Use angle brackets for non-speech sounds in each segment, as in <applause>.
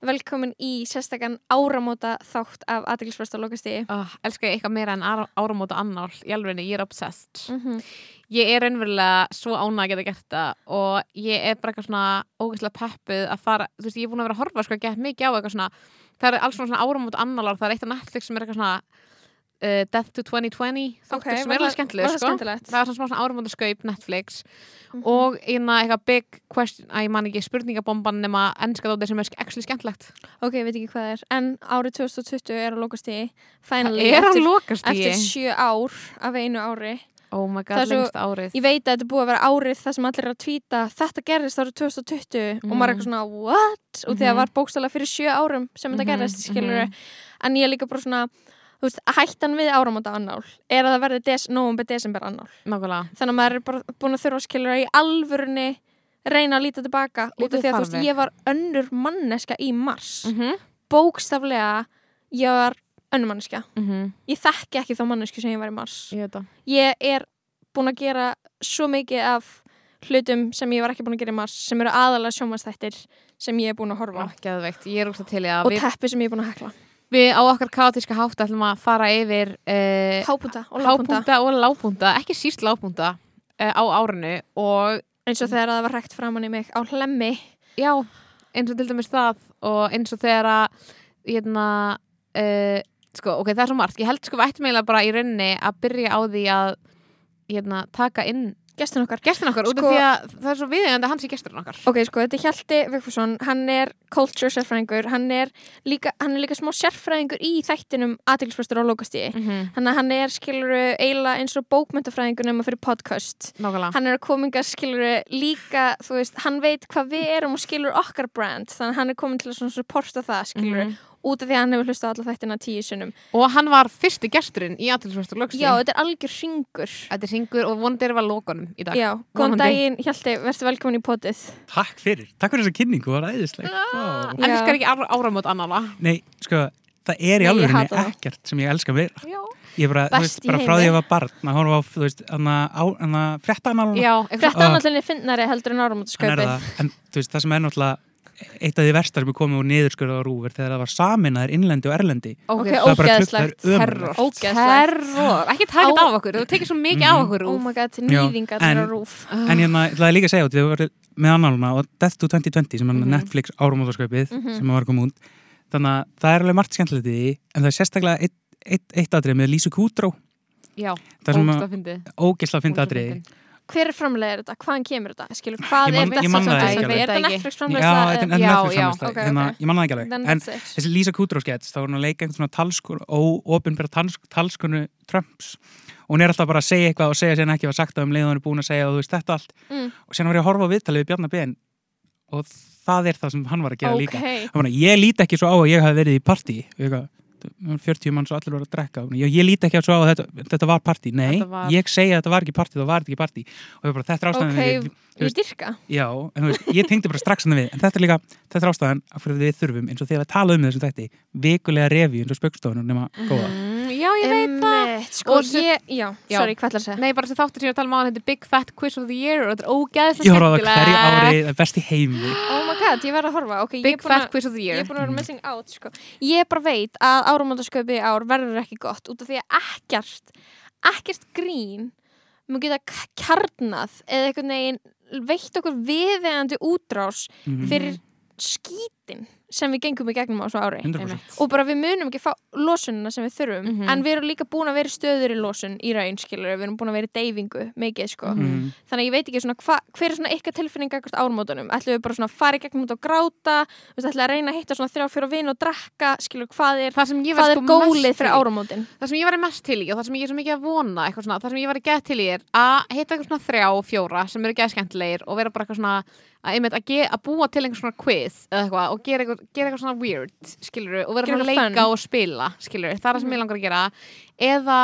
Velkomin í sérstakann áramóta þátt af aðteglisbrest á lokastíði. oh, Elskar ég eitthvað meira en ára- áramóta annál Í alveg, ég er obsessed Mm -hmm. Ég er raunverulega svo ánæg að geta gert það Og ég er bara eitthvað svona ógeðslega peppuð að fara Þú veist, ég er búin að vera að horfa sko gett mikið á eitthvað svona Það er alls svona, áramóta annálar Það er eitt af Netflix sem er eitthvað svona uh, Death to 2020 þáttur sem er alveg skemmtileg Var það sko. skemmtilegt? Það er svona svona áramóta skaup Netflix Mhm. Og eina eitthvað big question Æ, ég man ekki spurningabomban nema ennska dóttir sem er actually skemmtlegt Ok, ég veit ekki hvað það er. En árið 2020 er á lokastíði. Það Finally, er eftir, lokast eftir sjö ár af einu ári. Oh my Það god, lengst árið Ég veit að þetta búið að vera árið þar sem allir er að tvíta þetta gerðist árið 2020 og maður er eitthvað svona, what? Og því að Mhm. var bókstæðlega fyrir sjö árum sem þetta Mhm, gerðist, skilur mhm. En ég er líka bara svona, þú veist, hættan við áramóta annál er að það verði des november, desember annál. Nákvæmlega. Þannig að maður er bara búin að þurfa að skilja í alvörunni reyna að líta tilbaka út Lítið af því að þú veist, ég var önnur manneska í mars. Mm -hmm. bókstaflega ég var önnur manneska Mm ég þekki ekki þá mannesku sem ég var í mars. Ég ég er búin að gera svo mikið af hlutum sem ég var ekki búin að gera í mars sem eru aðalega sjómanstættir sem ég er búin að horfa á. Ó, Geðveikt, ég er og við, teppi sem ég er búin að hekla við á okkar kaotíska hátt ætlum að fara yfir uh, hápunta og lápunta lápunta ekki síst lápunta uh, á árinu og eins og þegar það var rekt framann í mig á hlemmi. Já, eins og til dæmis það og eins og þegar að hérna uh, sko, ok, það er svo margt. Ég held sko við ættum eiginlega bara í rauninni að byrja á því að hérna, taka inn gestin okkar gestin okkar út af Sko- því að það er svo viðegandi að hans í gesturinn okkar Ok, sko, þetta er Hjalti Vigfússon, hann er culture sérfræðingur, hann er líka, hann er líka smá sérfræðingur í þættinum aðtilsprestur á lokastíði. mm -hmm. Þannig að hann er, skiluru, eiginlega eins og bókmyndafræðingur nema fyrir podcast. Nákvæmlega Hann er að kominga, skiluru, líka, þú veist, hann veit hvað við erum og skilur okkar brand. Þannig að hann er komin til að supporta það, skiluru, Mhm. Út af því að hann hefur hlustað alla þættina tíu sunnum. og hann var fyrsti gesturinn í aðtilsvörstur lögstíð Já, þetta er algjör hringur. Þetta er hringur og vonandi erum við að lókunum í dag. Já, góðan daginn, Hjalti, verður velkomin í potið. Takk fyrir, takk fyrir þessa kynningu, það var æðisleg Ó. Já. Elskar ekki ára, áramót annala. Nei, sko, það er í alveg það. ekkert sem ég elska meira Já. Ég er bara, þú Best veist, í bara frá því að ég var barn að horfa á, þú veist, anna, á, anna, fréttaanaluna Já, Frétta Ah. Eitt af því versta sem er komið úr niðurskurða á rúf er þegar það var saminaðir innlendi og erlendi Ok, ok. Það er bara. Terror. Ógeðslegt. Terror. Ekki þetta af okkur. Þú tekir svo mikið á Mhm. okkur. Oh Rúf. my god, nýðingar en- á rúf En hérna, ég ætlaði líka að segja út, við varum með annáluna og Death to 2020 sem er Mhm. Netflix áramótaskaupið Mhm. sem var komið út þannig að það er alveg margt skemmtilegt í því en það er sérstaklega eitt, eitt, eitt atrið með Lísu Kútró Já, að að fyndi. Hver er framlegir þetta? Hvaðan kemur þetta? Skilur, hvað Ég man- er þetta? ekki Er þetta. Netflix Já, framlegsta? þetta er Já, Netflix já, framleiðsla, ok, hérna, ég manna það ekki alveg en þessi Lísa Kútró skets, þá var hún að leika einhvern svona talskun, óopinbera talskunu Trumps og hún er alltaf bara að segja eitthvað og segja sér ekki var sagt að um leið og hún er búin að segja og þú veist þetta allt Mm. og sen var ég að horfa á viðtalið við Bjarnar Ben og það er það sem hann var að gera líka Ok, hann var að ég líti ekki svo á að ég hafi verið í partí 40 mann svo allir voru að drekka. Ég, ég líti ekki svo á að þetta, þetta var partí. Nei, Þetta var- ég segi að þetta var ekki partí þá var þetta ekki partí. Og ég bara, þetta er ástæðan ok, við, veist- dyrka. Já, en þú veist, ég tengdi bara strax hann við. En þetta er líka, þetta er ástæðan af hverju við þurfum eins og þegar við tala um þessum þætti vikulega revi eins og spöggstofunum nema góða. Mm, já, ég veit það. Einmitt, Sko, Og sem- ég, já, Já. sorry, hvað ætlar að segja? Nei, bara þessi þáttur sem ég er að tala um á hann, þetta er Big Fat Quiz of the Year og þetta er ógeðslega ég horfa á það hverju ári, það er best í heimi <gasps> Oh my god, ég verð að horfa Ok, ég er Big búin Fat að Quiz of the Ég er búin að vera missing out, sko Ég bara veit að áramótaskaupið í ár verður ekki gott út af því að ekkert ekkert grín mun geta kjarnað eða veitt okkur viðeigandi útrás Mhm. fyrir skítin sem við gengum í gegnum á svo ári 100% og bara við munum ekki fá losunina sem við þurfum Mhm. en við erum líka búin að vera stöður í losun í raun skilur, við erum búin að vera í deyfingu mikið sko, Mhm. þannig að ég veit ekki svona hva, hver er svona ykkar tilfinning ekkert ármótunum ætlum við bara svona að fara í gegnum út og gráta? Ætlum við að reyna að hitta svona þrjá fjóra vin og drakka skilur, hvað er, hvað sko er gólið mest fyrir áramótin? Það sem ég var mest til í og það sem ég er svo mikið að vona eitthvað svona, það sem ég var að er að hitta eitthvað svona þrjá, fjóra sem eru geða skemmtilegir og vera bara eitthvað svona að, einmitt, að, ge, að búa til einhver svona quiz eða eitthvað og og gera eitthvað, gera eitthvað svona weird skilur og vera Gera svona að eitthvað leika fun. og spila skilur, það er það sem Mhm. ég langar að gera. Eða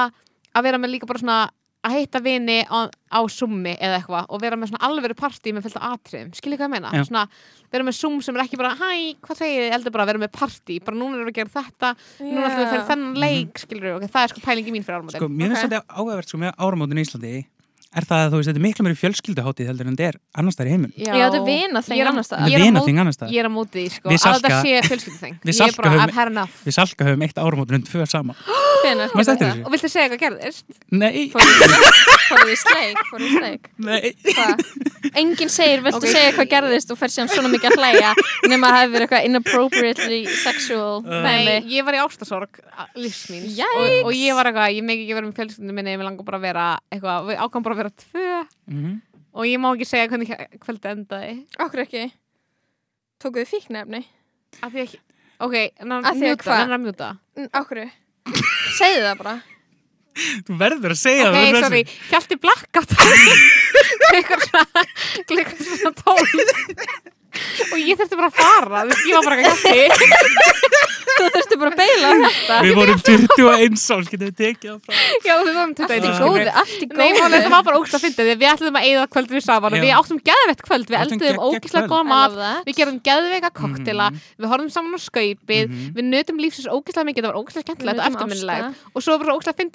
að vera með líka bara svona að heita vini á, á summi eða eitthvað og vera með svona alvöru partí með fullt af atriðum, skilur hvað ég meina? Já. svona, vera með sum sem er ekki bara hæ, hvað segið þið, heldur bara að vera með partí. Bara núna erum við að gera þetta, núna ætlum við að fyrir þennan leik skilur, ok, það er sko pælingi mín fyrir áramótin. Sko, mér finnst þetta ágæðvert sko með áramótin í Íslandi er það að þú veist, þetta er miklu meiri fjölskylduháttið heldur en þetta er annars þær í heiminn. Já, þetta er vina Ég þeng að- annars þar. ég er á móti því, sko, að þetta sé fjölskylduþeng <laughs> ég er bara, had enough Við Salka höfum eitt gerði <gasps> eftir það? þessu? og viltu segja hvað gerðist? Nei, Fóruð í- sleik, fóruð í sleik. <laughs> nei. Hvað? Enginn segir, viltu segja hvað gerðist og fer síðan svona mikið að hlæja nema að það hefur verið eitthvað inappropriately sexual Uh. Nei, ég var í ástasorg Yikes. og, og ég var eitthvað, bara tvö. Mhm. og ég má ekki segja hvernig kvöldi endaði. Okkur ekki. Tókuðu fíknefni? af því ekki, ok, Af því að mjúta, Okkur Segðu það bara. Þú verður að segja ok, það. sorry, hjalti blakkat <laughs> eitthvað svona eitthvað svona tól og ég þurfti bara að fara ég var bara ekki hjalti Þú þurfti bara að beila á þetta Við vorum 21 árs, getum við tekið það frá. já, við í 21 skilur. góðu, allt í Nei, góðu máli, þetta var bara ógst að finna því við ætlum að eigða kvöld við saman og Já. við áttum geðveitt kvöld, við elduðum geggjað ógislega kvöld. góða mat við gerum geðveika koktela Mhm. við horfum saman á skaupið Mhm. við nutum lífsins ógislega mikið, það var ógislega skemmtilegt og Við eftirminnilegt og svo var bara ógislega að finna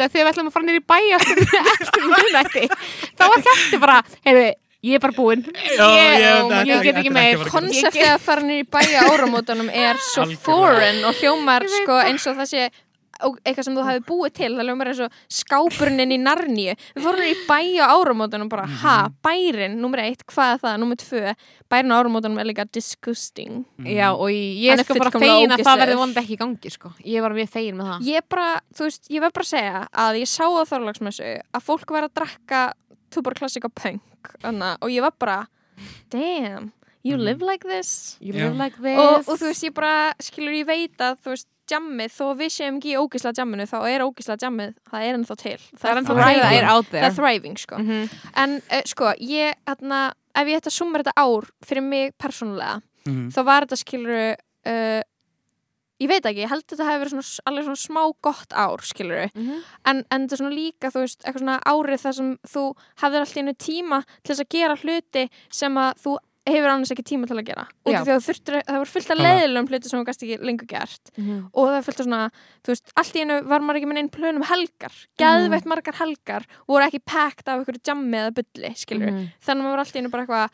<laughs> ég er bara búinn. Ég, get ekki meir. Konseptið að fara niður í bæja áramótunum er svo foreign og hljómar sko eins og það sé eitthvað sem þú hefði búið til það hljómar eins og skápurinn inn í narníu. Við fórum niður í bæja áramótunum bara ha, bærin, nummer eitt, hvað er það? Nummer tvö, bærin á áramótunum er líka disgusting. Já, og ég sko bara fegin að það verði vonandi ekki í gangi sko. ég var mjög fegin með það. Ég bara, þú veist, ég verð bara að segja að ég sá á þorlagsmessu að fólk var að drakka Tuborg Classic Punk anna, og ég var bara damn, you Mhm. live like this you Já. live like this og, og þú veist, ég bara, skilur, ég veit að þú veist, jammið, þó við séum ekki í ógisla jamminu, þá er ógisla jammið það er ennþá til, það er ennþá thriving. það er out það there er thriving, sko Mhm. en uh, sko, ég, hérna ef ég ætti að summa þetta ár fyrir mig persónulega, Mhm. þá var þetta skilur uh, ég veit ekki, ég held að þetta hefur verið svona, alveg svona smá gott ár, skilur Mhm. en, en þetta er svona líka, þú veist, eitthvað svona árið þar sem þú hefðir alltaf einu tíma til þess að gera hluti sem að þú hefur annars ekki tíma til að gera. Út af því að þú þurftir, það var fullt af leiðilegum hluti sem þú gæst ekki lengur gert. Mhm. og það er fullt af svona, þú veist, allt í einu var maður ekki með einn plön um helgar, geðveitt margar helgar voru ekki packt af einhverju jammi eða bulli, skilur Mhm. þannig að maður var allt í einu bara eitthvað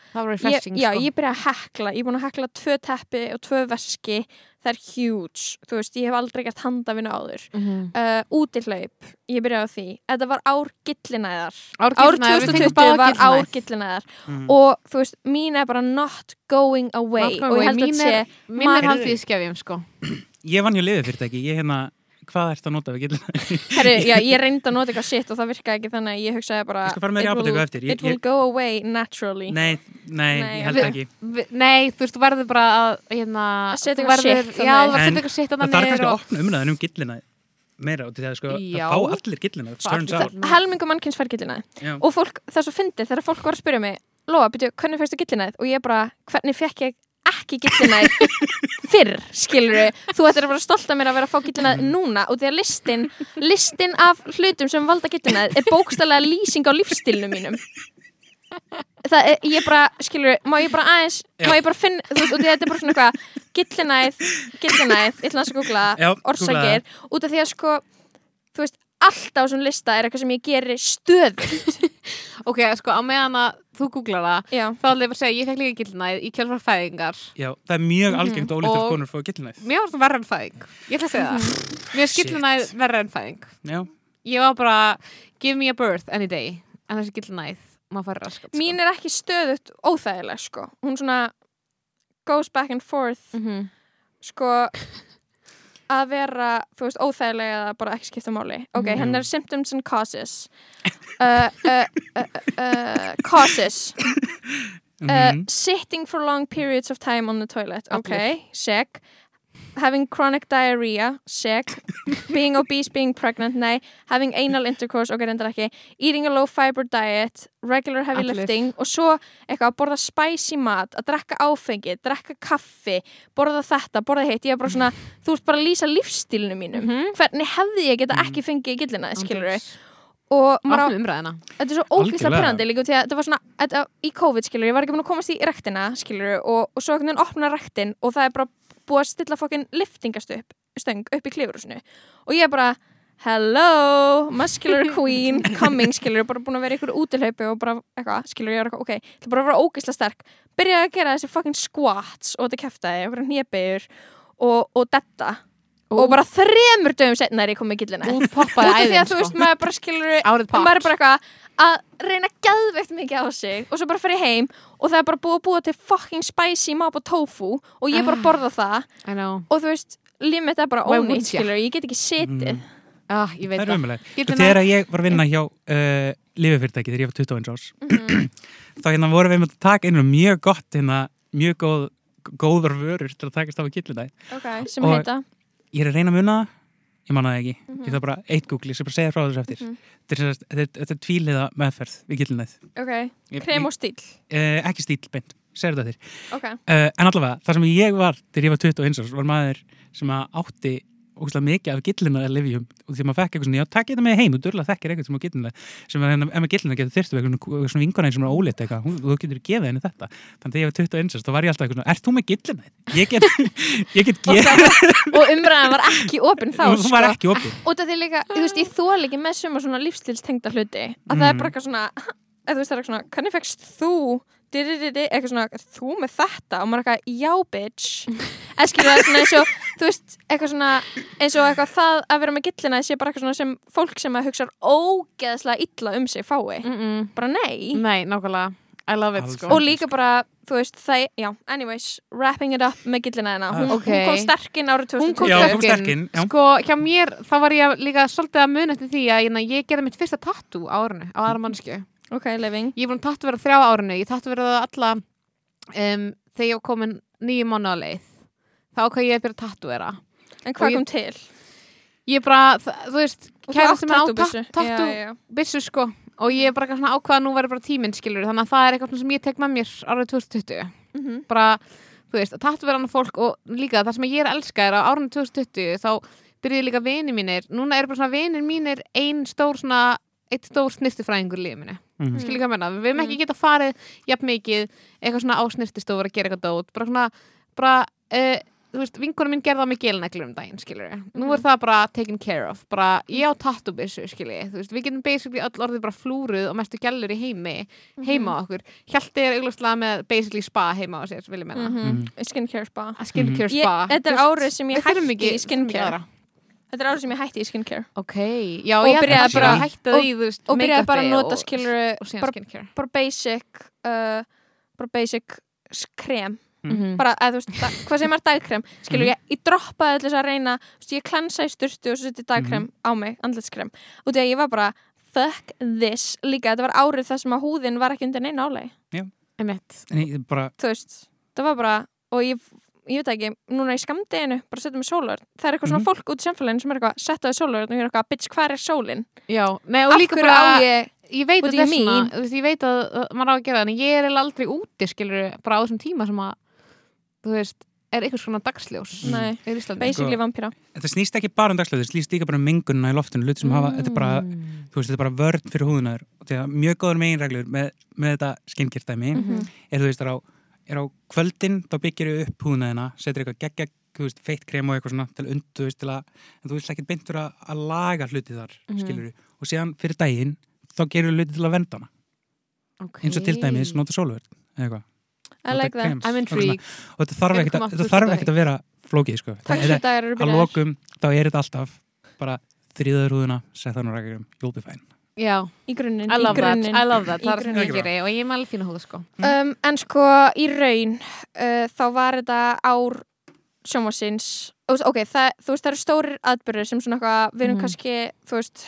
ég, sko. ég byrja að hekla, ég er búin að hekla tvö teppi og tvö veski, það er huge. Þú veist, ég hef aldrei gert handafinu áður. Mhm. uh, útihlaup, ég byrjaði á því. Þetta var ár gillinæðar Ár ár gillinaðar, við fengum 2020 báðar var ár gillinæðar Mhm. og þú veist, mín er bara not going away. Not going og away. ég held að Mín þetta er- sé Minn er haldið í skefjum sko. Ég vann ju liðið fyrirtæki, ég hérna, hvað ert að nota við gillina? Herri, já, <laughs> ég reyndi að nota eitthvað shit og það virkaði ekki þannig að ég hugsaði bara it will- It will go away naturally Nei, nei, Nei, ég held ekki. Vi- Nei, þú veist, þú verður bara að hérna, Að setja eitthvað shit Já, þú verður að setja eitthvað shit Það þarf kannski að opna umræðan um gillina meira og til það sko, Já. að fá allir gillina, it turns allir- out. Nei. helmingu mannkynns fær gillinæð Já. og fólk, það er svo fyndið þegar fólk var að spyrja mig Lóa, byrju, hvernig fyrstu gillinæð? og ég bara, hvernig fekk ég ekki gillinæð <laughs> fyrr, skilur þú ættir að vera stolt af mér að vera að fá gillinæð núna og því að listin, listin af hlutum sem valda gillinæð er bókstælega lýsing á lífstilnum mínum. Það er, ég bara, skilur má ég bara aðeins, Já. má ég bara finna þú veist, og því að þetta er bara svona eitthvað gillinæð, gillinæð, ég ætla að Já, orsakir, út af því að sko þú veist, alltaf á þessum lista er eitthvað sem ég gerir stöð <laughs> Ok, sko, á meðan að þú googlar það já, þá ætla ég bara að segja, ég fekk líka gildnæð í kjálfar fæðingar Já, það er mjög Mhm. algengt og ólítið Og- konur fóðu gillina. Mér var það verra en fæðing Ég ætla að segja það Mér er Shit. gildnæð verra en fæðing Já, Ég var bara, give me a birth any day En þessi gildnæð, maður fara raskat sko. mín er ekki stöðut óþægileg sko, hún svona goes back and forth mm -hmm. sko að vera, þú veist, óþægileg eða bara ekki skipta máli. Ok, Mhm. hennar er symptoms and causes. <laughs> Uh, uh, uh, uh, causes. Uh, Mhm. sitting for long periods of time on the toilet. Ok, check having chronic diarrhea, sick <laughs> being obese, being pregnant, nei having anal intercourse, ok, reyndar ekki eating a low fiber diet, regular heavy Allir. lifting og svo eitthvað að borða spicy mat, að drekka áfengi drekka kaffi, borða þetta borða hitt, ég er bara svona, <laughs> þú ert bara að lýsa lífstílinu mínum, Mhm. hvernig hefði ég geta ekki fengið gillina, skilur við og maður á, umræðina þetta er svo Algjörlega. pyrrandi líka því að þetta var svona, þetta, í COVID skilur ég var ekki búin að komast í rektina skilur og, og svo einhvern veginn opna rektin og það er bara búið að stilla fokkin liftingast upp, stöng upp í klifurusinu og ég er bara, hello muscular <laughs> queen, coming skilur bara búin að vera ykkur útilhaupi og bara eitthvað, skilur ég er eitthvað, ok, það er bara að vera ógeðslega sterk. Byrjaði að gera þessi fokkin squats og þetta keftaði, okkur hnébegur og, og detta og, bara þremur dögum setna er ég komið gillina. Út af því að þú veist, maður bara skilur <laughs> Árið og maður er bara eitthvað að reyna gæðveikt mikið á sig og svo bara ég heim og það er bara búið að búa til fucking spicy mapa tofu og ég bara Ah. borða það. I know. Og þú veist, limit er bara ónýtt skilur, ég get ekki setið. Mm. ah, Ég veit Það er Þegar ég var að vinna hjá uh, lififyrirtæki þegar ég var 21 árs Mhm. <clears throat> þá hérna vorum við með að taka inn mjög gott hérna, mjög góð, góður vörur til að takast á við gillina ok, sem Og- heita ég er að reyna að muna það ég manna það ekki, Mhm. ég þarf bara eitt google ég skal bara segja frá þessu eftir. Þetta er, sem sagt- þetta er, þetta er tvíliða meðferð við gillinæð ok, krem og stíl uh, ekki stíl beint, segir þetta þér. Ok, uh, en allavega, það sem ég var þegar ég var 21 árs var maður sem átti ógustlega mikið af gillina að lifjum og því að maður fekk eitthvað svona, já, takk þetta með heim og durla þekkir eitthvað sem á gillina sem að ef með gillina getur þyrstu eitthvað svona eins sem er óleitt eitthvað, hún- þú getur gefið henni þetta þannig að ég var 21 árs, þá var ég alltaf eitthvað svona, ert þú með gillina? Ég get, <laughs> ég get og, og umræðan var ekki opinn þá þú var sko. ekki opið út af því líka, þú veist, ég þól ekki með suma svona lífstilstengda hluti að það er Mm. bara eitthvað svona er eitthvað svona, þú með þetta og maður er eitthvað, já bitch <laughs> eða skilur það er svona eins og, þú veist eitthvað svona, eins og eitthvað það að vera með gillina sé bara eitthvað svona sem fólk sem að hugsa ógeðslega illa um sig fái mm -mm. bara nei Nei, nákvæmlega I love it sko og líka bara, þú veist, það, já, anyways wrapping it up með gillina hennar hún, Ok. hún kom sterkinn árið 2020 Hún kom Já, hún kom sterkinn. já. Sko, hjá mér, þá var ég líka svolítið að muna eftir því að ég, ég gerði mitt fyrsta tattoo á árinu, á aðra mannsku. Ok, living Ég er búin að tattu vera þrjá árinu, ég tattu vera það alla um, þegar ég var komin nýju mánu á leið. Þá ákvað ég að byrja að tattu vera. en hvað kom til? Ég bara, þa- þú veist, kæra sem er á tattoo-byssu? tattu Já, já, já. byssu sko og ég er bara eitthvað svona ákvað að nú verður bara tíminn skilur þannig að það er eitthvað sem ég tek með mér árið 2020 Mhm. bara, þú veist, að tattu vera annað fólk og líka það sem ég er að elska er að árið 2020 þá byrjuði líka vini mínir núna eru bara svona vinir mínir ein stór svona eitt stór snirtifræðingur í lífið minni Mhm. skilur hvað ég menna, við höfum ekki Mm. geta farið jafn mikið, eitthvað svona á snirtistofur að gera eitthvað dót, bara svona bara, uh, þú veist, vinkunum minn gerði á mig gelneglur um daginn, skilur við nú er Mhm. það bara taken care of, bara ég á tattubissu, skilur við, þú veist, við getum basically öll orðið bara flúruð og mestu gælur í heimi heima á okkur, Hjalti er auglustlega með basically spa heima á sér, vil ég menna Mhm. skincare spa. Að skincare Ég- spa. Þetta er árið sem ég hætti ekki- ekki skincare. Þetta er árið sem ég hætti í skincare. Ok, já, Og ég byrjaði að bara- hætti og- því, þú veist, og byrjaði bara að nota og- skilur og bara, skincare. bara basic uh, bara basic krem. Mhm. bara, eða, þú veist, hvað sem er dagkrem. Skilur Mhm. ég, ég droppaði til þess að reyna veist, ég klensa í styrtu og svo setti dagkrem á mig, andlitskrem. Og því að ég var bara fuck this, líka þetta var árið þar sem að húðin var ekki undir neina Einmitt. En ég bara, þú veist, það var bara og ég, ég veit ekki, núna í skamdeginu bara setja mig sólvörn, það er eitthvað svona Mhm. fólk út í samfélaginu sem er eitthvað, setja þau sólvörn og ég er eitthvað, bitch, hvað er sólin? Já, nei, og Af líka bara á ég ég veit að það er svona þú veist, ég veit að að maður á að gera það en ég er aldrei úti skilur bara á þessum tíma sem að þú veist, er eitthvað svona dagsljós Nei. í Íslandi basically vampíra þetta snýst ekki bara um dagslega, þetta snýst líka bara um mengununa í loftinu, hluti sem hafa, þetta er bara Mm. þú veist, þetta er bara vörn fyrir húðunar og því að mjög góður meginreglur með, með þetta skinkirtæmi Mhm. er þú veist, er á, er á kvöldin þá byggir upp húðunaðina, setur eitthvað þú veist, feitt krem og eitthvað svona til und, þú veist, til að, en þú veist ekki beint fyrir að, að laga hluti þar, Mhm. skilur og síðan fyrir daginn, þá gerur hluti til að venda hana, okay. eins og til dæmis nota sólverð, eða eitthvað. I like that. krems, I'm intrigued. og þetta þarf ekkert að, að vera flókið, sko. Fyrir dagar eru að byrjaðir lokum, þá er þetta alltaf bara þrýðaður húðuna, sett hann og rækjum you'll be fine Já, í grunninn, I love that, I love that. það er grunninn. geri og ég er með alveg fína húða sko. Um, en sko í raun uh, þá var þetta ár sjómasins ok, það, þú veist það eru stórir atbyrður sem svona eitthvað, við erum Mhm. kannski þú veist,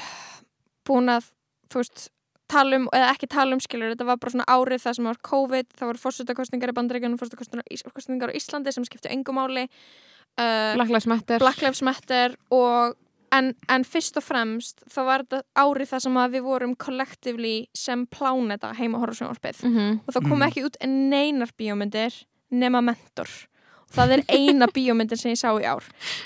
búin að þú veist, tala um, eða ekki tala um skilur, þetta var bara svona árið það sem var COVID það voru fórsetakostningar í bandaríkjunum fórsetakostningar í Íslandi sem skiptu engu máli. Uh, Black Lives Matter. Black Lives Matter og en, en fyrst og fremst þá var þetta árið það sem að við vorum collectively sem pláneta heima að horfa á sjónvarpið Mhm. og það kom Mhm. ekki út neinar bíómyndir nema mentor og það er eina <laughs> bíómyndin sem ég sá í ár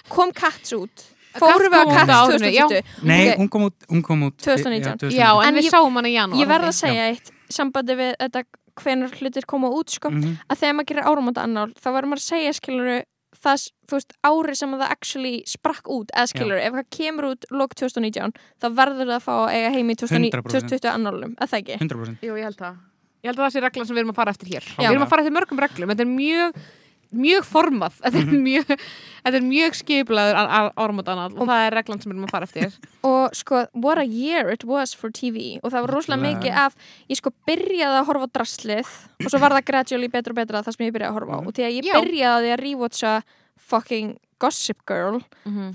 kom Cats út fórum við á á Cats árinu, já. 2020 Nei, hún kom út, hún kom út 2019. Já, en, En við sáum hana í janúar ég verð að segja eitt sambandi við þetta hvenar hlutir koma út sko, Mhm. að þegar maður gerir áramönda annál þá verður maður að segja skiluru það, þú veist, árið sem það actually sprakk út, eða skilur, ef það kemur út lok 2019, þá verður það að fá að eiga heim í 2019 100%. 2020 annálum, eða það ekki? 100% Jú, ég held það Ég held að það sé reglan sem við erum að fara eftir hér Já. Við erum að fara eftir mörgum reglum Þetta er mjög, mjög formað. Þetta er mjög, þetta er mjög skiplaður áramótanal og það er reglan sem við erum að fara eftir. Og sko, what a year it was for TV og það var rosalega mikið af ég sko byrjaði að horfa á draslið og svo var það gradually betra og betra það sem ég byrjaði að horfa á. Mhm. og því að ég byrjaði að rewatcha fucking Gossip Girl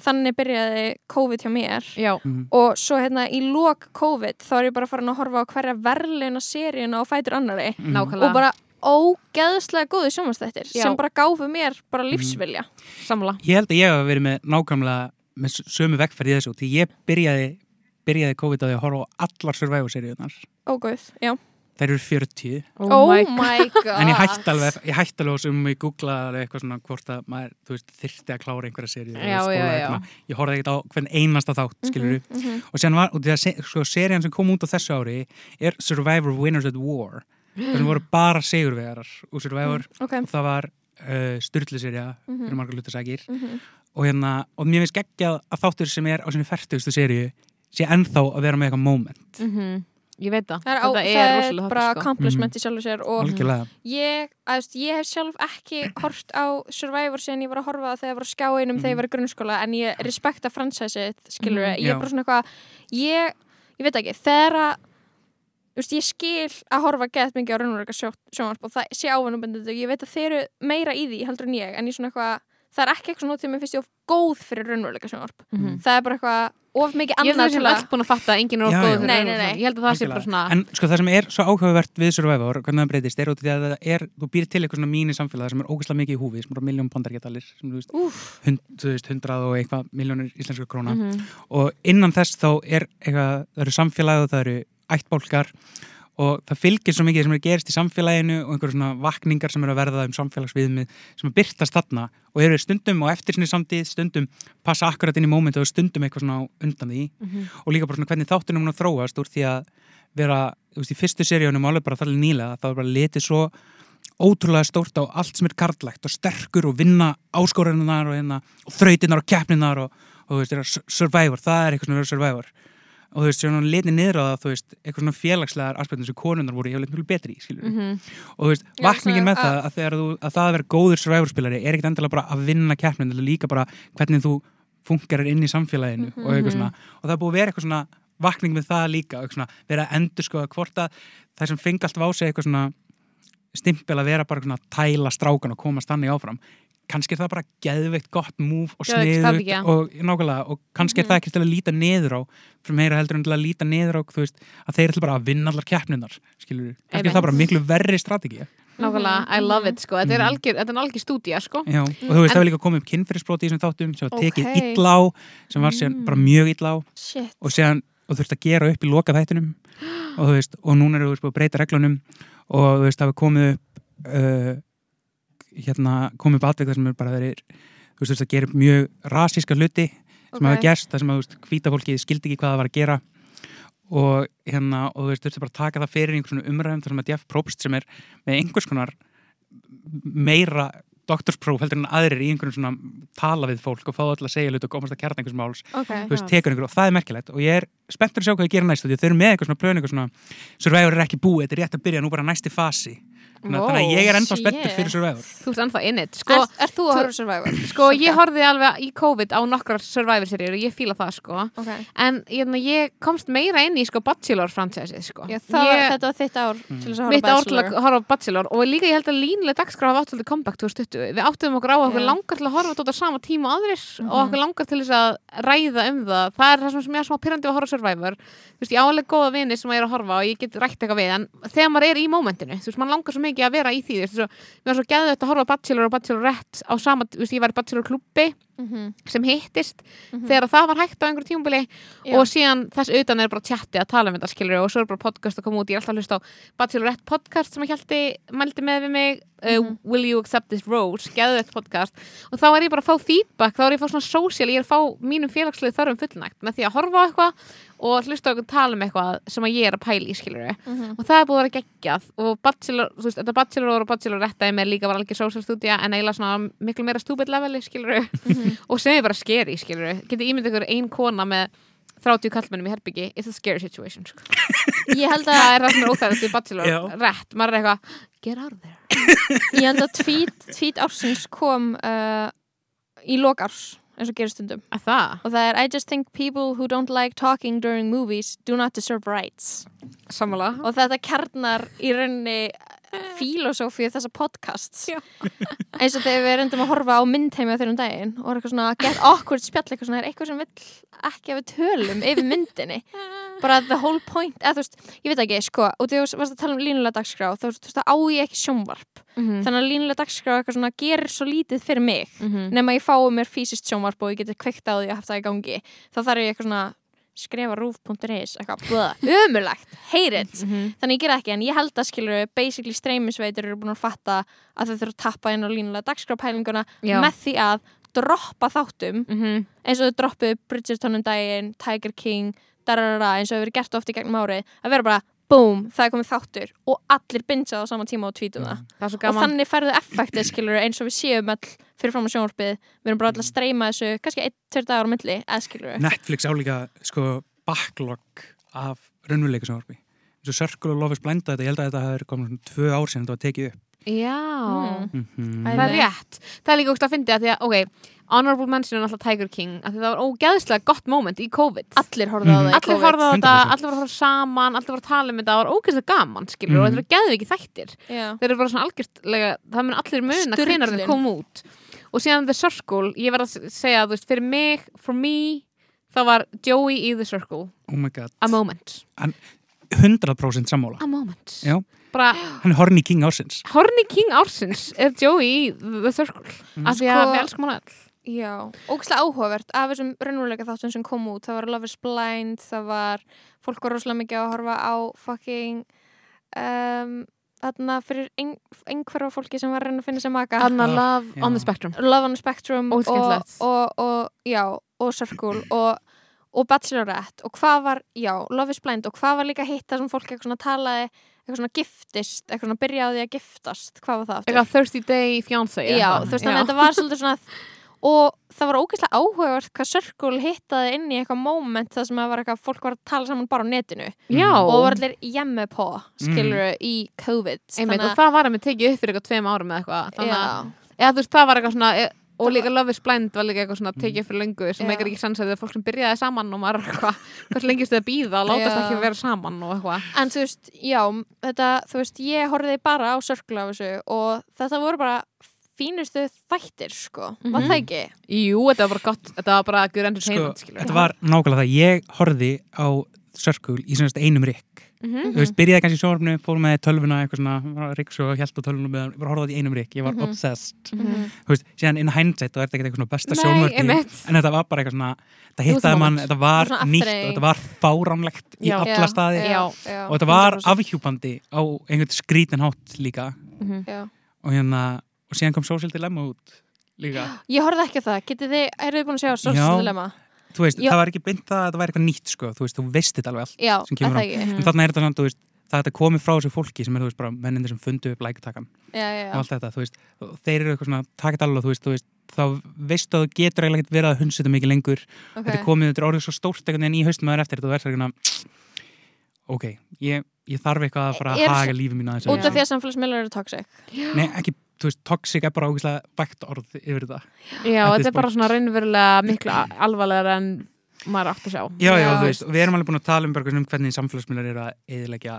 þannig byrjaði COVID hjá mér. Já, og svo hérna í lok COVID þá er ég bara farin að horfa á hverja verðleina seríuna og fætur annari nákvæmlega. Og bara ógeðslega góði sjómanstættir sem bara gáfu mér bara lífsvilja samla Ég held að ég hef verið með nákvæmlega með sömu vekkferð í þessu því ég byrjaði, byrjaði COVID að horfa á allar Survivor-seríunar ógóð, já. Þær eru 40 oh, my god. En ég hætti alveg, ég hætti alveg sem ég googlaði alveg eitthvað svona hvort að maður, þú veist, þyrfti að klára einhverja seríu Já, já, já. ég horfði ekkert á hvern einasta þátt, skilur Mhm, mhm. og sér var, og því sem er það sem voru bara segurvegarar úr Survivor ok. Og það var uh, styrli serja Mhm. fyrir margar hlutasækir Mhm. og hérna, og mér finnst geggjað að þáttur sem er á sinni færtugustu seríu sé ennþá að vera með eitthvað moment. Mhm. Ég veit það, það er, það er er rosalega bara sko accomplishment í sjálfu sér og ég, að, veist, ég hef sjálf ekki hort á Survivor síðan ég var að horfa á það þegar ég var að skjá einum þegar ég var í grunnskóla en ég respekta fransæsið, skilur Mhm, ég er bara svona eitthvað ég, ég veit ekki, þegar að veist, ég skil að horfa gett mikið á raunveruleika sjó, sjónvarp og það sé ávinnubendið og ég veit að þeir eru meira í því heldur en ég, en ég svona eitthvað það er ekki eitthvað að mér finnst ég of góð fyrir raunveruleika sjónvarp, Mhm. það er bara eitthvað of mikið Ég held að annað það sem öll búin að fatta að enginn er of góð fyrir Nei, nei, raunveruleikann. nei. Ég held að það sé bara svona en sko það sem er svo áhugavert við Survivor, hvernig það breytist er út því að það er, þú býr til eitthvað svona mín í samfélagi sem er ógæslega mikið í húfi, sem er miljón bandaríkjadalir sem þú veist, Úf, hund, þú veist, hundrað og eitthvað miljónir íslenska króna Mhm. og innan þess þá er eitthvað, það eru samfélagi og það eru ættbólkar og það fylgir svo mikið sem er gerist í samfélaginu og einhverjum svona vakningar sem eru að verða um samfélagsviðmið sem er byrtast þarna og eru stundum og eftir sinni samtíð stundum passa akkurat inn í mómenti og stundum eitthvað svona á undan því Mhm. og líka bara svona hvernig þáttunum hún að þróast úr því að vera, þú veist, í fyrstu seríunum alveg bara þalli nýlega, það var bara litið svo ótrúlega stórt á allt sem er karlægt og sterkur og vinna áskorunar og, hérna, og þrautinnar og keppninar og, og þú veist, að su- survivor, það er eitthvað survivor og þú veist, svona litið niður á það, þú veist, eitthvað svona félagslegar aspektum sem konunnar voru yfirleitt mjög betri í, skilur Mhm. og þú veist, vakningin með það að- þú, að það að vera góður survivor-spilari er ekkert endilega bara að vinna keppnin, þetta er líka bara hvernig þú fungerar inn í samfélaginu og eitthvað svona, og það er búið að vera eitthvað svona vakning með það líka, eitthvað svona vera að endur sko að hvort að það sem fengi alltaf á sig eitthvað svona stimpil að vera bara tæla strákan og komast þannig áfram kannski er það bara geðveikt gott múf og sniðut strategía. og nákvæmlega og kannski er það ekki til að líta niður á fyrir meira heldur en til að líta niður á þú veist, að þeir ætla bara að vinna allar keppninar skilur, kannski er það bara miklu verri strategi Nákvæmlega, I love it sko. Þetta er Mhm. algjör, þetta er algjör stúdía sko. Já, og þú veist, En- það var líka komið upp kynferðisbroti í þessum þáttum sem var tekið Ókei. illa á sem var síðan Mm. bara mjög illa á. Shit. Og síðan, og þurfti að gera upp í loka þættinum <gasps> og þú veist, og núna eru þú veist búið að breyta reglunum. Og þú veist, það var komið upp uh, hérna, komið upp atvik þar sem er bara verið þú veist, þú veist, að gera upp mjög rasíska hluti sem Ok. hafa gerst, það sem að, þú veist, hvíta fólki skildi ekki hvað það var að gera. Og hérna, og þú veist, þurfti bara að taka það fyrir einhvern svona umræðum þar sem að Jeff Probst sem er með einhvers konar meira doktorspróf heldur en aðrir í einhvern svona tala við fólk og fá öll að segja hlut og komast að kjarta einhvers máls ok, þú veist, einhver og það er merkilegt. Og ég er spenntur að sjá hvað ég gera næst þau eru með eitthvað svona plön eitthvað svona Survivor er ekki búið, þetta er rétt að byrja nú bara næsti fasi Wow, þannig að ég er ennþá shit. spenntur fyrir Survivor. Þú ert ennþá in it. Sko, er, er þú að horfa á Survivor? sko ég horfði alveg í COVID á nokkrar Survivor-seríur og ég fíla það sko. Ok, En ég, ég komst meira inn í sko Bachelor franchise sko. Já, það, ég, þetta var þitt ár til þess að horfa Mitt á ár til Bachelor. að horfa á Bachelor og líka ég held að línuleg dagskrá hafa átt svolítið comeback 2020 Við áttum okkur á að okkur Já. langar til að horfa á þetta á sama tíma og aðrir Mhm. og okkur langar til þess að ræða um það. Það er það sem sem ég er smá pyrrandi að horfa á Survivor Ég ég ég mikið að vera í því þú veist, mér var svo geðvægt að horfa Bachelor og Bachelorette á sama, þú veist, ég var í Bachelor klubbi Mhm, sem hittist mhm. þegar það var hægt á einhverjum tímubili Já. og síðan þess utan er bara tjatti að tala um þetta skilur og svo er bara podcast að koma út ég er alltaf að hlusta á Bachelorette podcast sem að hjælti mældi með við mig uh, Mhm. Will You Accept This Rose, geðvett podcast og þá er ég bara að fá feedback, þá er ég að fá svona social, ég er að fá mínum félagslegu þörfum fullnægt með því að horfa á eitthvað og hlusta eitthvað tala um eitthvað sem að ég er að pæla í skilur Mhm. og það er búið að vera geggjað og Bachelor, þú veist, þetta Bachelor og Bachelorette er með líka var alveg social stúdía en eiginlega svona miklu meira stupid leveli skilur Mhm. <laughs> og sem er bara scary skilur getið ímyndið ykkur ein kona með 30 kallmennum í herbyggi it's a scary situation sko. <laughs> Ég held að það er það sem er óþægast í Bachelor Já. rétt, maður er eitthvað get out of there Ég held að tweet, tweet ársins kom uh, í lokárs eins og gerir stundum. Að það, og það er I just think people who don't like talking during movies do not deserve rights. Sammála. Og þetta kjarnar í rauninni filosófíu þessa podcasts. Já. <laughs> eins og þegar við reyndum að horfa á myndheimi á þeirrum daginn og er eitthvað svona get awkward spjall eitthvað svona er eitthvað sem vill ekki að við tölum yfir myndinni <laughs> bara the whole point eða þú veist, ég veit ekki, sko og þú varst að tala um línulega dagskrá þú veist, þá á ég ekki sjónvarp mm þannig að línulega dagskrá eitthvað svona gerir svo lítið fyrir mig -hmm. nema ég fái mér fysiskt sjónvarp og ég geti kveikt á því að haft það í gangi þá þarf ég eitthvað svona skrifa rúf.is eitthvað, umurlegt, hate it Mhm. þannig ég gera ekki, en ég held að skilur basically streymisveitur eru búin að fatta að þau þurfa að tappa inn á línulega dagskrápælinguna með því að droppa þáttum Mhm. eins og þau droppuðu Bridgerton um daginn, Tiger King dararara, eins og hefur verið gert oft í gegnum árið að vera bara, boom, það er komið þáttur og allir binsa á sama tíma og tvítum það. Það er svo og þannig færðu effektið skilur eins og við séum all fyrir fram á sjónvarpið. Við erum bara all að streyma þessu kannski einn, tveir dagar á milli eða skilur Netflix álíka sko backlog af raunveruleika sjónvarpi eins og Circle of Love is Blind þetta, ég held að þetta hafi komið svona tvö ár sinni þetta var tekið upp já, Mm. mm Æ, það er rétt það er líka ógst að fyndi að því að, ok honorable mention er alltaf Tiger King að því það var ógeðslega gott moment í COVID allir horfðu á Mhm. það í allir COVID. horfðu á þetta, 100%. allir var að horfa saman allir var að tala um þetta, það var ógeðslega gaman skilur, og Mhm. þetta var geðu ekki þættir Já. þeir eru bara svona algjörstlega það mun allir muna Sturlun. hvenar þeir kom út og síðan The Circle, ég verð að segja þú veist, fyrir mig, for me þá var Joey í The Circle oh my god, a moment, 100% sammála a moment Já. Bara hann er horny king ásins Horny King ársins er Joey The Circle. Af því að Sko- við elskum hann öll. Já, ógæslega áhugavert af þessum raunveruleika þáttum sem kom út. Það var Love is Blind, það var fólk var rosalega mikið að horfa á fucking um, þarna fyrir ein, einhverfa fólki sem var að reyna að finna sér maka. Anna Ah, Love já. on the Spectrum. Love on the Spectrum og, og, og, já, og Circle. Og, og Bachelorette og hvað var, já, Love is Blind og hvað var líka hitt það sem fólk eitthvað svona talaði eitthvað svona giftist, eitthvað svona byrjaði að giftast hvað var það aftur? eitthvað Thirsty Day Fiancé Já, þú veist, þannig að þetta var svolítið svona og það var ógeðslega áhugavert hvað Circle hittaði inn í eitthvað moment það sem að var eitthvað, fólk var að tala saman bara á netinu. Já, og var allir jemmi på skilur í COVID. Einmitt, og það var að mig tekið upp fyrir eitthvað tveim árum eða eitthvað. Þannig að, eða þú veist, það var eitthvað svona e- og líka Love is Blind var líka eitthvað svona tekið upp fyrir löngu sem eitthvað ekki sanns að það er fólk sem byrjaði saman og maður eitthvað, hvað lengist þið að býða og látast ekki vera saman og eitthvað. En þú veist, já þetta, þú veist, ég horfði bara á Circle af þessu og þetta voru bara fínustu þættir, sko. Var Mhm. það ekki? Jú, þetta var bara gott, þetta var bara good sko, entertainment skilur þetta var nákvæmlega það. Ég horfði á Circle í einum rikk Mhm. þú veist, byrjaði kannski í sjónvarpinu, fór með tölvuna eitthvað svona, rikk svo held á tölvuna með, ég var að horfa á þetta í einum rikk, ég var Mhm. obsessed Mhm. þú veist, síðan in hindsight og er þetta ekki eitthvað svona besta einmitt. en þetta var bara eitthvað svona, a hittaði mann þetta var nýtt og þetta var fáránlegt í Já. alla staði Já. já, og þetta var 100%. afhjúpandi á einhvern skrítin hátt líka Mhm. já. og hérna, og síðan kom Social Dilemma út líka, <gasps> Ég horfði ekki á það, getið þið, þú veist, Já. það var ekki beint það að þetta væri eitthvað nýtt sko, þú veist, þú veist þetta alveg allt Já, Sem er kemur það á. ekki? Mhm. en þarna er þetta svona, þú veist, það þetta komið frá þessu fólki sem er, þú veist, bara mennindir sem fundu upp lækatakan Já, já, og já. allt þetta, þú veist, og þeir eru eitthvað svona takit alveg, þú veist, þú veist, þá veistu að þú getur eiginlega ekkert verið að hunsa þetta mikið lengur ok. þetta er komið, þetta er orðið svo stórt einhvern veginn í haustum að það er eftir þetta og verður svona ok, ég, ég þarf eitthvað að fara að Er- haga lífi mínu aðeins Út af því að samfélagsmiðlar eru toxic Nei, ekki, þú veist, toxic er bara ógeðslega vægt orð yfir þetta Já, þetta er bara svona raunverulega miklu a- alvarlegra en maður átt að sjá. Já, já, Já. þú veist, við erum alveg búin að tala um, bara um hvernig samfélagsmiðlar eru að eðilegja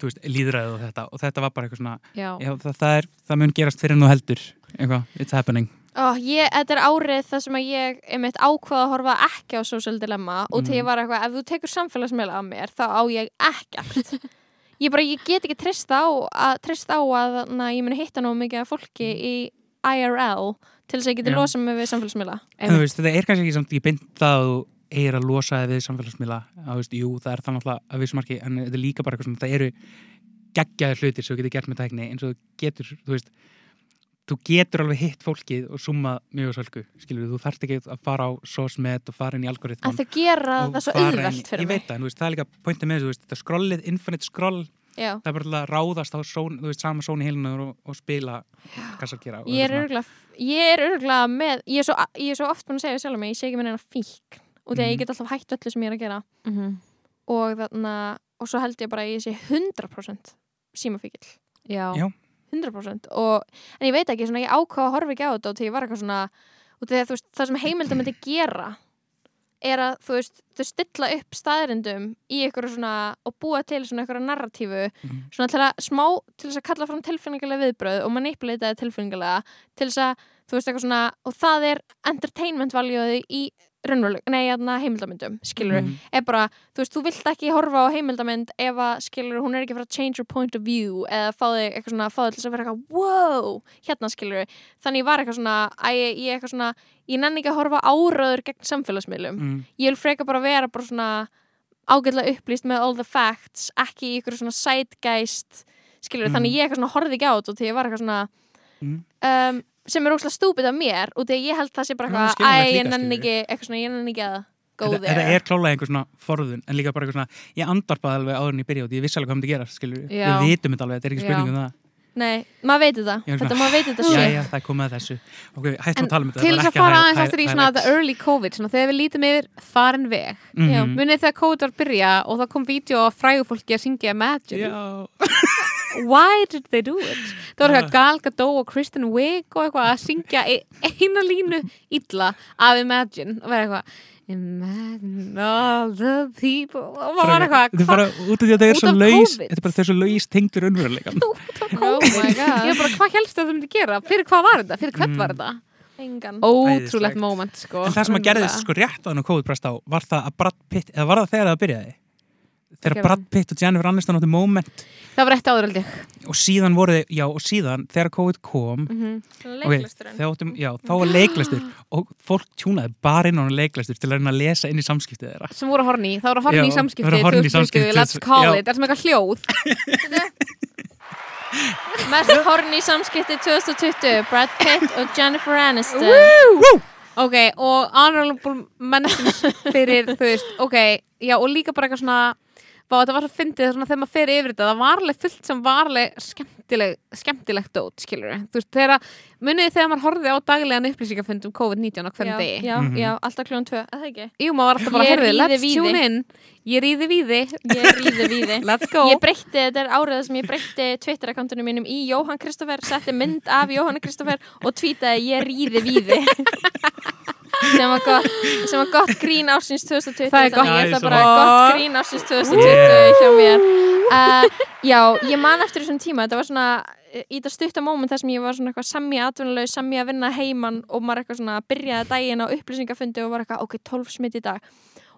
þú veist, líðræðið og þetta. Og þetta var bara eitthvað svona, Já, já, það, það er það mun gerast fyrir nú heldur, eitthvað, it's happening. Ó, ég, Þetta er árið það sem að ég einmitt ákvaða að horfa ekki á Social Dilemma og til Mhm. ég var eitthvað, ef þú tekur samfélagsmiðla af mér þá á ég ekkert <laughs> ég bara, ég get ekki treyst á að, treyst á að na, ég muni hitta nóg mikið af fólki í IRL til þess að ég geti losa mig við samfélagsmiðla. Þetta er kannski ekki samt beint það að þú eigir að losa þig við samfélagsmiðla. Jú, það er náttúrulega að vissu marki en þetta er líka bara eitthvað svona, það eru geggjaðir hlutir sem þú getur gert með tækni eins og þú getur, þú veist þú getur alveg hitt fólkið og summa mjög sölku, skilur þú þarft ekki að fara á sosmet og fara inn í algoritman að þau gera það svo auðvelt fyrir ég mig veit það, veist, það er líka pointið með þessu, þetta skrollið, infinite scroll Já. það er bara að ráðast á són, þú veist, sama són í heilinu og, og spila hvað svo að gera og ég er er örgulega með ég er svo, ég er svo oft búin að segja sjálf mig ég sé ekki með neina fík og þegar Mhm. ég get alltaf hætt öllu sem ég er að gera Mhm. og þarna og svo held ég bara að ég sé 100% símafíkil Já. Já. 100% og, en ég veit ekki, svona, ég ákvað að horfa ekki á þetta og til ég var eitthvað svona þegar, veist, það sem heimildar myndi gera er að þú veist, þau stilla upp staðrindum í ykkur svona og búa til svona ykkur narratífu Mhm. svona til að smá, til þess að kalla fram tilfinningarlega viðbröð og manipuleita það tilfinningarlega til þess að, þú veist, eitthvað svona og það er entertainment valjóði í raunveruleg, nei, hérna heimildamyndum skilur, Mhm. er bara, þú veist, þú vilt ekki horfa á heimildamynd ef að, skilur, hún er ekki fara að change your point of view eða fá þig eitthvað svona, fá þig til að vera eitthvað wow, hérna skilur, þannig ég var eitthvað svona að ég, ég eitthvað svona, ég nenni ekki að horfa áraður gegn samfélagsmiðlum Mm. ég vil freka bara vera bara svona ágætlega upplýst með all the facts ekki ykkur svona sidegeist skilur, Mm. þannig ég eitthvað svona horfði ekki á þetta og því ég var eitthvað svona Mm. um, sem er óslega stúpid af mér og því að ég held það sé bara Já, eitthvað, æ, ég nenni ekki eitthvað svona, ég nenni ekki að go þetta, there þetta er klálega einhver svona forðun en líka bara eitthvað svona, ég andarpaði alveg áður en ég byrja og ég vissi alveg hvað myndi gera, skilur Já. við vitum þetta alveg, þetta er ekki Já. spurning um það Nei, maður veit þetta, Ég er svona, þetta maður veit þetta já, já, það er komið að þessu ok, hættum En að tala um þetta til þetta þess var að ekki fara hæ- aðeins hæ- eftir í hæ- svona the early COVID, svona þegar við lítum yfir farin veg. Já. Mhm. Munið þegar COVID var að byrja og það kom vídeo af frægu fólki að syngja Imagine. já, <laughs> Why did they do it? Það var eitthvað Gal Gadot og Kristen Wiig og eitthvað að syngja e- eina línu illa af Imagine. Og vera eitthvað Imagine all the people. Og maður var eitthvað þetta er bara út af því að þetta er svo laus þetta er bara þessu laus tengdur unnveruleikan <laughs> Oh my Ég god, er bara, hvað helst það myndi gera? Fyrir hvað var þetta? Fyrir hvern Mm. var þetta? engan. Ótrúlegt moment, sko. En það sem að gerðist sko rétt á hann og COVID brast á var það að Brad Pitt, eða var það þegar það byrjaði þegar Brad Pitt og Jennifer Aniston áttu moment. Það var rétt áður, held ég. Og síðan voru þið, já og síðan þegar COVID kom Mhm. ok, þegar áttum, já, þá var leiklæstur og fólk tjúnaði bara inn á leiklæstur til að reyna að lesa inn í samskiptið þeirra. Sem voru horni, það voru horni Já, í samskipti voru horny í 2020, samskipti, let's call já. it, það er sem eitthvað hljóð? <laughs> Mest horn í samskipti 2020 Brad Pitt og Jennifer Aniston. Ok, og honorable mentions fyrir, þú veist, ok já, og líka bara eitthvað svona Vá, þetta var svo fyndið svona þegar maður fer yfir þetta það var alveg fullt sem var alveg skemmtileg, skemmtilegt dót, skilur þú veist, þegar, munið þið þegar maður horfið á daglegan upplýsingafund um COVID-19 á hverjum já, degi? já, Mhm. já, alltaf kljóðan tvö, að það ekki? Jú, maður var alltaf bara, herfið, ríði let's víði. tune in. Ég ríði víði, Ég ríði víði. <laughs> Let's go. Ég breytti, þetta er árið sem ég breytti Twitter-akkántunum mínum í Jóhann Kristoffer setti mynd af Jóhann Kristoffer og tweetaði ég ríði víði <laughs> sem var gott, sem var gott grín ársins 2020 Það er gott. Nice, ætla bara gott grín ársins 2020 hjá mér. Uh, <laughs> Já, ég man eftir þessum tíma. Þetta var svona eh, í þetta stutta moment þar sem ég var svona eitthvað sammi atvinnuleg, sammi að vinna heiman og maður eitthvað svona byrjaði daginn á upplýsingafundi og var eitthvað, ok, 12 smitt í dag.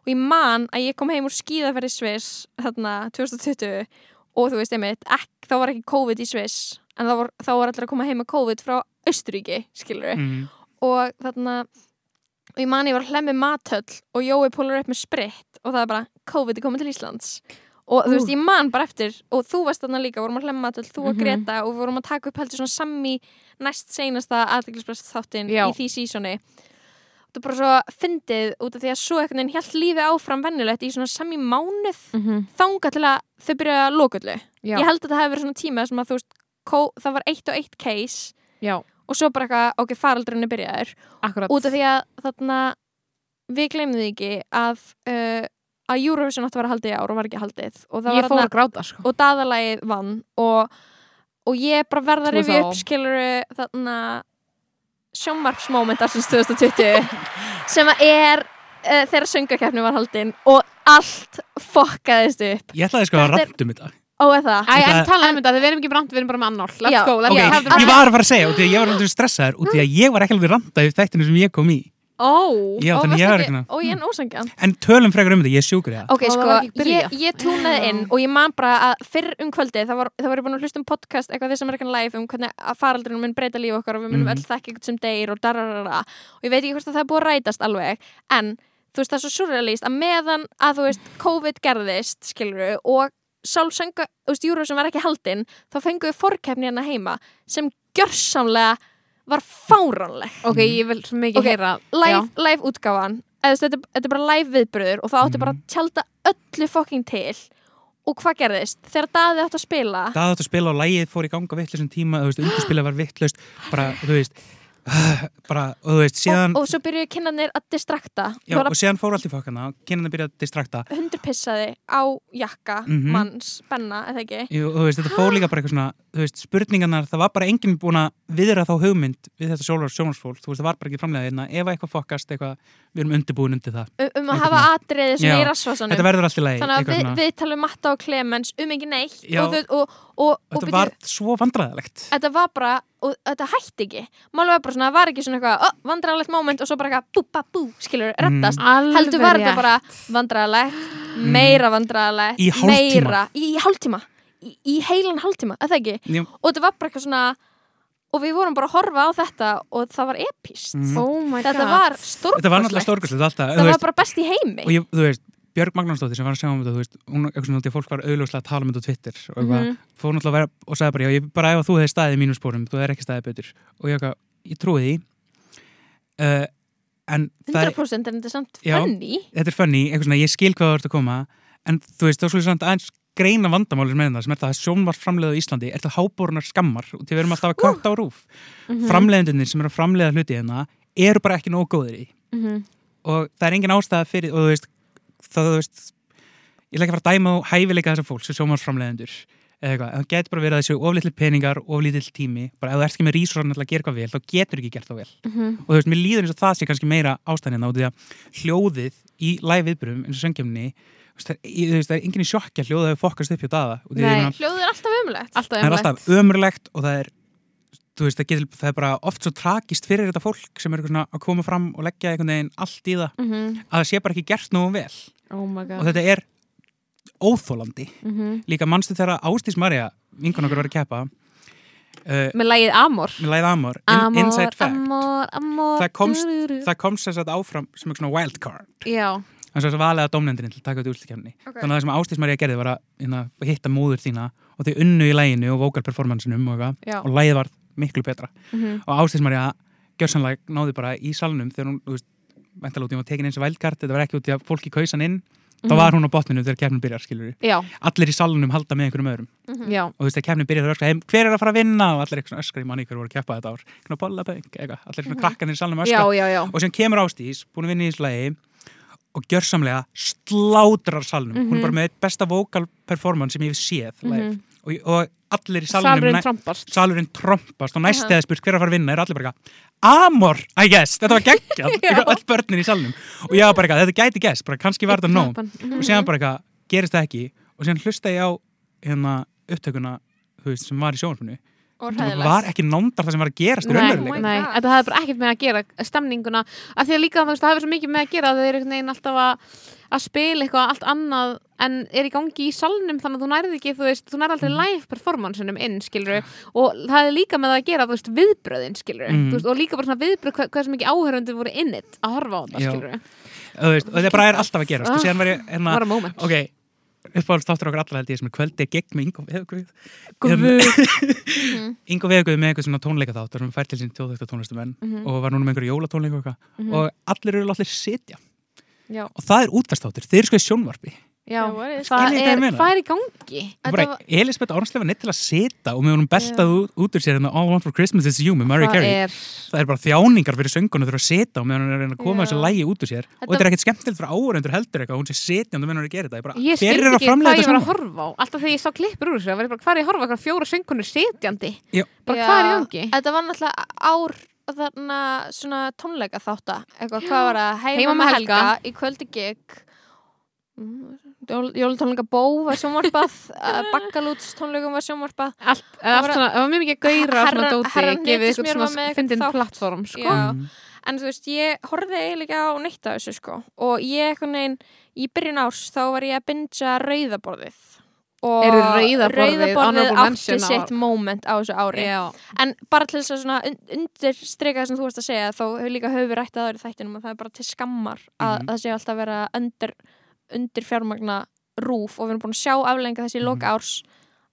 Og ég man að ég kom heim úr skíðaferði Sviss þarna 2020 og þú veist einmitt, ek, þá var ekki COVID í Sviss en þá var, þá var allir að koma heim með COVID frá Östuríki, skilur við mm. og þarna og ég man ég var að hlemmi mathöll og Jói púlar upp með spritt og það er bara COVID er komið til Íslands. Og þú veist, ég man bara eftir og þú varst þarna líka, vorum að hlemma mathöll, þú og Mhm. Greta og vorum að taka upp heldur svona sammi næst seinasta aðdeglisbrest þáttinn í því sísoni. Það er bara svo fyndið út af því að svo einhvern veginn hjælt lífi áfram vennulegt í svona sammi mánuð Mhm. þanga til að þau byrja að loköllu Já, ég held að það hefði verið svona tíma sem að þú veist, það var eitt og eitt case já, og svo bara eitthvað, ok, faraldurinn er byrjaður. Akkurat. Út af því að þarna við glemum því ekki að uh, að Eurovision átti að vera haldið í ár og var ekki haldið. Og það Ég var fór þarna að gráta, sko. Og daðalagið vann og, og ég bara verða að rifja upp skilur þarna sjómarpsmoment ársins 2020 <laughs> sem að er uh, þegar söngakeppni var haldin og allt fokkaðist upp. Ég ætlaði sko að Þetta er- rættum þetta og er það? Æ, en tala um þetta, við erum ekki brant, við erum bara með annál. Let's Já, go, let's ok, have the ég var að fara að segja að ég var alltaf stressaður út í að ég var ekki alveg randað í þættinu sem ég kom í. Ó, Já, Ó, þannig ég er ekki- ekki Ó, ég er ósangjan En tölum frekar um þetta, ég sjúkur það. Ok, Ó, það sko, byrjað. ég, ég túnaði inn og ég man bara að fyrr um kvöldið það var, það var ég búin að hlusta um podcast eitthvað þess American Life um hvernig að faraldurinn mun breyta líf okkar og við munum Mhm. öll þekka eitthvað sem deyr og dararara. Og ég veit ekki hvort að það er búið að rætast alveg en þú veist það er svo surrealist að meðan að þú veist COVID gerðist skiluru og sálsöngu, þú veist, júru sem var ekki haldinn þá fengum við fórkefni hérna heima sem gjörsamlega var fáránleg. Ok, ég vil svo mikið Ok, heyra. Live, live útgáfan. Eða, þú veist, þetta, þetta er bara live viðbröður og það átti Mhm. bara að tjálta öllu fokking til. Og hvað gerðist? Þegar Daði átti að spila Það átt að spila og lægið fór í ganga vittlusum tíma, þú veist, undirspilað var vittlust bara, þú veist <sighs> bara, og þú veist, síðan og, og svo byrjuðu kinnarnir að distrakta. Já, og síðan fór allt í fokkana, kynnan byrjaði að distrakta. Hundur pissaði á jakka Mhm. manns, Benna, eða ekki? Jú, og þú veist, þetta fór líka bara eitthvað svona þú veist, spurningarnar, það var bara enginn búin að viðra þá hugmynd við þetta sjólar sjónarsfólk þú veist, það var bara ekki framlega einna, ef eitthvað fokkast eitthvað, við erum undirbúin undir það. Um, um að hafa svona. atriði svona í lagi þannig að við, við talum Matta og Clemens um ekki neitt og, og, og, og, þetta hætti ekki. Máli var bara svona, það var ekki svona eitthvað oh, vandræðalegt moment og svo bara eitthvað bú, bá, bú, skilur, reddast. Alveg heldur var þetta bara vandræðalegt meira vandræðalegt Í hálftíma. meira, í, í hálftíma. Í, í heilan hálftíma, eða ekki? Já, og þetta var bara eitthvað svona og við vorum bara að horfa á þetta og það var epist Mhm. Oh my god. þetta var stórkostlegt þetta var náttúrulega stórkostlegt. alltaf, það þú var bara best í heimi. og ég, þú veist Björg Magnarsdóttir sem var að sjá um þetta, þú veist, hún, eitthvað svona, fólk var auðljóslega að tala um þetta á Twitter og eitthvað, Mhm. fór náttúrulega að vera og sagði bara, já, ég bara ef þú hefði staðið í mínum spórum, þú hefði ekki staðið betur og ég, ég trúi því uh, en það er, 100% er þetta samt Já. funny þetta er funny, eitthvað svona, ég skil hvað þú ert að koma en þú veist, þá skulle samt aðeins greina vandamálir með það sem er það að sjónvarsframleiða á Íslandi er það hábórunar skammar og því við erum alltaf að kvötta á rúf Mhm. framleiðendunir sem eru að framleiða hluti hérna eru bara ekki nógu góðir í Mhm. og það er engin ástæða fyrir og þú veist, það þú veist ég ætla ekki að fara að dæma á hæfileika þessar fólks sem sjónvarsframleiðendur eða eitthvað, en það getur bara verið að þessu oflitli peningar oflitill tími, bara ef þú ert ekki með rísorn að gera eitthvað vel, þá getur ekki gert það vel Mhm. og þú veist, mér líður eins og það sé kannski meira ástæðina og því að hljóðið í live viðbyrjum eins og söngjumni það er, ég- þú veist, það er enginn í sjokki að hljóðið hefur fokkast upp hjá daða Nei. hljóðið er alltaf umlegt alltaf það er einmitt. alltaf ömurlegt og það er veist, það, getur, það er bara oft svo tragist fyrir þetta fólk sem er að koma fram og leggja einhvern veginn allt í það Mhm. að það sé bara ekki gert nógu vel. Oh og þetta er óþólandi Mhm. líka mannstu þegar Ástís Marja vinkun okkur var að keppa uh, með lægið Amor. með læð Amor, in, Amor, Inside Fact. Amor, Amor Það komst- dururu. það kom sér satt áfram sem eitthvað svona wildcard Já, þannig að það aðlega domnendurinn til að taka út úrslikefni Ok. þannig að það sem Ástís Marja gerði var að hérna, hitta móður þína og þau unnu í læginu og vocal performanceunum og, og lægið var miklu betra Mhm. og Ástís Marja gjörsanlega náði bara í salnum þegar hún, þú veist, væntalega út í hún var tekin eins og wildcard þetta var ekki út í að fólki kausan inn þá Mhm. var hún á botninu þegar kefnin byrjar skilur Já, allir í salnum halda með einhverjum öðrum Mhm. já og þú veist, þegar kefnin byrjar að öskra heim, hver er að fara að vinna og allir eitthvað öskra í manni hver voru að keppa þetta ár Svona bollaböng, allir svona krakkanir í salnum Mhm. Já, já, já og sem kemur Ástís, búin að vinna í þessu lagi og gjörsamlega slátrar salnum, hún Mhm. er bara með besta vocal performance sem ég hef séð live. Mhm. Og, og allir í salnum Salurinn trompast. og næst eða spurt hver er að fara að vinna? Er allir bara eitthvað, Amor, I guess, þetta var geggjað. <laughs> Öll börnin í salnum. Og ég var bara eitthvað, þetta gæti gæst, bara kannski var þetta nóg. Og síðan bara eitthvað, gerist það ekki? Og síðan hlusta ég á hérna upptökuna veist, sem var í og það var ekki nándar það sem var að gerast Nei, Oh nei, þetta hafði bara ekkert með að gera stemninguna, af því að líka þú veist, það hefur svo mikið með að gera að þau eru einhvern veginn alltaf að að spila eitthvað allt annað en er í gangi í salnum þannig að þú nærði ekki, þú veist, þú nærði aldrei Mhm. live performanceunum inn, skilur og það er líka með það að gera, þú veist, viðbröðin, Mhm. veist, og líka bara svona viðbröð hvað, hvað sem ekki áhörundu voru innit að horfa á þetta, veist, og þetta bara er alltaf að gerast. Og síðan var ég, hérna, var a moment. Ok uppáhalds þáttur okkar allra held ég sem er kvöldi gegn með Ingo Veðugvið. Ingo Veðugvið með eitthvað svona tónleika þáttur sem fær til sín tjóðvökta tónlistumenn Mhm. og var núna með einhverju jólatónleika og eitthvað Mhm. og allir eru allir sitja Já, og það er útvarstáttur, þeir eru sko í sjónvarpi já, Já, það er, hvað er í gangi? og Þetta bara var- Elisabeth Ormslefa neitt til að sita og með honum beltað út, úr sér en All I Want For Christmas Is You með Það Carey. er, það er bara þjáningar fyrir söngunum þurfa að sita og meðan hann er að koma Já. þessu lægi út úr sér. Og Þetta- þetta er ekkert skemmtilegt fyrir áhörendur heldur eitthvað hún sé sitjandi meðan hann er að gera þetta. Ég bara, ég skildi ekki hvað ég þetta var að horfa á. Alltaf þegar ég sá klippur úr þessu, það var ég bara, hvað er ég að horfa á fjóra söngunir sitjandi? Já. bara? Þetta var ár þarna svona tónleika þátta eitthvað, hvað var það, heima, Heima með með Helga, Helga. í kvöldi gig. mm, Jólutónleika Bó var sjónvarpað <laughs> uh, Baggalúts tónleikum var sjónvarpað allt, Það allt var- svona, það var mjög mikið dóti, herran gefið ykkur Hnetusmjör var með svona eitthvað plattform, sko. Mm. En þú veist, ég horfði eiginlega á neitt af þessu sko og ég eitthvað neginn, í byrjun árs þá var ég að bingja rauðaborðið og Rauðaborðið átti sitt moment á þessu ári Já. en bara til þess að svona un undirstrika það sem þú varst að segja þá hefur líka höfur rætt að það eru þættinum og það er bara til skammar að Mhm. það sé alltaf vera undir, undir fjármagna rúf og við erum búin að sjá aflenga þessi í Mhm. loka árs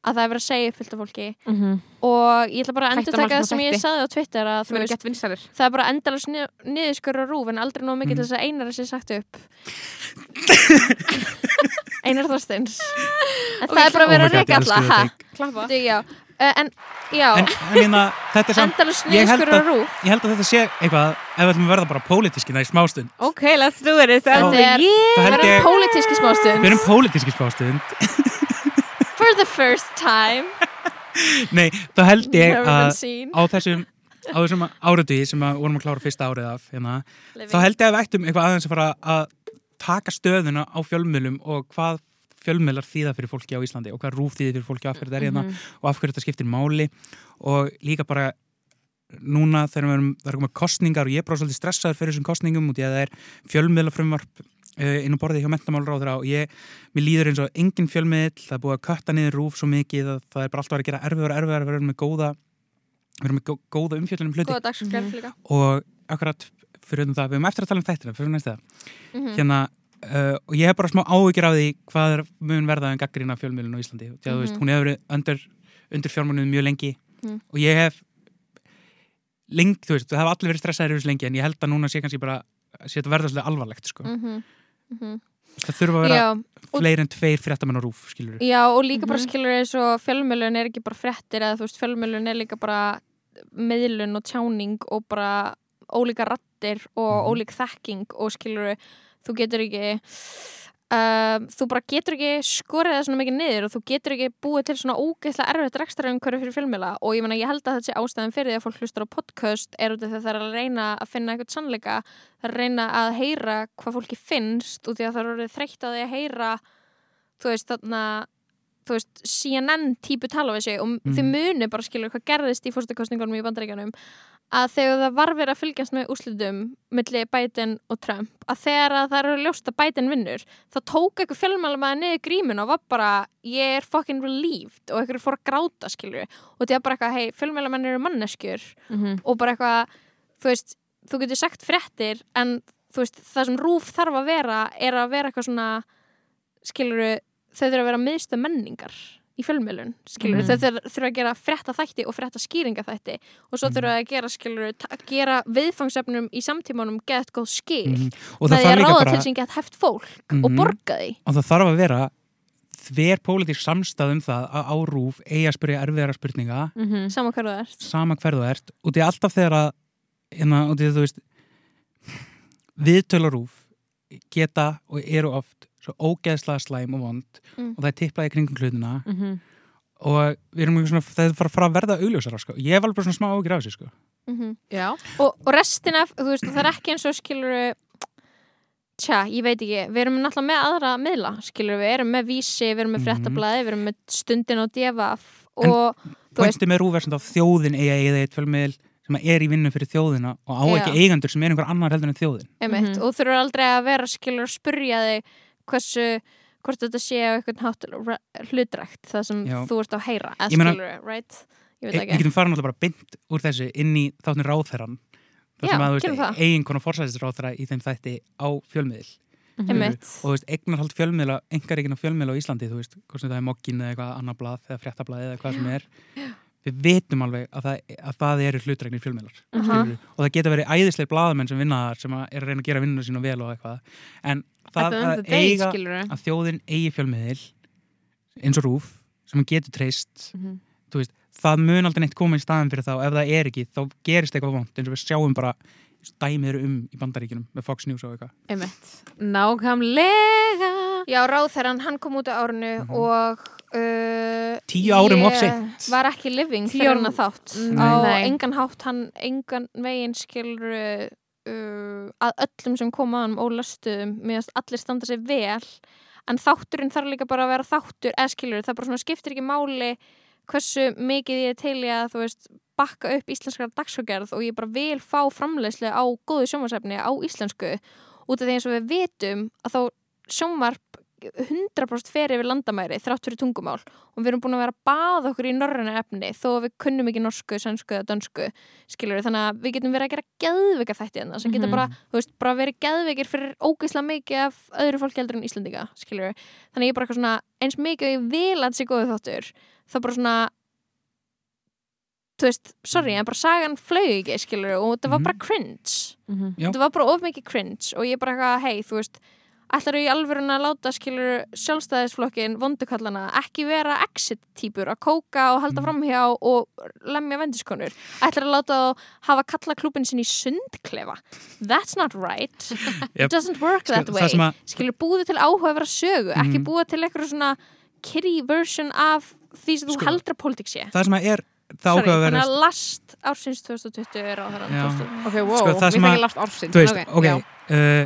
að það er verið að segja upp fullt af fólki. Mhm. og ég ætla bara að endur taka það sem ég sagði á Twitter að eru veist, það er bara endalast niðurskurra rúf en aldrei nóg mikið Mhm. til þess að einar þessi sagt upp. <laughs> Einar Þorsteins. <laughs> En það er bara Oh verið að reyka alla Uh, en já, En, en hérna, þetta er samt, ég held að- ég held að þetta sé eitthvað, ef við ætlum að verða bara pólitíski það í smástund. Ok, let's do the Þetta er- Við erum pólitíski smástund. Við erum pólitíski smástund. <laughs> For the first time. <laughs> Nei, þá held ég að á þessum, á þessum áriði sem að vorum að klára fyrsta árið af, hérna, þá held ég að við ættum eitthvað aðeins að fara að taka stöðuna á fjölmiðlum og hvað fjölmiðlar þýða fyrir fólki á Íslandi og hvað rúf þýðir fyrir fólki og af hverju þetta er hérna og af hverju þetta skiptir máli og líka bara núna þegar við erum, það er komið kostningar og ég er bara svolítið stressaður fyrir þessum kostningum að það er fjölmiðlafrumvarp uh, inn á borðið hjá mentamálráðra og ég, mér líður eins og engin fjölmiðl, það er búið að kötta niður rúf svo mikið að það er bara alltaf að gera erfiðar og erfiðar að vera með góða við erum með gó- góða umfjöldunum hluti Mhm. líka og akkurat fyrir um það, við erum eftir að tala um þættina fyrir næsta Mhm. hérna uh, og ég hef bara smá áhyggjur af því hvað er mun verða en gaggrína fjölmiðlun á Íslandi því að þú veist, Mhm. hún hefur verið undir, undir fjármagnuð mjög lengi Mhm. og ég hef lengi, þú veist, það hafa allir verið stressaðir yfir þessu lengi en ég held að núna sé kannski bara sé þetta verða svolítið alvarlegt sko. Mhm. Mhm. það þurfa að vera Já, fleiri en tveir fréttamenn á rúf, skilur Já, og líka bara Mhm. skilur eins og fjölmjölun er ekki bara fréttir eða þú veist, fjölmjölun er líka bara meðlun og tjáning og bara ólíka rattir og Mhm. ólík þekking og skilur þú getur ekki uh, þú bara getur ekki skorið það svona mikið niður og þú getur ekki búið til svona ógeðslega erfitt rekstraumhverju fyrir fjölmjöla og ég meina ég held að þetta sé ástæðan fyrir því að fólk hlustar á podcast er út af því að það að reyna að finna eitthvað sannleika það er að reyna að heyra hvað fólki finnst út í að það er orðið þreytt á því að heyra þú veist þarna þú veist, CNN típu tala við sig og Mhm. þið muni bara skilur hvað gerðist í fórstakostningunum í bandaríkjanum að þegar það var verið að fylgjast með úrslitum milli Biden og Trump að þegar að það eru ljóst að Biden vinnur þá tók eitthvað fjölmælum niður grímun og var bara, ég er fucking relieved og eitthvað fór að gráta skilur og það er bara eitthvað, hei, fjölmælum eru manneskjur. Mhm. og bara eitthvað, þú veist þú getur sagt fréttir en þú veist, það sem rúf þarf að vera er að vera eitthvað svona skiluru, þau þurfa að vera miðstöð menningar í fjölmiðlun, skiluru, Mhm. þau þurfa, að gera frétta þætti og frétta skýringa þætti og svo Mhm. þurfa að gera, skiluru, að gera viðfangsefnum í samtímanum gett góð skil og með það því þarf að líka ráða bara til sín gett heft fólk og Mhm. borga því og það þarf að vera þver pólitísk samstæð um það að á rúf eigi að spyrja erfiðara spurninga Mhm. sama hverju það ert sama hver þú ert út í alltaf þegar að hérna, út í þú veist viðtölarúf geta og eru oft svo ógeðslega slæm og vond Mm. og það er tippað í kringum hlutina Mhm. og við erum eitthvað svona, það er fara, fara að verða augljósara sko. ég alveg bara svona smá ágjur af þessu sko. mm Já. og, og restina, þú veist, það er ekki eins og skilur tja, ég veit ekki, við erum náttúrulega með aðra miðla, skilur við, erum með vísi við erum með Mhm. fréttablaði, við erum með stundin og devaf og þú veist, pointi með er svona að þjóðin eiga eitt fjölmiðl sem er í vinnu fyrir þjóðina og á Já. ekki eigendur sem er einhver annar heldur en þjóðin einmitt, Mhm. og þú þurfur aldrei að vera skilur að spurja þig hversu hvort þetta sé á hátt ra- hlutrækt, það sem Já. þú ert að heyra meina- skilur, right? Ég veit við ekki. getum fara náttúrulega bara beint úr þessu inn í þáttin ráðherran þar Já, sem að þú veist, eigin konar forsæðisráðherra í þeim þætti á fjölmiðl Mhm. einmitt, og þú veist, eignarhald fjölmiðla, engaríkin á fjölmiðla á Íslandi, þú veist, hvort sem það er mokkin eða eitthvað annar blað eða fréttablaði eða hvað sem er við vitum alveg að það, að það eru hlutregnir fjölmiðlar Aha. skilurðu. og það geta verið æðislega blaðamenn sem vinna þar sem er að reyna að gera vinnuna sína vel og eitthvað en það að eiga að þjóðin eigi fjölmiðil eins og rúf sem hann getur treyst Mhm. þú veist, það mun aldrei neitt koma í staðin fyrir þá ef það er ekki, þá gerist eitthvað vond eins og við sjáum bara dæmið eru um í bandaríkinum með Fox News og eitthvað. Nákvæmlega. Já, ráðherran, hann kom út á árinu Mhm. og uh, Tíu árum ég of seint. var ekki living fyrir hann að þátt Nei. á Nei. engan hátt hann engan veginn skilur uh, að öllum sem koma að hann ólöstuðum meðan allir standa sér vel en þátturinn þarf líka bara að vera þáttur eða skilur, það bara svona skiptir ekki máli hversu mikið ég er til í að þú veist, bakka upp íslenskar dagsfjögerð og ég bara vil fá framleiðslu á góðu sjónvarsefni á íslensku út af því eins og við vitum að þá sjónvarp 100% fer yfir landamæri þrátt fyrir tungumál og við erum búin að vera að baða okkur í norræna efni þó að við kunnum ekki norsku, sænsku eða dönsku skilur við, þannig að við getum verið að gera geðveika þætti hérna sem geta Mhm. bara, þú veist, bara verið geðveikir fyrir ógeðslega mikið af öðru fólki heldur en Íslendinga, skilur við þannig að ég bara eitthvað svona, eins mikið og ég vil að þetta sé góðu þáttur, þá bara svona þú veist, sorry, en bara sagan flög ekki, skilur og þetta var Mhm. bara cringe Mhm. Já. þetta var bara of mikið cringe og ég bara eitthvað, hei, þú veist ætlar í alvörun að láta skilur sjálfstæðisflokkin vondukallana ekki vera exit-típur að kóka og halda Mm. framhjá og lemja vendiskonur ætlar að láta þá hafa kalla klúbin sinni í sundklefa that's not right <laughs> Yep. it doesn't work that Sko, way það að, skilur búið til áhuga vera sögu ekki Mhm. búið til eitthvað svona kiddie version af því sem þú Sko, heldur að pólitík sé það sem að er það ákveða að vera þannig að last ársins 2020 er á Já. þeirra Ok, wow, Sko, það þekki að- last ársins þú veist, Ok, ok, já. Uh,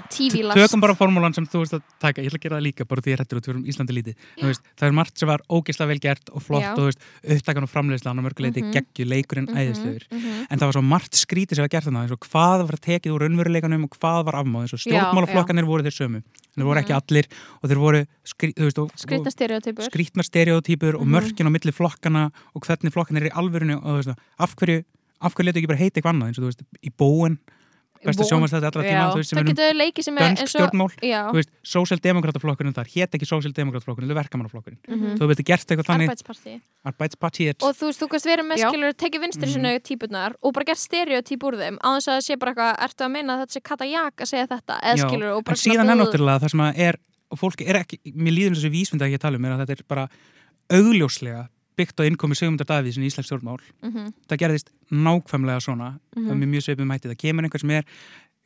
tökum bara formúlan sem þú veist að taka ég ætla að gera það líka, bara því ég er hættur út fyrir Íslandi lítið veist, það er margt sem var ógeðslega vel gert og flott Já. og þú veist, upptakan og framleiðslan og mörguleiti Mhm. geggju, leikurinn Mhm, æðislegur mhm. en það var svo margt skrítið sem var gert þannig og hvað var tekið úr raunveruleikanum og hvað var afmáð stjórnmálaflokkanir voru þeir sömu en þeir voru ekki Mhm. allir og þeir voru skrí, skrítnar stereotýpur og Mhm. mörkin á milli flokkana og hvernig flokkan er í alvörinu og þú veist, af hverju af hverju letu ekki bara heita eitthvað annað eins og þú veist, í bóin besta Bóin. sjónvarsstætti allra tíma veist, sem það um getur leikið sem er dönsk eins og stjórnmál já, þú veist, sósjaldemokrataflokkurinn þar hét ekki sósjaldemokrataflokkurinn, er verkamannaflokkurinn mhm. þú veitir gert eitthvað þannig arbeidsparti arbeidspartiet og þú veist, þú kannst verið með skilur tekið vinstri Mhm. sinni típurnar og bara gert stereotyp úr þeim á þess að það sé bara eitthvað, ertu að meina að þetta sé katajak að segja þetta, eða skilur og en bara síðan er náttúrulega það sem að er og fólk er ekki, mér líður eins og vísmynda ekki að tala um er að þetta er bara augljóslega byggt á innkomi Sigmundar Davíðs í Íslands stjórnmál mm það gerðist nákvæmlega svona Mhm. það er mjög sveipum mætti, það kemur einhver sem er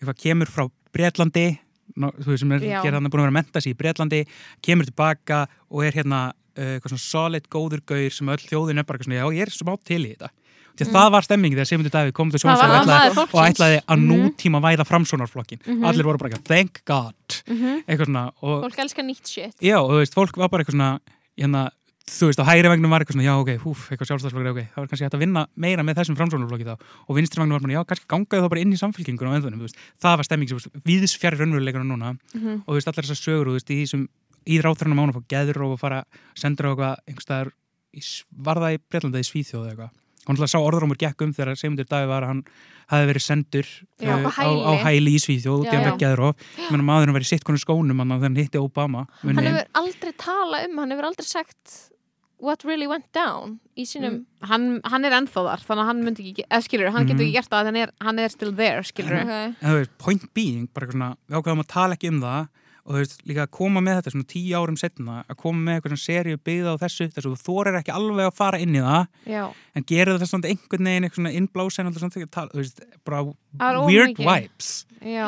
eitthvað kemur frá Bretlandi ná, þú veist sem er hann búin að vera að menta sig í Bretlandi kemur tilbaka og er hérna uh, eitthvað svona solid góður gaur sem öll þjóðin er bara svona, já ég er smá til í þetta því að Mhm. það var stemmingin þegar Sigmundur Davíð kom til sjónvarpsins og ætlaði- að Mhm. nútíma væða framsónarflokkin Mhm. allir voru bara eitthvað, thank god -hmm. eitthvað svona og, fólk elskar nýtt shit já, og þú veist, fólk var bara eitthvað svona hérna, þú veist, á hægri vagnum var eitthvað svona já, ok, húf, eitthvað sjálfstæðsflokkur, ok það var kannski hægt að vinna meira með þessum framsónarflokki þá. Og vinstri vagnum var bara, já, kannski gangaði þá bara inn í samfélkingun á endanum, þú veist, það var stemming sem viðs fjari raunveruleikana núna. Mhm. og þú veist, allar þessar sögur, þú veist, í þessum í ráþrænum mánu fór geður og fara sendur á eitthvað, einhverstaðar var það í Breitlanda í Svíþjóð eða eitthvað hann sá orðrómur gekk um þegar Sigmundur Davíð var að hann hafi verið sendur Já, uh, á á, hæli í Svíþjóð út í Já, hann já. geður menn maðurinn var í sitt konur skónum hann þegar hann hitti Obama hann hefur aldrei talað um, hann hefur aldrei sagt what really went down í sínum hann, hann er ennþá þar þannig að hann myndi ekki, eða skilur, hann getur Mhm. ekki gert það hann er, hann er still there, skilur Ok. en þú veist, point being, bara eitthvað svona við ákveðum að tala ekki um það og þú veist, líka að koma með þetta svona tíu árum setna að koma með eitthvað svona seríu byggða á þessu þess að þú þorir ekki alveg að fara inn í það já, en gerir það svona einhvern veginn eitthvað svona tala, þú veist, bara of weird mikið. vibes. Já.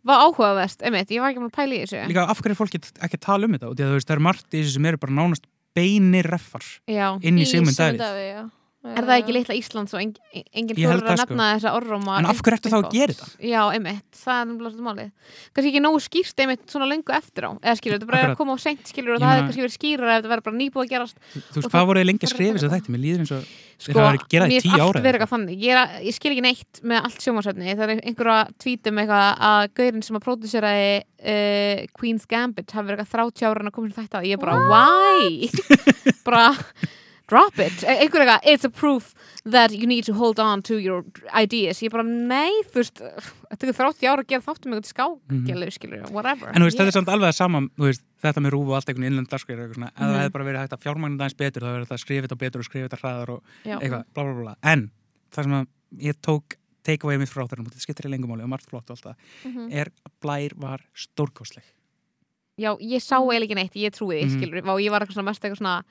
Var áhugavert, einmitt, ég var ekki með að pæla í þessu. Líka af hverju er fólk ekki að tala um þetta? Og því að þú veist, það eru margt í þessu sem eru bara nánast beinir reffar já, inn í Sigmund Sigmund Davíð. Er það ekki litla Íslands og engin, engin held þorur að það, sko. nefna þessa orðróma en af hverju ertu þá að gera þetta? Já, einmitt, það er náttúrulega málið. Kannski ekki nógu skýrt einmitt svona löngu eftir á. Eða skilur, þetta bara er að koma á seint skilur og það hefði kannski verið skýrara ef þetta verið bara nýbúið að gerast. Þú veist, hvað það- voru þið lengi að það skrifa þess að þetta? Mér líður eins og sko, hafa verið að gera það í tíu finnst ár allt eða verið eitthvað. þannig. Ég, er ég skil ekki neitt með allt sjómasefni það er einhverja tvítum eitthvað að <laughs> gaurin sem að próduseraði Queen's Gambit hafi verið eitthvað 30 ára en að koma til þetta ég bara, why? bara drop it, E- einhver eitthvað it's a proof that you need to hold on to your ideas, ég bara, nei þú veist, þetta er 30 ára að gera þáttum eitthvað skákjælu, skilur, whatever Mhm. En þú veist, Ég- þetta er samt alveg að sama, þú veist, þetta með rúf og allt einhvern eitthvað svona, ef það Mhm. hefði bara verið hægt að fjármagna það eins betur, það verið hægt að skrifa þetta betur og skrifa þetta hraðar og Já. eitthvað, bla bla bla. En það sem að ég tók take away mitt frá þeirra, þetta skiptir í lengumáli og margt flott og allt það, Mhm. er að blær var stórkostleg. já, ég sá eiginlega neitt, ég trúi því, Mhm. skilur og ég var eitthvað svona mest eitthvað svona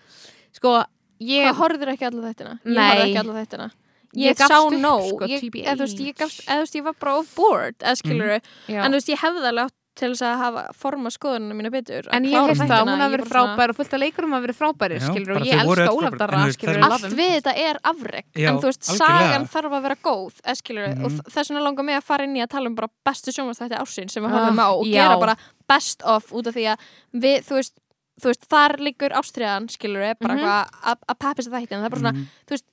sko, ég Hvað horfður ekki alla þættina? Ég Nei. horfði ekki alla þættina Ég Ég, gafst sá upp, nóg sko, ég, eða, þú veist, ég, gafst, eða, þú veist, ég var bara of bored eða skilur Mhm. já. en þú veist, ég hefði alveg átt til þess að hafa forma skoðunum mína betur að En ég klára heist að hún hafi Ég verið frábær og fullt af leikurum hafi verið frábæri, og ég þau elska öll Ólaf frábær, Darra, en þú veist, skilur, það er- allt við þetta er afreg en þú veist, algjörlega. sagan þarf að vera góð eða skilur við, og Mhm. þess vegna langar mig að fara inn í að tala um bara bestu sjónvastætti ársinn sem við Ah, horfum á og já. gera bara best of út af því að við, þú veist, þú veist þar liggur ástriðan, skilur við, bara Mhm. eitthvað að- að peppisa þætti, en það er bara svona, Mhm. þú veist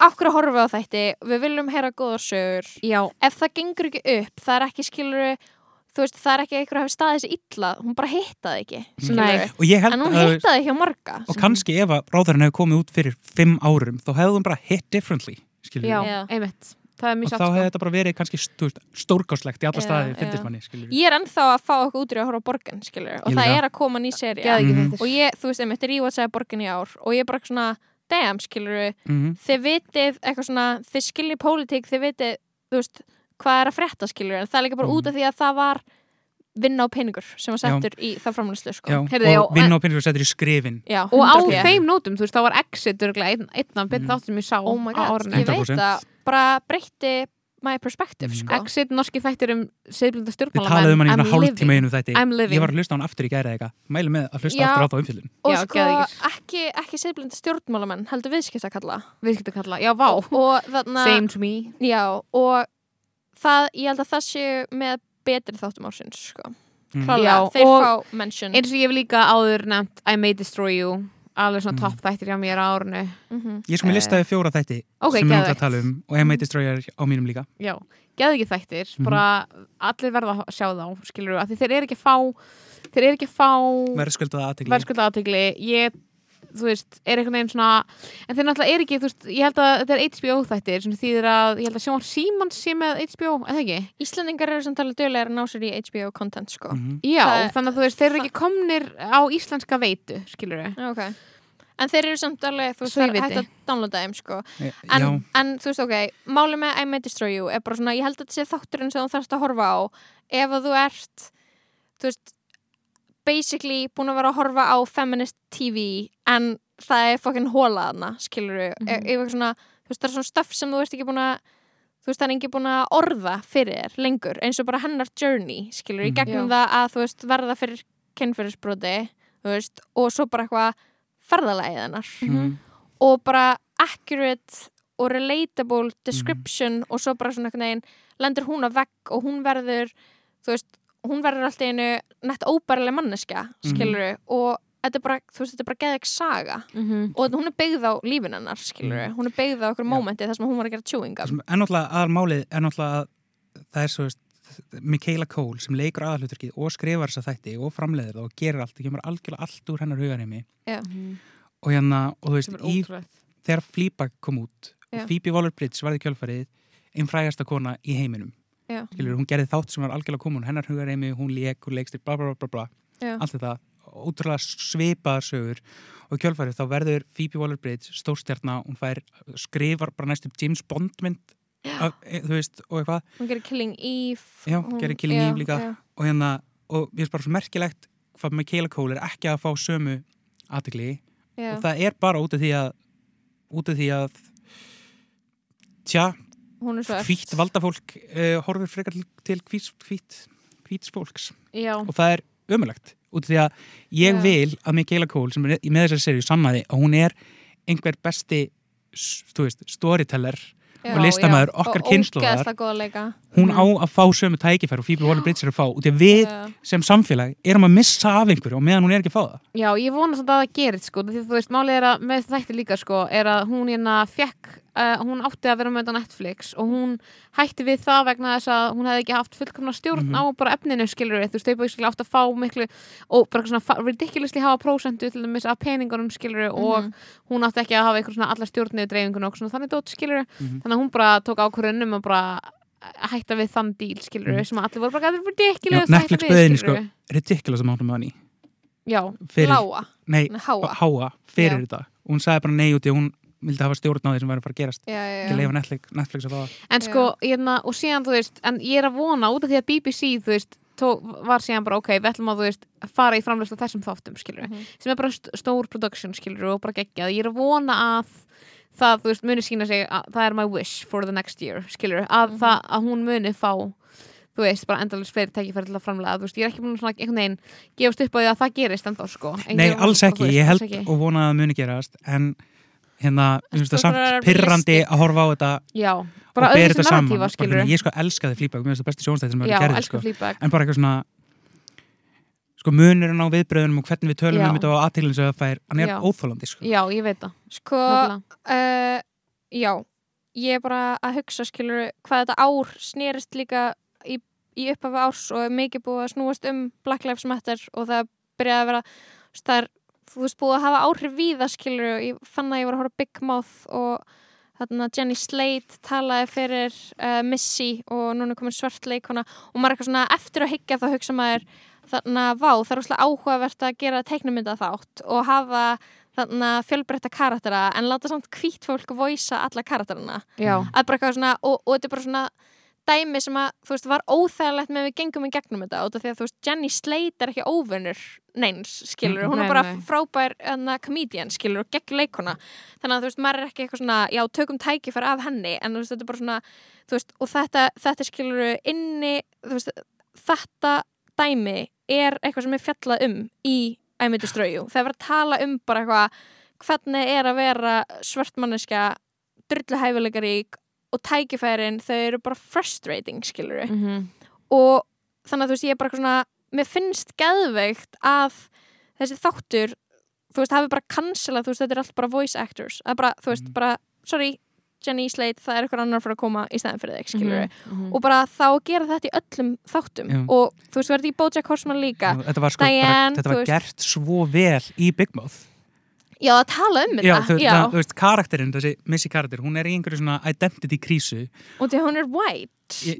okkur að horfa á þætti, við viljum heyra góðar sögur, Já, ef það gengur ekki upp það er ekki, skilur við þú veist, það er ekki einhver að hafi staðið sér illa hún bara hittaði ekki, skilur Nei. við og ég held en hún að hittaði hjá marga og kannski ef að ráðurinn hefur komið út fyrir fimm árum þá hefði hún bara hit differently skilur já, Já. einmitt Það og mjög þá satt, hefði sko þetta bara verið kannski stórkáslegt í alla Já, staði já. fyndist manni skilur ég er ennþá að fá okkur út í að horfa á borgin skilur, og Ég það er að koma ný seri Mhm. þættir. og ég, þú veist, einmitt, rewatchaði borgin í ár og ég er bara svona, damn, skilur mm þið vitið eitthvað svona þið skiljið pólitík, þið vitið þú veist, hvað er að frétta, skilur en það er líka bara Mhm. út af því að það var vinna á peningur sem var settur í það framlæslu sko. já, og já, vinna og pinnur settur í skrifin Já, Og á 100%. þeim nótum, þú veist, þá var Exit einn, af betur Mm. þáttum sem ég sá oh á god, árinu ég veit 100%. að bara breytti my perspective Mm. sko. Exit, norski þættir um seðblunda við stjórnmálamenn talaðum um hann í I'm þætti I'm living. ég var að hlusta á hann aftur í gæra eitthvað mælu með að hlusta Já. aftur á þá umfyllun og Já, sko ekki, ekki seðblindi stjórnmálamenn heldur viðskiptakalla Viðskiptakalla, já, vá og þarna Same to me já, og það, ég held að það séu með betri þáttum ársins sko. Mm. klálega, Já, þeir og fá mention Eins og ég hef líka áður nefnt I May Destroy You Alveg svona Mm. topp þættir hjá mér á árinu Mhm. ég sko með listaði fjóra þætti Ok, sem ég náttúrulega tala um og M.A. Destroyer á mínum líka Já, geðu ekki þættir Mhm. Bara allir verða að sjá þá Skilur þú, þeir eru ekki að fá Þeir eru ekki að fá verðskuldaða aðtegli verðskulda aðtegli Ég, þú veist, er einhvern veginn svona En þeir náttúrulega er ekki, þú veist Ég held að þetta er HBO þættir Sem þýðir að, ég held að sjónvar Símans sé með HBO, eða ekki? Íslendingar eru samt alveg dögulegar að ná sér í HBO content sko. Mhm. Já, Það- þannig að þú veist, þeir eru ekki komnir á íslenska veitu, skilur Já, ok En þeir eru samt alveg, þú veist, það er hægt að downloada þeim, sko. E- En, en þú veist, ok, máli með I May Destroy You er bara svona, ég held að þetta sé þátturinn sem þú þarfst að horfa á ef að þú ert, þú veist, basically búin að vera að horfa á feminist TV en það er fokkin hólaðna, skilur við. Mm Mhm. -hmm. svona, þú veist, það er svona stöff sem þú ert ekki búin að, þú veist, það er ekki búin að orða fyrir þér lengur, eins og bara hennar journey, skilur við, í Mhm. gegnum Já. það að, þú veist, verða fyrir kynfyrirsbroti, þú veist, og svo bara eitthvað ferðalagið hennar Mhm. og bara accurate og relatable description og svo bara svona veginn lendur hún að vegg og hún verður þú veist, hún verður alltaf einu nett óbærileg manneska, skilur og þetta er bara, þú veist, þetta er bara geðveik saga. Mm -hmm. og hún er byggð á lífin hennar, skilur hún er byggð á okkur Já. mómenti þar sem hún var að gera chewing það gum sem er náttúrulega aðalmálið er náttúrulega að það er svo veist Michaela Cole sem leikur aðalhutverkið og skrifar þessa þætti og framleiðir það og gerir allt, það kemur algjörlega allt úr hennar hugarheimi. Og hérna, og þú veist, í, þegar Fleabag kom út og Phoebe Waller-Bridge varði kjölfarið einn frægasta kona í heiminum. Skilur, hún gerði þátt sem var algjörlega komun hennar hugarheimi, hún lék, hún leikst bla bla bla bla, Já. allt þetta ótrúlega svipaðar sögur og kjölfarið þá verður Phoebe Waller-Bridge stórstjarna, hún fær skrifar bara næstum James Bond mynd af, e, þú veist, og eitthvað hún gerir Killing Eve Já, hún, gerir Killing Eve líka. já. og hérna, og mér finnst bara svo merkilegt hvað Michaela Cole er ekki að fá sömu aðtegli Já. og það er bara út af því að út af því að tja, hún er svo hvítt valdafólk uh, horfir frekar til- hvíts fólks. Já, og það er ömulegt út af því að ég Já. vil að Michaela Cole sem er með þessari serið sannaði að hún er einhver besti veist, storyteller og listamæður okkar og kynnslóðar ógeðslega góða leika hún Mhm. á að fá sömu tækifæri og Phoebe Waller-Bridge er að fá út af því að við Já. sem samfélag erum að missa af einhverju og meðan hún er ekki að fá það já, ég vona samt að það gerist sko, því að þú veist, málið er að með þætti líka sko, er að hún hérna fekk uh, hún átti að vera með þetta Netflix og hún hætti við það vegna þess að hún hefði ekki haft fullkomna stjórn Mhm. á bara efninu skilur við, þú veist, þau bara átti að fá miklu og bara svona ridiculously hafa prósentu til dæmis af peningunum skilur við og Mhm. hún átti ekki að hafa eitthvað svona allar stjórnið hætta við þann díl skilur við Mhm. sem allir voru bara þetta er ridiculous Netflix skilurðu. sko. ridiculous amount of money já, fyrir, lága, nei, háa háa fyrir Já. þetta og hún sagði bara nei út í að hún vildi hafa stjórn á því sem væri að fara að gerast já, já, ekki leifa Netflix, Netflix að fá það En sko, hérna, og síðan, þú veist, en ég er að vona út af því að BBC, þú veist, tó, var síðan bara, ok, við ætlum að, þú veist, fara í framlega þessum þáttum, skilur Mhm. sem er bara st stór production, skilur og bara geggjað. Ég er að vona að það, þú veist, muni sína sig að það er my wish for the next year, skilur að, Mhm. það, að hún muni fá þú veist, bara endalins fleiri tækifæri til að framlega, þú veist, ég er ekki búin að einhvern veginn gefast upp á því að það gerist ennþá, sko Engin Nei, alls bara, ekki, þú veist, ég held ekki. og vona að það muni gerast en hérna, þú það samt bara pirrandi realistic? að horfa á þetta Já, og bara bera öðru þetta sem saman Bara ég sko elskaði flýbæk, mér finnst það besti sjónstætti sem Já, maður gerði elsku sko. en bara eitthvað svona sko munurinn á viðbröðunum og hvernig við tölum Já. um þetta og aðtilin sem það fær, hann er óþólandi sko. Já, ég veit það, Sko, uh, já, ég er bara að hugsa, skilur, hvað þetta ár snerist líka í, í upphafi árs og er mikið búið að snúast um Black Lives Matter og það byrjaði að vera, það er, þú veist, búið að hafa áhrif við það, skilur, og ég fann að ég var að horfa á Big Mouth og þarna Jenny Slate talaði fyrir uh, Missy og núna komin svart leikona og maður er eitthvað svona eftir að hyggja þá hugsa maður þarna, vá, það er óslega áhugavert að gera teiknumynda þátt og hafa þarna fjölbreytta karaktera en láta samt hvít fólk voisa alla karakterina Já, að bara eitthvað svona, og, og þetta er bara svona dæmi sem að, þú veist, var óþægilegt með við gengum í gegnum þetta, af því að þú veist Jenny Slate er ekki óvinnur neins skilur, Mm, hún nei, er bara nei. frábær hana, comedian, skilur, og gegn leikona þannig að þú veist, maður er ekki eitthvað svona já, tökum tækifæri af henni, en þú veist, þetta er bara svona þú veist, og þetta, þetta skilur inni, þú veist, þetta dæmi er eitthvað sem er fjallað um í æmyndu strauju. Það er verið að tala um bara eitthvað hvernig er að vera svartmanniska drullu hæfileikarík og tækifærin þau eru bara frustrating skilur mhm, og þannig að þú veist ég er bara eitthvað svona mér finnst geðveikt að þessi þáttur þú veist hafi bara cancelað, þú veist þetta er allt bara voice actors. Það er bara, þú veist Mhm. bara, sorry Jenny Slate, það er eitthvað annar fyrir að koma í stæðin fyrir þig, skilur mhm. og bara þá gera þetta í öllum þáttum Já. og þú veist, verði í Bojack Horseman líka þetta var, sko, bara, Diane, þetta var veist. gert svo vel í Big Mouth já, að tala um já, þetta, þú, já, það, þú veist, karakterinn, þessi Missy karakter hún er í einhverju svona identity krísu og því hún er white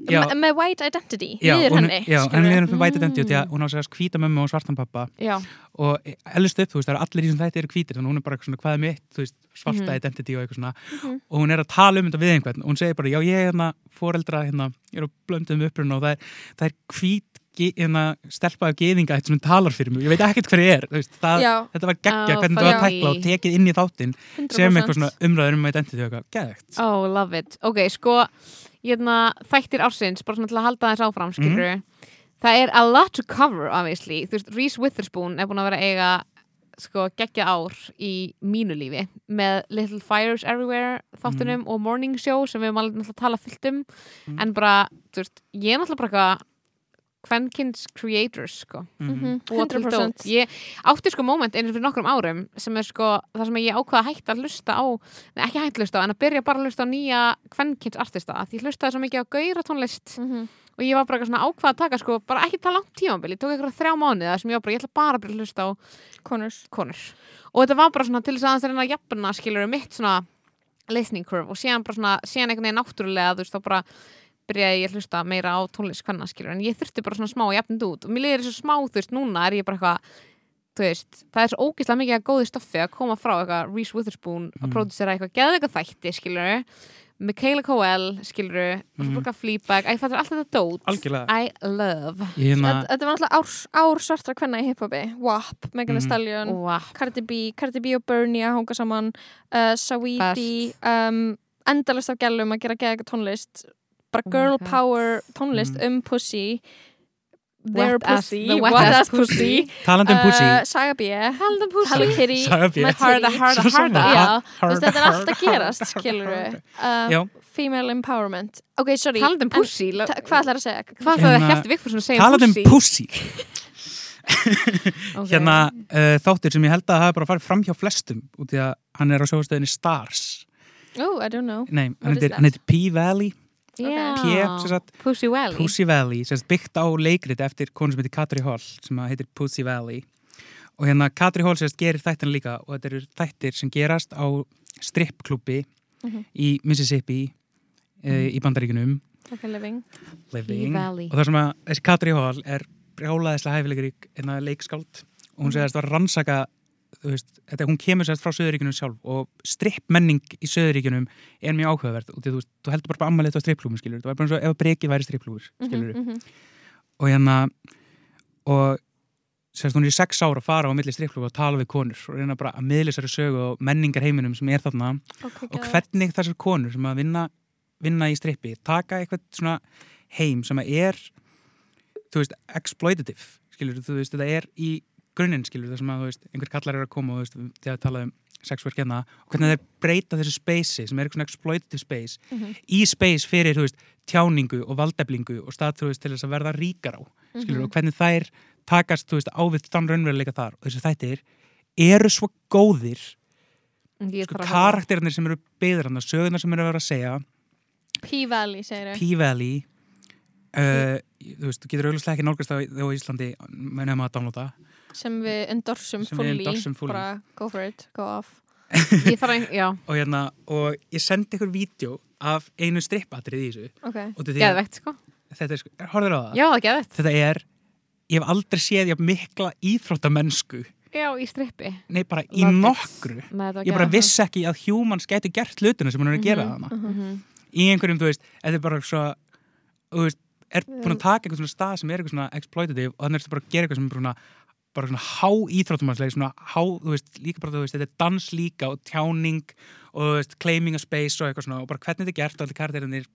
já. me- með white identity, já, hún, henni já, henni er um white identity og því Mm. að hún á sér að hvíta mömmu og svartan pappa Já, og elst upp, þú veist, það eru allir í sem þetta eru hvítir þannig hún er bara svona, hvað er mitt, þú veist, svarta Mhm. identity og eitthvað svona Mhm. og hún er að tala um þetta við einhvern hún segir bara, já, ég er hérna foreldra hérna, ég er á blönduðum uppruna og það er, það er hvít hérna, stelpaðu geðinga sem talar fyrir mig, ég veit ekkert hver ég er veist, það, þetta var geggja, Ó, hvernig það var tækla og tekið inn í þáttinn 100% sem eitthvað svona umræður um identity og eitthvað, geðvegt oh, love it. Ok, sko, hérna, þættir ársins bara svona til að halda þess áfram, skilur Það er a lot to cover, obviously. Þú veist, Reese Witherspoon er búin að vera eiga sko, geggja ár í mínu lífi með Little Fires Everywhere þáttunum og Morning Show sem við náttúrulega að tala fullt um. Mm. en bara, þú veist, ég er náttúrulega bara eitthvað Kvenkins creators, sko. Mhm, búa til 100% dót. Ég átti sko moment einu fyrir nokkrum árum sem er sko það sem ég ákvaða að hætta að hlusta á nei, ekki hætta að hlusta á en að byrja bara að hlusta á nýja kvenkins artista af því ég hlustaði svo mikið á gauðra tónlist. Mhm. og ég var bara eitthvað svona ákvaða að taka sko bara ekki það langt tímabil, ég tók eitthvað þrjá mánuði sem ég var bara, ég ætla bara að byrja að hlusta á konurs konur. Og þetta var bara svona til þess að aðeins að reyna að jafna skilur mitt svona listening curve og síðan bara svona, síðan einhvern veginn náttúrulega þú veist þá bara byrjaði ég að hlusta meira á tónlist hvenna skilur en ég þurfti bara svona smá að þetta út. Og mér liðir þessu smá veist núna er ég bara eitthvað þú veist, það er svo ógeðslega mikið að góði stoffi að koma frá eitthvað Reese Witherspoon að Mm. pródusera eitthvað, geða eitthvað þætti skilur Michaela Coel skilur svo bara Fleabag, æ, það er allt þetta dót. I love. Ég hérna, Þetta þetta var náttúrulega ár, ár kvenna í hiphopi. WAP, Megan Thee Mhm. Stallion wow. Cardi B, Cardi B og Bernie að hanga saman. Uh, Saweetie um, endalist af gælum að gera geða eitthvað tónlist bara Oh girl God. power tónlist Mhm. um pussy. Their Wet ass- pussy, the wet wet ass ass pussy. <laughs> Talandi um pussy. Uh, Saga B. Pussy. Hello Kitty. <laughs> Sem þú Hard, veist, þetta er allt að gerast, skilur við Já. Female empowerment. Ok, sorry. Talandi um pussy Hvað ætlar að segja? Hvað ætlaði Hérna, Hjalti Vigfússon að segja talandi um pussy? pussy. <laughs> Hérna uh, þáttir sem ég held að hafa bara farið fram hjá flestum út í að hann er á sjóðstöðinni Stars. Oh, I don't know. Hann heitir P-Valley Sagt, Pussy Valley. Pussy Valley byggt á leikrit eftir konu sem heitir Katri Hall sem að heitir Pussy Valley. Og hérna Katri Hall sem sagt gerir þættina líka og þetta eru þættir sem gerast á strippklubbi Mhm. í Mississippi uh, í bandaríkunum Ok, living. Living. Og það sem að þessi Katri Hall er brjálaðislega hæfilegur í einna leikskáld. Og hún segist að rannsaka þú veist, þetta, hún kemur sérst frá Söðuríkunum sjálf og strippmenning í Söðuríkunum er mjög áhugaverð og þú, þú heldur bara ammalið á strippklúfum skilur, það var bara eins og ef brekið væri strippklúfur skilur Mhm, mhm. og hérna og sérst hún er í sex ára að fara á milli strippklúfa og tala við konur og reyna bara að miðla þessari sögu og menningar heiminum sem er þarna. Ok, og hvernig þessar konur sem að vinna, vinna í strippi taka eitthvað svona heim sem að er þú veist, exploitative skilur, þú veist, þetta er í grunninn skilur, það sem að, þú veist, einhver kallar eru að koma og þú veist, þegar tala um sexwork hérna og hvernig þeir breyta þessu spacei sem er eitthvað svona exploitative space Mhm. í space fyrir, þú veist, tjáningu og valdeflingu og stað, þú veist, til þess að verða ríkar á skilur, Mhm. og hvernig þær takast, þú veist, á við þann raunveruleika þar. Og þessi þættir eru svo góðir Ég sko, karakterinir sem eru byggðir hann sögurnar sem eru að vera að segja. P-Valley, segir þau P-Valley uh, þú veist, þú getur auðvitað ekki nálgast það á Íslandi með nefnum að downloada sem við endorsum Sem við fully, endorsum fully. bara go for it, go off. <laughs> Ég þarf að, já, og, hérna, og ég sendi ykkur vídeo af einu strippatrið í þessu. Ok, og því að geðvegt sko. Þetta er, sko, horfður á það? Já, það geðvegt Þetta er, ég hef aldrei séð jafn mikla íþróttamennsku. Já, í strippi. Nei, bara í it. nokkru. Nei, ég bara vissi ekki að humans gæti gert hlutuna sem hún er að gera Mhm, þarna. Mhm. í einhverjum, þú veist, þetta er bara svo þú veist, er búin að taka einhvern svona stað sem er eitthvað svona exploitative og þannig er þetta bara að gera eitthvað sem er svona bara svona há íþróttumannslega svona há, þú veist, líka bara, þú veist, þetta er dans líka og tjáning og þú veist, claiming a space og eitthvað svona og bara hvernig þetta er gert og allir karakterinir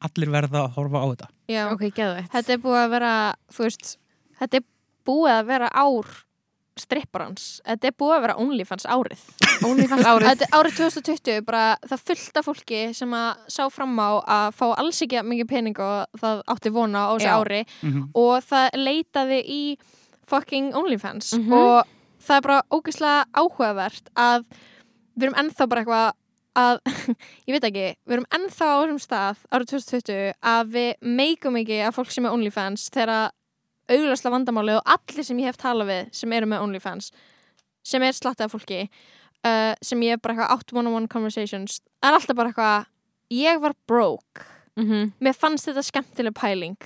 allir verða að horfa á þetta. Já. Ok, geðvegt þetta er búið að vera, þú veist þetta er búið að vera ár stripparans, þetta er búið að vera OnlyFans árið. <laughs> OnlyFans árið Þetta er árið. 2020, bara það fullta fólki sem að sá fram á að fá alls ekki mikið pening og það átti vona á þessu ári mm og það leitaði í fucking OnlyFans Mhm. og það er bara ógeðslega áhugavert að við erum ennþá bara eitthvað að, <laughs> ég veit ekki, við erum ennþá á þessum stað árið 2020 að við meikum ekki að fólk sem er OnlyFans þegar auglastla vandamáli og allir sem ég hef talað við sem eru með OnlyFans sem er slattað fólki uh, sem ég er bara eitthvað átt one-on-one conversations er alltaf bara eitthvað ég var broke Mhm. mér fannst þetta skemmtileg pæling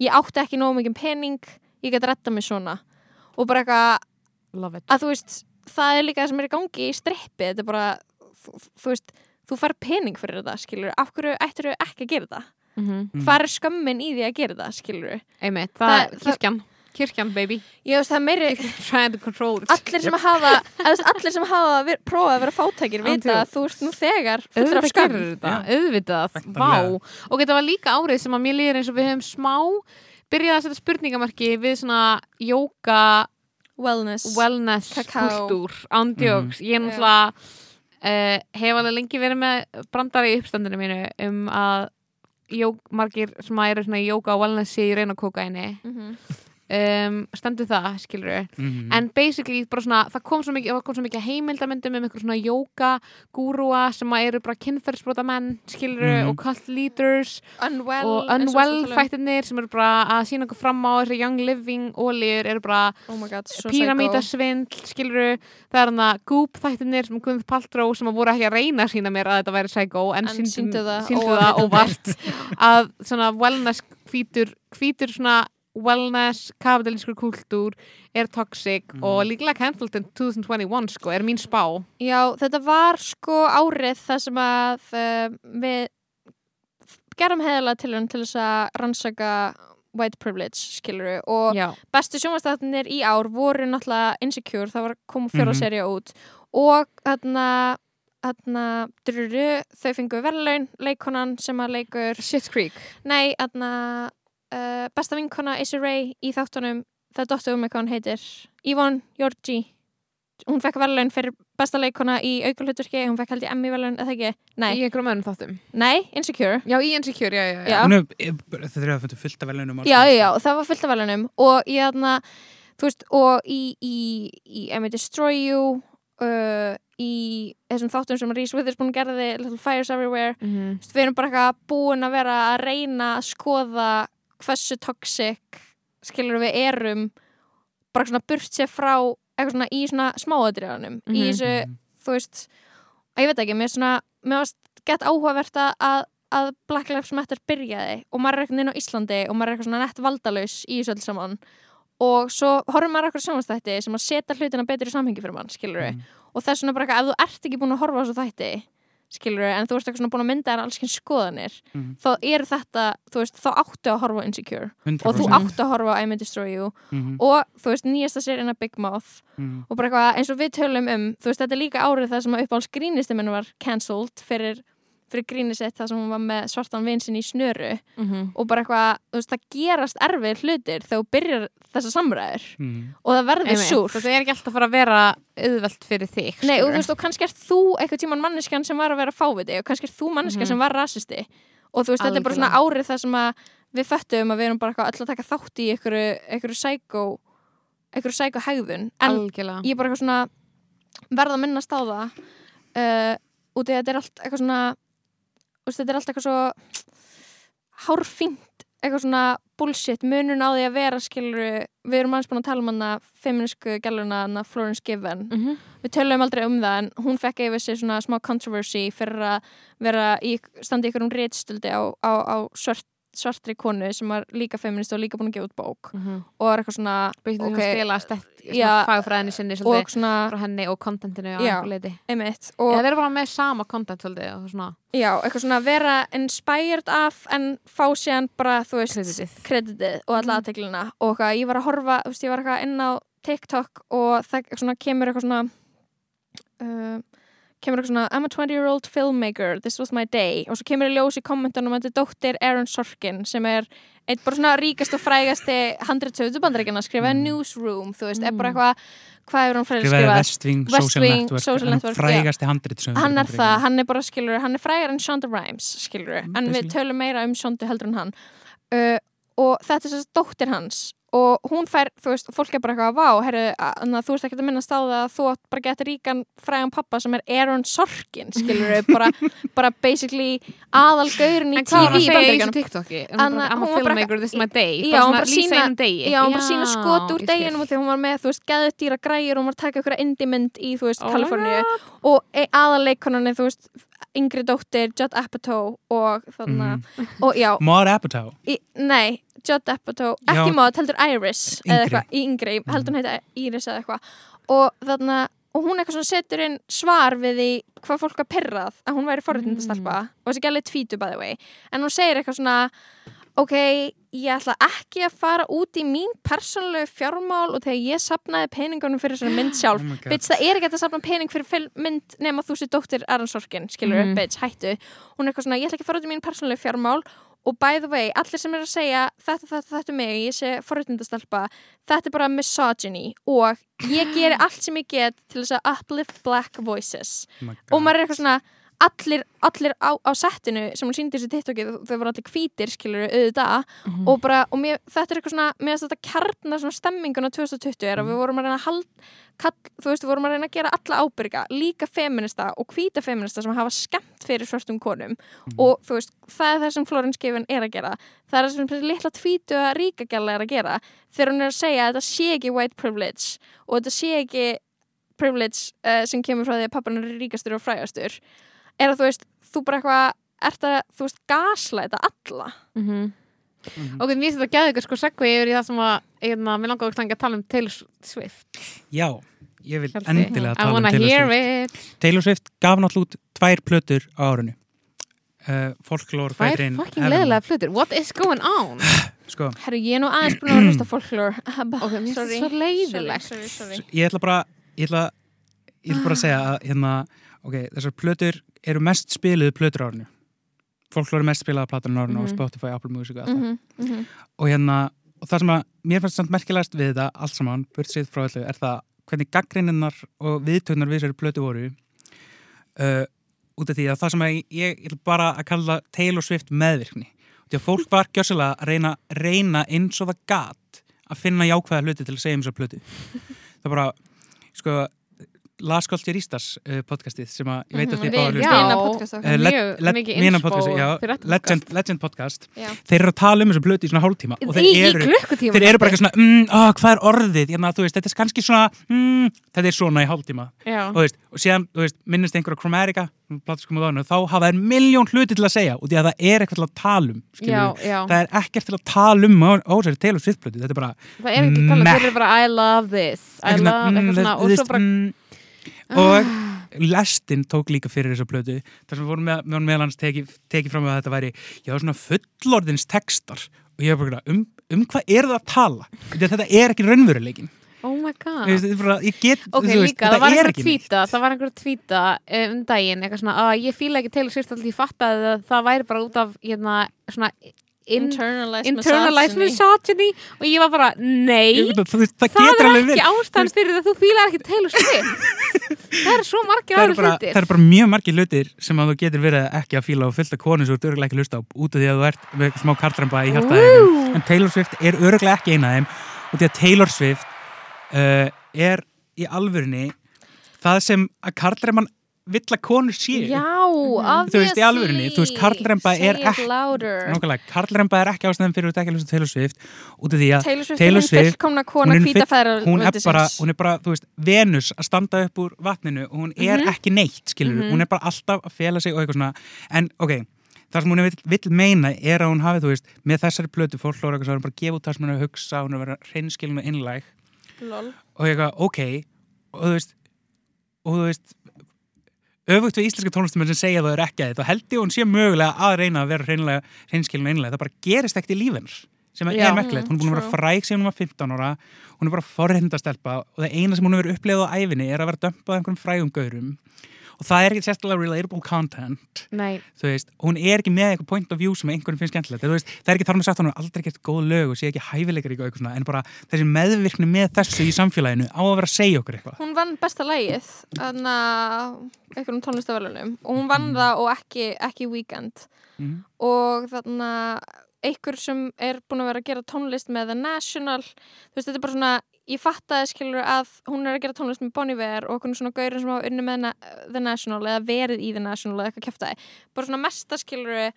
ég átti ekki nógu mikið pening ég gæti retta mig svona. Og bara eitthvað Love it. að þú veist það er líka það sem er í gangi í strippi þetta er bara, þú, þú veist þú fær pening fyrir þetta, skilur af hverju ættir ekki að gera þetta Mhm. Mm. hvað er skömmin í því að gera þetta, skilur Einmitt, Það- það er það- kirkjan. Kirkjan, baby. Ég veist það er meiri Trying to control it. Allir sem hafa, þú veist, allir sem hafa ver, prófað að vera fátækir vita að þú ert nú þegar fullur af Auðvitað skam auðvitað, vá. Og þetta var líka árið sem að mér líður eins og við höfum smá byrjað að setja spurningamarki við svona jóka wellness, wellness kultúr ándjóks, ég er náttúrulega uh, hef alveg lengi verið með brandari í uppstandinu mínu um að jók, margir sem að eru svona í jóka og wellness sé í reyna kókaini Mhm. Um, stendur það, skilur við -hmm. en basically bara svona, það kom svo mikið, kom svo mikið heimildamöndum um einhver svona jóka gúrúa sem eru bara kynferðsbrota menn skilur Mhm. og cult leaders unwell, og unwell fættirnir sem eru bara að sína okkur fram á þessi young living ólíur eru bara oh my god, svo píramítasvindl skilur það er hann að goop þættirnir sem Guðmund Paltró sem að voru ekki að reyna að sína mér að þetta væri psycho en, En sýndu, sýndu það sýndu það óvart að svona wellness hvítur hvítur svona wellness kapitalískur kultúr er toxic Mhm. og líklega cancelled in 2021 sko, er mín spá. Já, þetta var sko árið þar sem að uh, við gerum heðalega til til þess að rannsaka white privilege, skiluru og Já, bestu sjónvastættinir í ár voru náttúrulega Insecure, það var koma fjóra mm út og þarna þarna, druru, þau fengu verðlaun leikonan sem að leikur Shit's Creek. Nei, þarna uh, besta vinkona Issa Rae í þáttunum. Það er dottir um mig hvað hún heitir Yvonne Georgi. Hún fekk verðlaun fyrir besta leikona í aukulhuturki, hún fekk held ég Emmy verðlaun eða ekki, nei, í einhverjum öðrum þáttum. Nei, Insecure. Já, í Insecure, já, já, já. Er, þetta er að af velunum já, já, já, það var fullt af verðlaunum. Og ég þarna, þú veist og í, í, í Emmy Destroy You uh, í þessum þáttum sem Reese Witherspoon gerði Little Fires Everywhere. Þú veist, við erum bara eitthvað búin að vera að reyna að skoða hversu toxic skilur við erum bara svona burt sér frá eitthvað svona í svona smáadriðanum í Mhm. þessu, þú veist að ég veit ekki, mér er svona mér varst gett áhugavert að, að Black Lives Matter byrjaði og maður er eitthvað inn á Íslandi og maður er eitthvað svona nett valdalaus í þessu öll saman og svo horfum maður eitthvað sjónastætti sem að setja hlutina betur í samhengi fyrir mann, skilur við Mhm. og þess vegna bara eitthvað, ef þú ert ekki búin að horfa á þessu þætti skilur við, en þú ert eitthvað svona búin að mynda þér alls kyn skoðanir, Mhm. þá er þetta þú veist, þá áttu að horfa Insecure 100%. og þú áttu að horfa I May Destroy You Mhm, og þú veist, nýjasta seríuna Big Mouth mhm. og bara eitthvað eins og við tölum um þú veist, þetta er líka árið það sem að uppáhalds grínisti minn var cancelled fyrir fyrir gríni sitt þar sem hún var með svartan vin sinn í snöru. Mhm. og bara eitthvað, þú veist, það gerast erfið hlutir þegar þú byrjar þessa samræður. Mm. og það verður súr Þetta er ekki alltaf að fara að vera auðvelt fyrir þig Nei, og þú veist, og kannski er þú eitthvað tíman manneskjan sem var að vera fáviti og kannski er þú manneskja Mhm. sem var rasisti. Og þú veist, þetta er bara svona árið þar sem að við föttum að við erum bara eitthvað öll að taka þátt í einhverju, sækó einhverju sækó hegðun. En Algjörlega. ég er bara eitthvað svona verða að minnast á það uh, að þetta er allt eitthvað svona veist, þetta er allt eitthvað svo hárfínt eitthvað svona bullshit, munun á því að vera skilur, við erum aðeins búin að tala um hana feminísku gæluna, hana Florence Given Mhm. við töluðum aldrei um það en hún fekk yfir sig svona smá controversy fyrir að vera í, standa ykkur um réttstöldi á, á, á svart, svartri konu sem var líka feminist og líka búin að gefa út bók Mhm. og var eitthvað svona Ok. okay. stela stett Já. fagfræðinni sinni og svolítið svona, frá henni og kontentinu á Já. einmitt og og þeir eru bara með sama og svona já, eitthvað svona vera inspired af en fá síðan bara, þú veist Kreditið. og alla Mhm. aðteklina og eitthvað, ég var að horfa, þú veist, ég var eitthvað inn á TikTok og það svona kemur eitthvað svona uh, kemur eitthvað svona I'm a 20 year old filmmaker, this was my day og svo kemur í ljós í kommentunum að þetta er dóttir Aaron Sorkin sem er eitt bara svona ríkast og frægasti handriðsöfðu bandaríkjana skrifaði Mm. Newsroom, þú veist, er bara Mm. eitthvað hvað hefur hann fræðið Skrifaði skrifað? West Wing, Social Network, frægasti handrit sem hann er það, hann er bara skilur hann er frægar en Shonda Rhimes skilur Mm, en við tölum meira um Shonda heldur en hann uh, og þetta er að dóttir hans og hún fær, þú veist, fólk er bara eitthvað vá, herru, að þú veist ekki að minnast á það að þú bara getur ríkan frægan pappa sem er Aaron Sorkin, skilur <laughs> bara, bara basically aðal gaurin í En hvað var TV að segja í TikToki? A hún var bara- filmmaker, this is my day. Já, hún bara degi Já, hún bara sína skot úr deginum og því hún var með, þú veist, geðut dýra græjur og hún var að taka ykkur indie mynd í, þú veist, Kaliforníu og e aðaleikonan þú veist, yngri dóttir Judd Apatow og þannig Mhm. og já, Maud Apatow? Í, nei, Judd Apatow. Ekki Maud, heldur Iris Yngri. yngri, heldur hún heita Iris eða eitthvað. Og þannig og hún eitthvað svona setur inn svar við því hvað fólk var perrað að hún væri forréttindastelpa. Og þessi gæli tvítu by the way. En hún segir eitthvað svona ok, ég ætla ekki að fara út í mín persónulegu fjármál og þegar ég sapnaði peningunum fyrir þessari mynd <gasps> sjálf. Oh bitch, það er ekki að sapna pening fyrir mynd nema þú sér dóttir Aron Sorkin skilur Mhm. bitch, hættu. Hún er eitthvað svona, ég ætla ekki að fara út í mín persónulegu fjármál og by the way, allir sem er að segja þetta, þetta, þetta er mig, ég sé forréttindastelpa þetta er bara misogyny. Og ég geri allt sem ég get til þess að uplift black voices. Oh og maður er eitthvað svona allir, allir á, á settinu sem hún síndi þessi TikToki, þau voru allir hvítir skilur auðvitað. Mhm. og bara, og mér, þetta er eitthvað svona, mér finnst þetta kjarnar svona stemminguna 2020 er að við vorum að reyna að hald, kall, þú veist, við vorum að reyna að gera alla ábyrga, líka feminista og hvíta feminista sem hafa skemmt fyrir svörstum konum. Og þú veist, það er það sem Florence Given er að gera. Það er það sem litla tvítu að ríka gæla er að gera þegar hún er að segja að þetta sé ekki white privilege og þetta sé ekki privilege uh, sem kemur frá því að pappan er ríkastur og frægastur er að þú veist, þú bara eitthvað ert að, þú veist, gaslæta alla Mhm. Mhm. Ok, mér finnst þetta gæði ykkur sko segvi yfir í það sem að hérna, mér langar að tala um Taylor Swift Já, ég vil Hjalti. endilega tala um Taylor Swift it Taylor Swift gaf náttúrulega út tvær plötur á árinu uh, Folklore Hvað er fucking leðilega flutur? What is going on? <sighs> Sko, Herru, ég er nú aðeins búin að hlusta folklore <clears throat> Ok, mér finnst Sorry. þetta svo leiðilegt ég ætla bara ég ætla, ég ætla bara að segja að hérna, ok, þessar plötur eru mest spiluðu plötur árinu Folklore er mest spilaða platan á árinu Mhm. og Spotify, Apple Music og allt það Mhm, mhm. og hérna, og það sem að mér fannst samt merkilegast við þetta allt saman, burt séð frá öllu, er það hvernig gaggrinninnar og viðtögnar við þessari plötu voru uh, út af því að það sem að ég, ég ætla bara að kalla Taylor Swift meðvirkni því að fólk var gjössalega að reyna, reyna eins og það gat að finna jákvæða hluti til að segja um þessar plötu það bara, sko Las Koltjuristas uh, podcastið sem að ég veit að Mhm. Eh, inspo podcast, já, fyrir þetta Legend, podcast. Legend podcast Já. þeir eru að tala um þessu plötu í svona hálftíma og þeir eru þeir eru bara eitthvað svona, mm, á, hvað er orðið Hérna, þú veist, þetta er kannski svona mm, þetta er svona í hálftíma og, veist, og síðan, veist, minnist einhver á Chromatica þá hafa þeir miljón hluti til að segja og því að það er eitthvað til að tala um já, já það er ekkert til að tala um á, á þessari Taylor Swift plötu, þetta er bara Það er ekki talað, Meh. þeir eru bara I love this I love, mm, eitthvað svona þú og svo bara mm, og lestin tók líka fyrir þessa plötu þar sem við vorum með, með meðal hans tekið teki fram að þetta væri, já svona fullorðins textar. Og ég var bara um, um hvað er það að tala? Þetta er ekki raunveruleikin Oh my god. Veist, ég get, Ok, þú veist, líka, það var tvíta það var einhver tvíta um daginn eitthvað svona, að ég fíla ekki Taylor Swift alltaf ég fattaði að það væri bara út af hérna, svona in, Internalized, internalized misogyny. misogyny. Og ég var bara, nei Ég veit að þú veist, það, það getur er alveg ekki ástæðan fyrir að þú fílar ekki Taylor Swift. <laughs> Það er svo margir það eru bara, hlutir. það eru bara mjög margir hlutir sem að þú getur verið ekki að fíla og fullt af konur sem þú ert örgulega ekki að hlusta á út af því að þú ert með smá kartramba í hjartaðinu en Taylor Swift er örgulega ekki eina af þeim. Og því að Taylor Swift uh, er í alvörinni það sem að kartramban vill að konur séu. Já, Þú veist, í alvörunni, þú veist, karlremba er ekki- Nákvæmlega, karlremba er ekki ástæðan fyrir að ekki hlusta Taylor Swift út af því að Taylor Swift Taylor er fullkomna hún er hún bara, hún er bara, þú veist, Venus að standa upp úr vatninu og hún er Mhm. ekki neitt, skilur Mhm. hún er bara alltaf að fela sig og eitthvað svona. En ok, það sem hún vill, vill meina er að hún hafi, þú veist, með þessari plötu fólk hlóra eitthvað, svo er hún bara að gefa út það sem hún er að hugsa hún er að vera hreinskilin og innlæg. Lol. og eitthvað, ok og þú veist, og þú veist öfugt við íslenska tónlistumenn sem segja að það er ekki að þetta, held ég hún sé mögulega að reyna að vera hreinlega, hreinskilin og innlæg það bara gerist ekkert í lífins sem Já. er merkilegt, hún er búin að vera fræg sem hún var 15 ára, hún er bara forrindastelpa og það eina sem hún hefur upplegað á æfinni er að vera dömpað af einhverjum frægum gaurum og það er ekki sérstaklega relatable content. Nei, þú veist, hún er ekki með eitthvað point of view sem einhverjum finnst skemmtilegt, þú veist, það er ekki þar með sagt hún er aldrei gett góð lög og sé ekki hæfileikar í eitthvað svona, en bara þessi meðvirkni með þessu í samfélaginu á að vera að segja okkur eitthvað. Hún vann besta lægið einhverjum tónlistavælunum og hún vann það og ekki, ekki weekend. Mm. og þannig að einhver sem er búin að vera að gera tónlist með The National þú veist, þetta er bara svona ég fattaði skilur að hún er að gera tónlist með Bon Iver og okkur svona gaurin sem hafa unni með The National eða verið í The National eða eitthvað kæftæði bara svona mesta skilur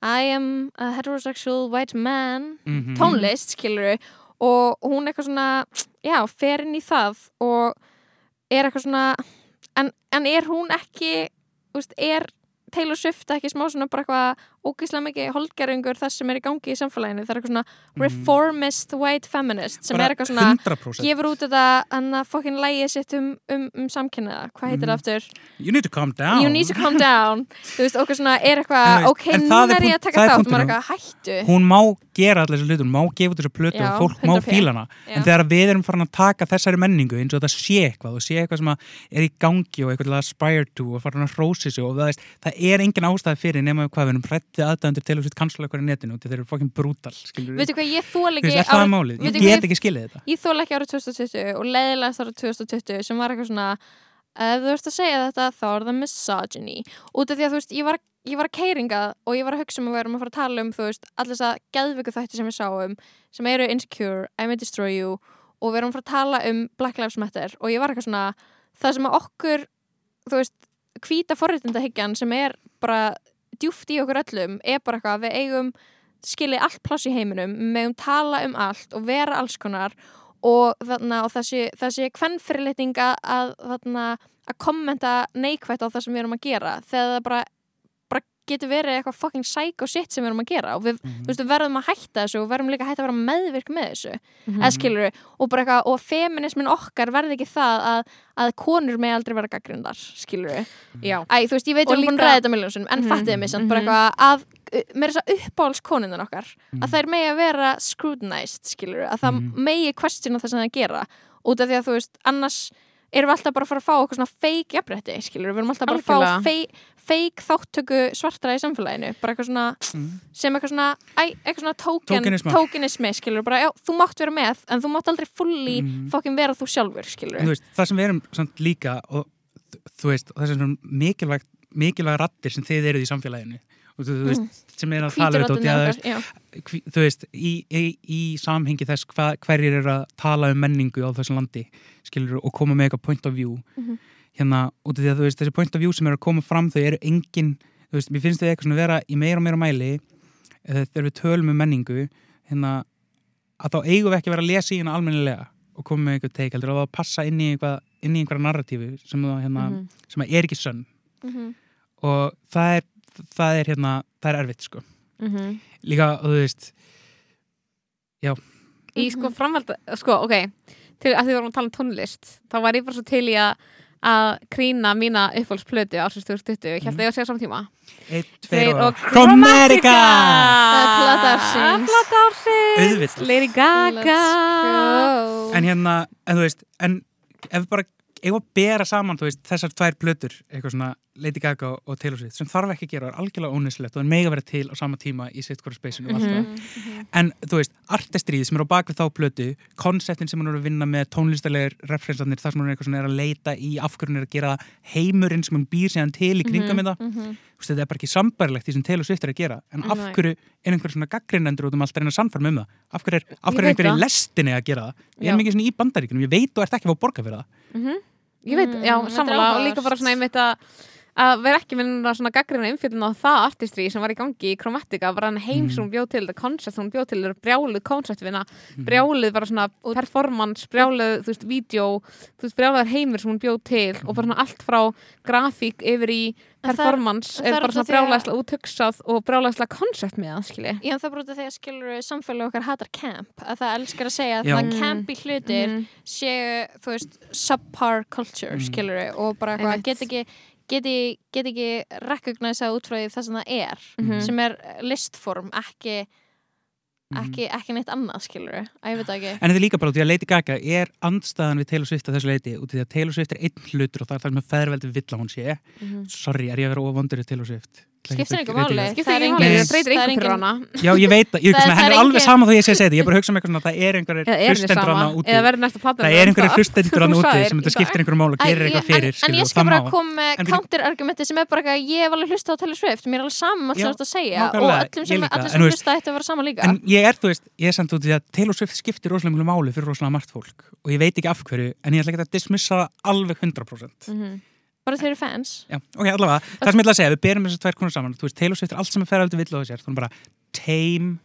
I am a heterosexual white man Mm tónlist, skilur og hún eitthvað svona, já, fer inn í það og er eitthvað svona en, en er hún ekki úst, er Taylor Swift ekki smá svona bara eitthvað ógeðslega mikið holdgerðingur þess sem er í gangi í samfélaginu. Það er eitthvað svona reformist white feminist sem er eitthvað svona 100% gefur út þetta hann að fokkin lægið sitt um, um, um samkynniða, hvað heitir Mhm. það aftur? you need to calm down. You need to calm down. Þú veist, okkur svona er eitthvað ok, það er ég að taka það þátt. maður er eitthvað hættu. Hún má gera allir þessu hlutur, hún má gefa þessu plötu Já, og fólk má 100p. fíla hana. En þegar við erum farin að taka þessari menningu eins og það sé eitthvað og sé eitthvað sem er í gangi og eitthvað það, það er hrættið aðdæðandur að sitt kansla eitthvað í netinu og þeir eru fokkin brútal veitu hvað, ég þól ekki er það árið- málið? Ég get ég- ekki skilið þetta. ég þól ekki árið 2020 og leiðilegast árið 2020 sem var eitthvað svona ef þú ert að segja þetta þá er það misogyny. Út af því að þú veist, ég var, ég var að keiringa og ég var að hugsa um að við erum að fara að tala um þú veist, allir þess að geðviku þætti sem við sáum sem eru Insecure, I May Destroy You og við erum að tala um Black Lives Matter. Og ég var eitthvað svona það sem að okkur, þú veist hvíta forréttindahyggjan sem er bara djúft í okkur öllum er bara eitthvað að við eigum skilið allt pláss í heiminum, við megum tala um allt og vera alls konar og, þarna, og þessi, þessi kvennfyrirlitning að, að, að kommenta neikvætt á það sem við erum að gera. Þegar það bara getur verið eitthvað fucking psycho shit sem við erum að gera og við, Mhm. þú veist, við verðum að hætta þessu og verðum líka að hætta að vera meðvirk með þessu skilur við, og bara eitthvað og feminismin okkar verði ekki það að, að konur með aldrei vera gaggrindar skilur við, Já, æ, þú veist, ég veit Og að við erum búin að ræða þetta miljónsum en Mhm, fattiði mig samt, bara mhm. eitthvað að með þess að uppáhalds konundan okkar Mhm. að þær megi að vera scrutinized skilur við, að það megi question á það sem það gera út af því að þú veist, annars erum við alltaf bara að fara að fá eitthvað svona fake jafnrétti, skilur við, erum alltaf bara að fá Algjörlega. Fake, fake þáttöku svartra í samfélaginu, bara eitthvað svona Mhm. sem eitthvað svona, eitthvað svona token, Tókenisma. tokenismi, skilur bara, já, þú mátt vera með, en þú mátt aldrei fulli Mhm. fokkin vera þú sjálfur, skilur þú veist, það sem við erum samt líka og þú veist, og þessi mikilvægt mikilvæg rattir sem þið eruð í samfélaginu og þú, veist, sem er að tala um þetta þú veist, í, í, í samhengi þess hva, hverjir eru að tala um menningu á þessu landi, skilur og koma með eitthvað point of view Mhm. Hérna, út af því að þú veist, þessi point of view sem eru að koma fram, þau eru engin þú veist, mér finnst þau eitthvað svona vera í meira og meira mæli eða þegar við tölum um menningu hérna, að þá eigum við ekki að vera að lesa í hérna almennilega og koma með eitthvað teik, heldur að það passa inn í eitthvað inn í einhverja narratífu sem, það, hérna, Mhm. sem er ekki sönn. Mhm, og það er, það er hérna, það er erfitt sko. Mhm. líka, og þú veist, í sko framhald sko, ok til að því við vorum að tala um tónlist þá var ég bara svo til í að að krýna mína uppáhaldsplötu ársins 2020, ég held að ég að segja saman tíma. Einn, Tveir og Chromatica. Það er plata ársins. Plata ársins. Auðvitað. Lady Gaga. En hérna, en þú veist En ef við bara, ef að bera saman þú veist, þessar tvær plötur, eitthvað svona Lady Gaga og Taylor Swift, sem þarf ekki að gera og er algjörlega ónýslegt og er mega verið til á sama tíma í sitt spacinu og Mhm. alltaf en þú veist, artistrið sem er á bakvið þá plötu konseptin sem hún er að vinna með tónlistalegir referensarnir, þar sem hún er eitthvað svona er að leita í af hverju hún er að gera heimurinn sem hún býr síðan til í kringum mm Mhm. þetta þú veist, þetta er bara ekki sambærilegt því sem Taylor Swift er að gera en af Nei. hverju er einhver svona gaggrinendur út um allt að reyna sannfæra um það af hverju er, af hverju er einhver í það. lestinni að gera það ég Já. er mikið svona í bandaríkunum, ég veit og ert ekki að fá að borga fyrir það Mhm. Ég veit, Mm, já, er sammála og líka bara svona einmitt að að vera ekki minna svona gaggrina umfjöldin á það artistri sem var í gangi í Chromatica bara hann heim Mm. sem hún bjóð til, það koncept sem hún bjóð til brjáluð konceptvinna, Mhm. brjáluð bara svona performance, brjáluð, þú veist, vídeo þú veist, brjáluðar heimur sem hún bjóð til og bara svona allt frá grafík yfir í er- performance það er bara svona brjálæðislega úthugsað og brjálæðislega koncept með það, skilji Já, það því að skilur samfélag okkar hatar camp að það elskar að segja að það campi hlutir Mhm. séu, þú veist, subpar culture, Mm. skilur og bara get ekki geti, get ekki recognisa út frá því það sem það er Mhm. sem er listform, ekki Mhm. ekki, ekki neitt annað, skilur að ég veit ekki En þetta er líka bara út í að Lady Gaga er andstæðan við Taylor Swift að þessu leiti út í því að Taylor Swift er einn hlutur og það er það sem að feðrveldi vill að hún sé Mhm. Sorry, er ég að vera ofavondur í Taylor Swift? Skiptir ég máli. það? Er máli, Nei. það breytir er ykkur fyrir hana. Já, ég veit það, ég, <laughs> Það- er alveg sama þó ég sé að segja þetta Ég er bara að hugsa um eitthvað svona, það er er þið hlustendur hana úti. Það er einhverjir það- hlustendur hana úti sem þetta skiptir einhverjum mál og gerir eitthvað fyrir en, ég skal bara koma með counter-argumenti sem er bara eitthvað, ég hef alveg hlusta á Taylor Swift mér er alveg saman allt sem Já, þú ert að segja og öllum sem, hlusta ætti að vera sama líka. En ég er, þú veist, ég er samt út í að Taylor Swift skiptir rosalega mjög máli fyrir rosalega margt fólk og ég veit ekki af hverju, en ég ætla ekki að dismissa það alveg 100% bara þeir eru fans. Já, ok, allavega, það sem ég ætla að segja, við berum þessar tvær konur saman, þú veist, Taylor Swift er allt sem er ferðaldi vill á sér, þú er bara tame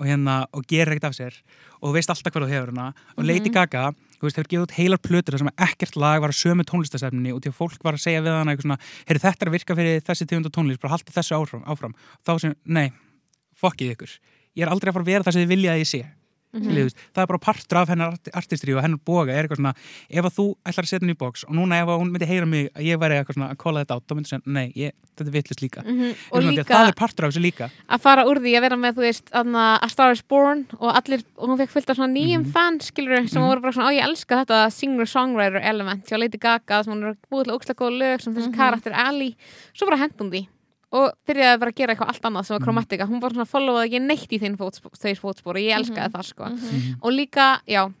og hérna, og gerir ekkert af sér. Og þú veist alltaf hvað þú hefur hana. Og Lady Gaga, þú veist, hefur gefið út heilar plötur þar sem ekkert lag var að sömu tónlistastefninni og því að fólk var að segja við hana eitthvað svona heyrðu þetta er að virka fyrir þessi tegund og tónlist bara haldi þessu áfram, áfram. þá sem, nei fokkið ykkur, ég er aldrei að fara að vera það sem þið vilja að ég sé. Mm -hmm. það er bara partur af hennar art artistri og hennar boga er eitthvað svona, ef að þú ætlar að setja henni í box og núna ef að hún myndi heyra mig að ég væri eitthvað svona að kóla þetta át, þá myndi segja, nei, ég, þetta er vittlust líka og og líka það er partur af þessu líka að fara úr því að vera með, þú veist, aðna, A Star is Born og allir, og hún fekk fullt af svona nýjum Mhm. fans, skilur sem Mhm. voru bara svona, á ég elska þetta singer-songwriter element hjá Lady Gaga, sem hún er búið til ókslega góð lög sem þessi Mhm. karakter Ali, svo bara hendum því og byrjaði bara að gera eitthvað allt annað sem var Mhm. Chromatica, hún bara svona followaði ekki neitt í þeim fótspor, þeir fótspor og ég elskaði það sko. Mhm. og líka, já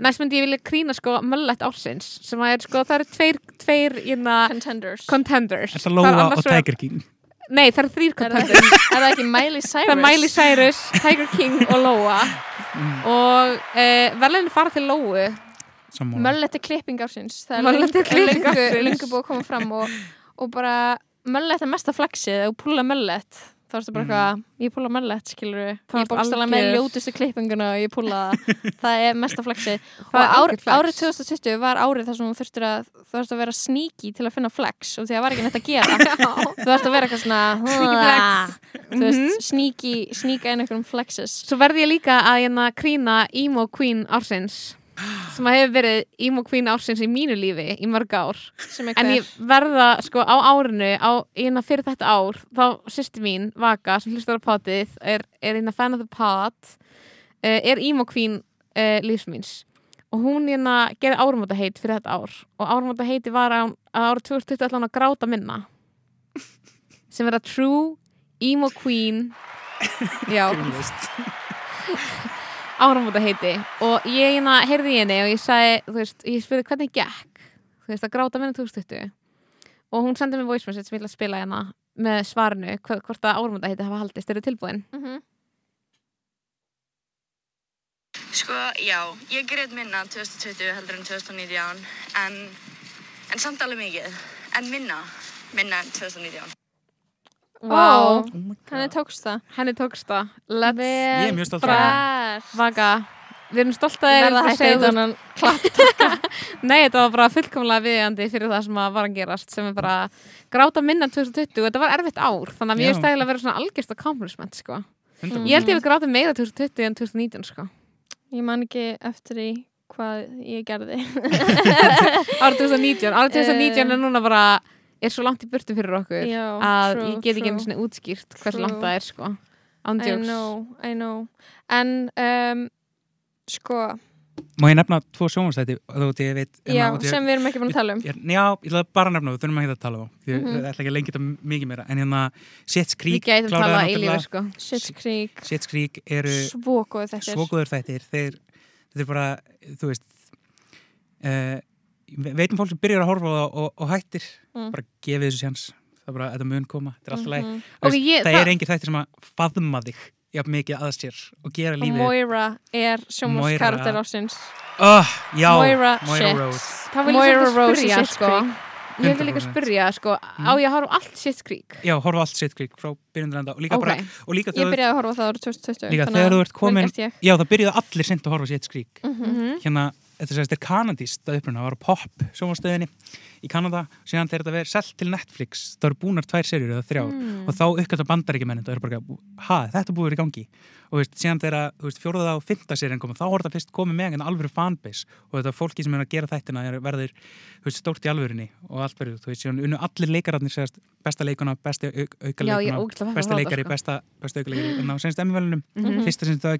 næst myndi ég vilja krýna sko möllett ársins sem að er sko, það eru tveir, tveir hérna, contenders. contenders. Er það er Lóa og Tiger King? Nei, það eru þrýr er contenders. er það ekki Miley Cyrus <laughs> Það er Miley Cyrus, Tiger King og Lóa. Mm. og e, verðinni fara til Lóu. Möllett er klipping ársins. Það er löngu búið að koma fram og, og bara Möllett er mesta flexið og púla Möllett þá erstu bara Mm. eitthvað, ég púla Möllett skilur Það ég ert bókstala með ljótustu klippinguna og ég púla það. <laughs> Það er mesta Það og ár, árið 2020 var árið þar sem þú þurftir að þú þurftir að vera sneaky til að finna flex og því það var ekki neitt að gera. <laughs> Þú þurftir að vera eitthvað svona þú sneaky, sneaka inn einhverjum flexes Svo verði ég líka að hérna krýna Emo Queen ársins sem að hefur verið Emo Queen ársins í mínu lífi í mörg ár. Sem en ég verða sko á árinu á eina fyrir þetta ár þá sýsti mín, Vaka, sem hlustar á potið er, er eina fan of the pot uh, er Emo Queen uh, lífsmýns og hún hérna gerði árumóta heit fyrir þetta ár. Og árumóta heiti var að, að árið 2020 ætla hún að gráta minna. Sem er að True Emo Queen. Já, áramóta heiti. Og ég hérna heyrði í henni og ég sagði, þú veist, ég spurði hvernig gekk þú veist, að gráta minna 2020 og hún sendi mér voice message sem ég ætla að spila hérna með svarinu hva- hvort að áramóta heiti hafa haldist, eru tilbúin? Mhm. Sko, já, ég greit minna 2020 heldur en 2019 en, en samt alveg mikið. En minna, minna en 2019 Ó, Vá, henni tókst það. Henni tókst það. Let's Ég er mjög stolt af Bara vaka. Við erum stolt að Ég þér að að í þú þannan <laughs> klapp Nei, þetta var bara fullkomlega viðjandi fyrir það sem að var að gerast sem er bara gráta minna 2020 og þetta var erfitt ár þannig að er stæðilega að vera svona algjörst accomplishment sko. 100%. Ég held ég við gráta meira 2020 en 2019 sko. Ég man ekki eftir í hvað ég gerði. <laughs> Árið 2019 árið 2019 Eh. er núna bara er svo langt í burtu fyrir okkur Já, að true, ég get ekki einu sinni útskýrt hversu langt það er sko. I know, I know. En um, sko. Má ég nefna tvo ég veit Já, í- sem við erum ekki búin að tala um. Ég- Já, ég ætla bara að nefna, það, við þurfum ekki að tala um það. Ég Mhm. ætla ekki að lengi þetta mikið meira. En hérna, við Creek gætum kláraði talað í lífi sko. Shit's Creek. Sitz Creek eru Svo góð þetta svo góður þættir. Þeir, þeir bara, þú veist uh, veitum fólk sem byrjar að horfa á það og, og hættir Mm. bara gefið þessu sjans það er bara, þetta mun koma, þetta er alltaf leið Mhm. Ok, ég- það, það- er engin þættir sem að faðma þig jafn mikið að sér og gera Og lífið Moira er sjónvarskarakter Moira. ásins oh, já, Moira Moira. Rose Moira Rose í sko Creek. ég vil líka 100%. spyrja sko á ég að horfa allt Shit's Creek já, horfa allt Sitz Creek frá byrjundur enda og líka, ok, bara, og líka, Ég byrjaði að horfa það árið 2020 líka þegar þú ert komin já, það byrjuði allir sent að horfa á Sitz Creek Mhm. Mhm. hérna, þetta er kanadíst að uppruna, það var pop sjónvarstöðinni í Kanada síðan þegar þetta verið selt til Netflix það eru búnar tvær serjur eða þrjár Mm. og þá uppgæta bandaríkjumennin það er bara, ha, þetta búið verið í gangi og veist, síðan þegar fjóruða og fymta serien koma, þá var þetta fyrst komið með en alvöru fanbase og þetta fólki sem er að gera er, verður veist, stórt í alvörinni og allt verður, þú veist, síðan unnu allir leikararnir segast besta leikuna, besta auk, auka er leikuna ógæslega besta leikari, besta, auka leikari en á senst emmivelunum, Mhm. fyrsta sem þetta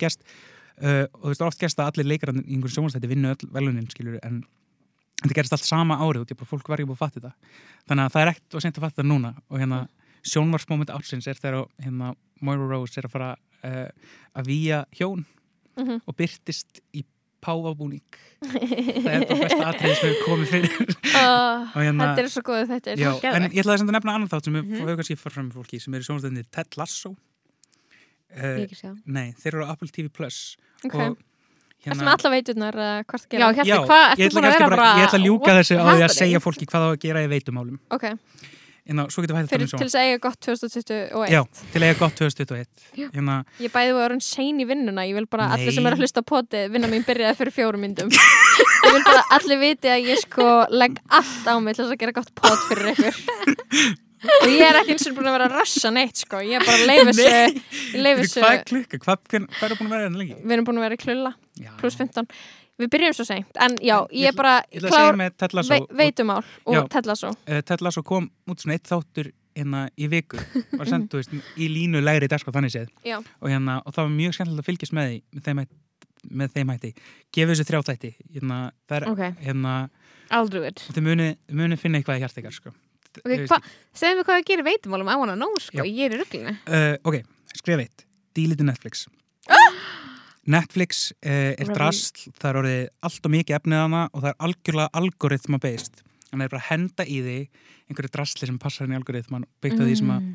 uh, og þú veist, oft gerst að allir leikararnir í einhverjum sjónvastætti vinnu öll velunin skilur, en þetta gerist allt sama árið og bara, fólk var ekki búið að fatta þetta þannig að það er ekkert og sent að fatta þetta núna og hérna sjónvarsmoment ársins er þegar hérna, Moira Rose er að fara uh, að výja hjón Mhm. og byrtist í páfabúning <laughs> það er það besta atrið sem hefur komið fyrir <laughs> og hérna, Þetta er svo góð þetta já, geðveikt. en ég ætlaði að nefna annan þátt sem Mhm. hefur mm kannski fara fram með fólki sem eru sjónvarstöðinni Ted Lasso uh, nei, þeir eru á Apple TV Plus Ok. og Ertu með alla veiturnar uh, hvort já, gera? Hjalti, Já, hvað, ég ertu ætla búin að vera bara, bara ég ætla að ljúka þessu á því að segja fólki hvað á að gera í veitumálum. Ok, en svo getur við hægt það til þess að eiga gott 2021 Já, til að eiga gott 2021 Já. hérna, Ég bæði var orðin sein í vinnuna Ég vil bara Nei. allir sem er að hlusta á potið Vinna mín byrjaði fyrir fjórum myndum. Ég vil bara allir viti að ég sko legg allt á mig til þess að gera gott pot fyrir ykkur <laughs> Og ég er ekki eins og búin að vera að rössa neitt sko. Ég er bara að leifa þessu hvað er klukka? Hvað, hvað er búin að vera hérna lengi? Við erum búin að vera í klulla Já. Plus 15 Við byrjum svo seint. En já, ég er bara Ég klár vei, Veitumál og Ted Lasso. Uh, Ted Lasso kom út svona eitt þáttur hérna í viku. Var veist, í línu lægri dagskrá þannig séð. Já. og, hérna, og það var mjög skemmtilegt að fylgjast með því með þeim, hætti- með þeim hætti. Gefið þessu þrjá þætti hérna, það er, hérna, it. Og þið muni, muni finna eitthvað í hjart ykkar sko. ok, hva, segðu mig hvað það gerir veitumálum I wanna know, sko, Já. ég er í rugglinu uh, ok, skrifa eitt. Dílið til Netflix. Netflix uh, er drasl það er orðið allt og mikið efnið hana og það er algjörlega algoritma based. Þannig að það er bara að henda í því einhverju drasli sem passar henni algoritman byggt á því sem að Mm.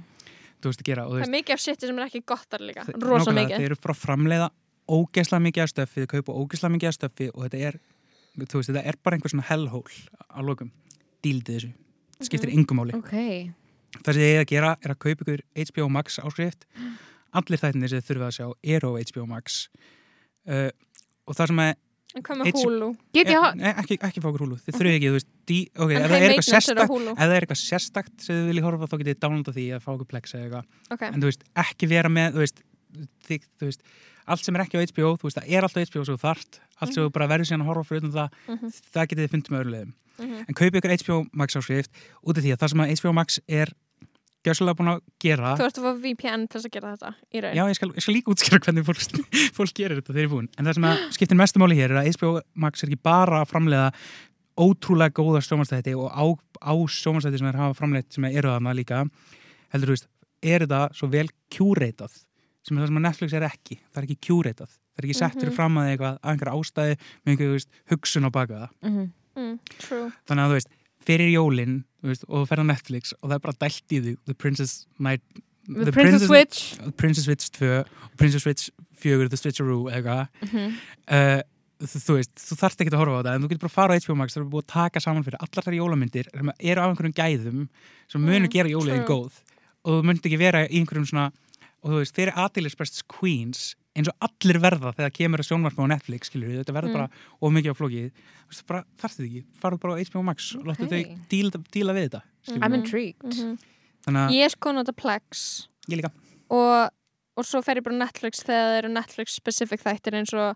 þú veist að gera Það veist, er mikið af shiti sem er ekki gottar líka. Rosa mikið. þeir eru frá að framleiða ógeðslega mikið af stöffi, þau kaupa ógeðslega mikið af stöffi og þetta er, þú veist, þetta er bara einhver svona hellhól á lokum. Díldið þessu, skiptir Mhm. engum máli. Ok, það sem ég er að gera er að kaupa ykkur HBO Max áskrift. <gasps> Allir þættinir sem þið þurfið að sjá eru á HBO Max. Uh, og það sem er En hvað með ha- nei, ekki, ekki fá okkur húlu, þið þurfið ekki þú veist, dí, okay, En ef það er eitthvað er sérstakt ef það er eitthvað sérstakt sem þið viljið horfa þá getið þið downloada því að fá okkur plex eða eitthvað. Ok, en þú veist, ekki vera með þú veist, þig, þú veist, allt sem er ekki á HBO þú veist, það er alltaf HBO svo þú þart allt sem þú bara verður síðan að horfa fyrir utan það Mhm. það getið þið fundið með öðru leiðum Mhm. en kaupi ykkur HBO Max áskrift út af því að það sem að HBO Max er gjössalega búin að gera þú ert að fá VPN til þess að gera þetta í raun Já, ég skal, ég skal líka útskýra hvernig fólk, <laughs> fólk gerir þetta þegar ég er búin. En það sem að <gasps> skiptir mestu máli hér er að HBO Max er ekki bara að framleiða ótrúlega góða sjómanstætti og á, á sjómanstætti sem þeir hafa framleitt sem eru þarna líka heldur þú veist, er þetta svo vel kjúreitað sem er það sem að Netflix er ekki. Það er ekki kjúreitað, það er ekki sett fyrir Mhm. fram að eitthvað að einhver ástæði með einhver þú veist, hugsun á baka það. Mhm. mm, True. Þannig að þú veist, fyrir jólin þú veist, og þú fer á Netflix og það er bara dælt í því The Princess Night The Princess Switch. Princess Switch 2 og Princess Switch 4, The Switcheroo eitthvað. Mhm. uh, þú, þú veist, þú þarft ekki að horfa á það en þú getur bara að fara á HBO Max það er búið að taka saman fyrir allar þær jólamyndir sem eru af einhverjum gæðum sem munu Mm, gera jóliðin góð. Og þú myndi ekki vera í einhverjum svona og þú veist, fyrir aðeinsprestis Queens eins og allir verða þegar kemur að sjónvarpa á Netflix, skilur þetta verður Mm. bara of mikið á flókið, þú veist, bara þarft þið ekki farðu bara á HBO Max og láttu Ok. þau díla, díla við þetta, skilur I'm Mhm. intrigued þannig að Ég er sko nota Plex ég líka og, og svo fer ég bara Netflix þegar það eru Netflix specific þættir eins og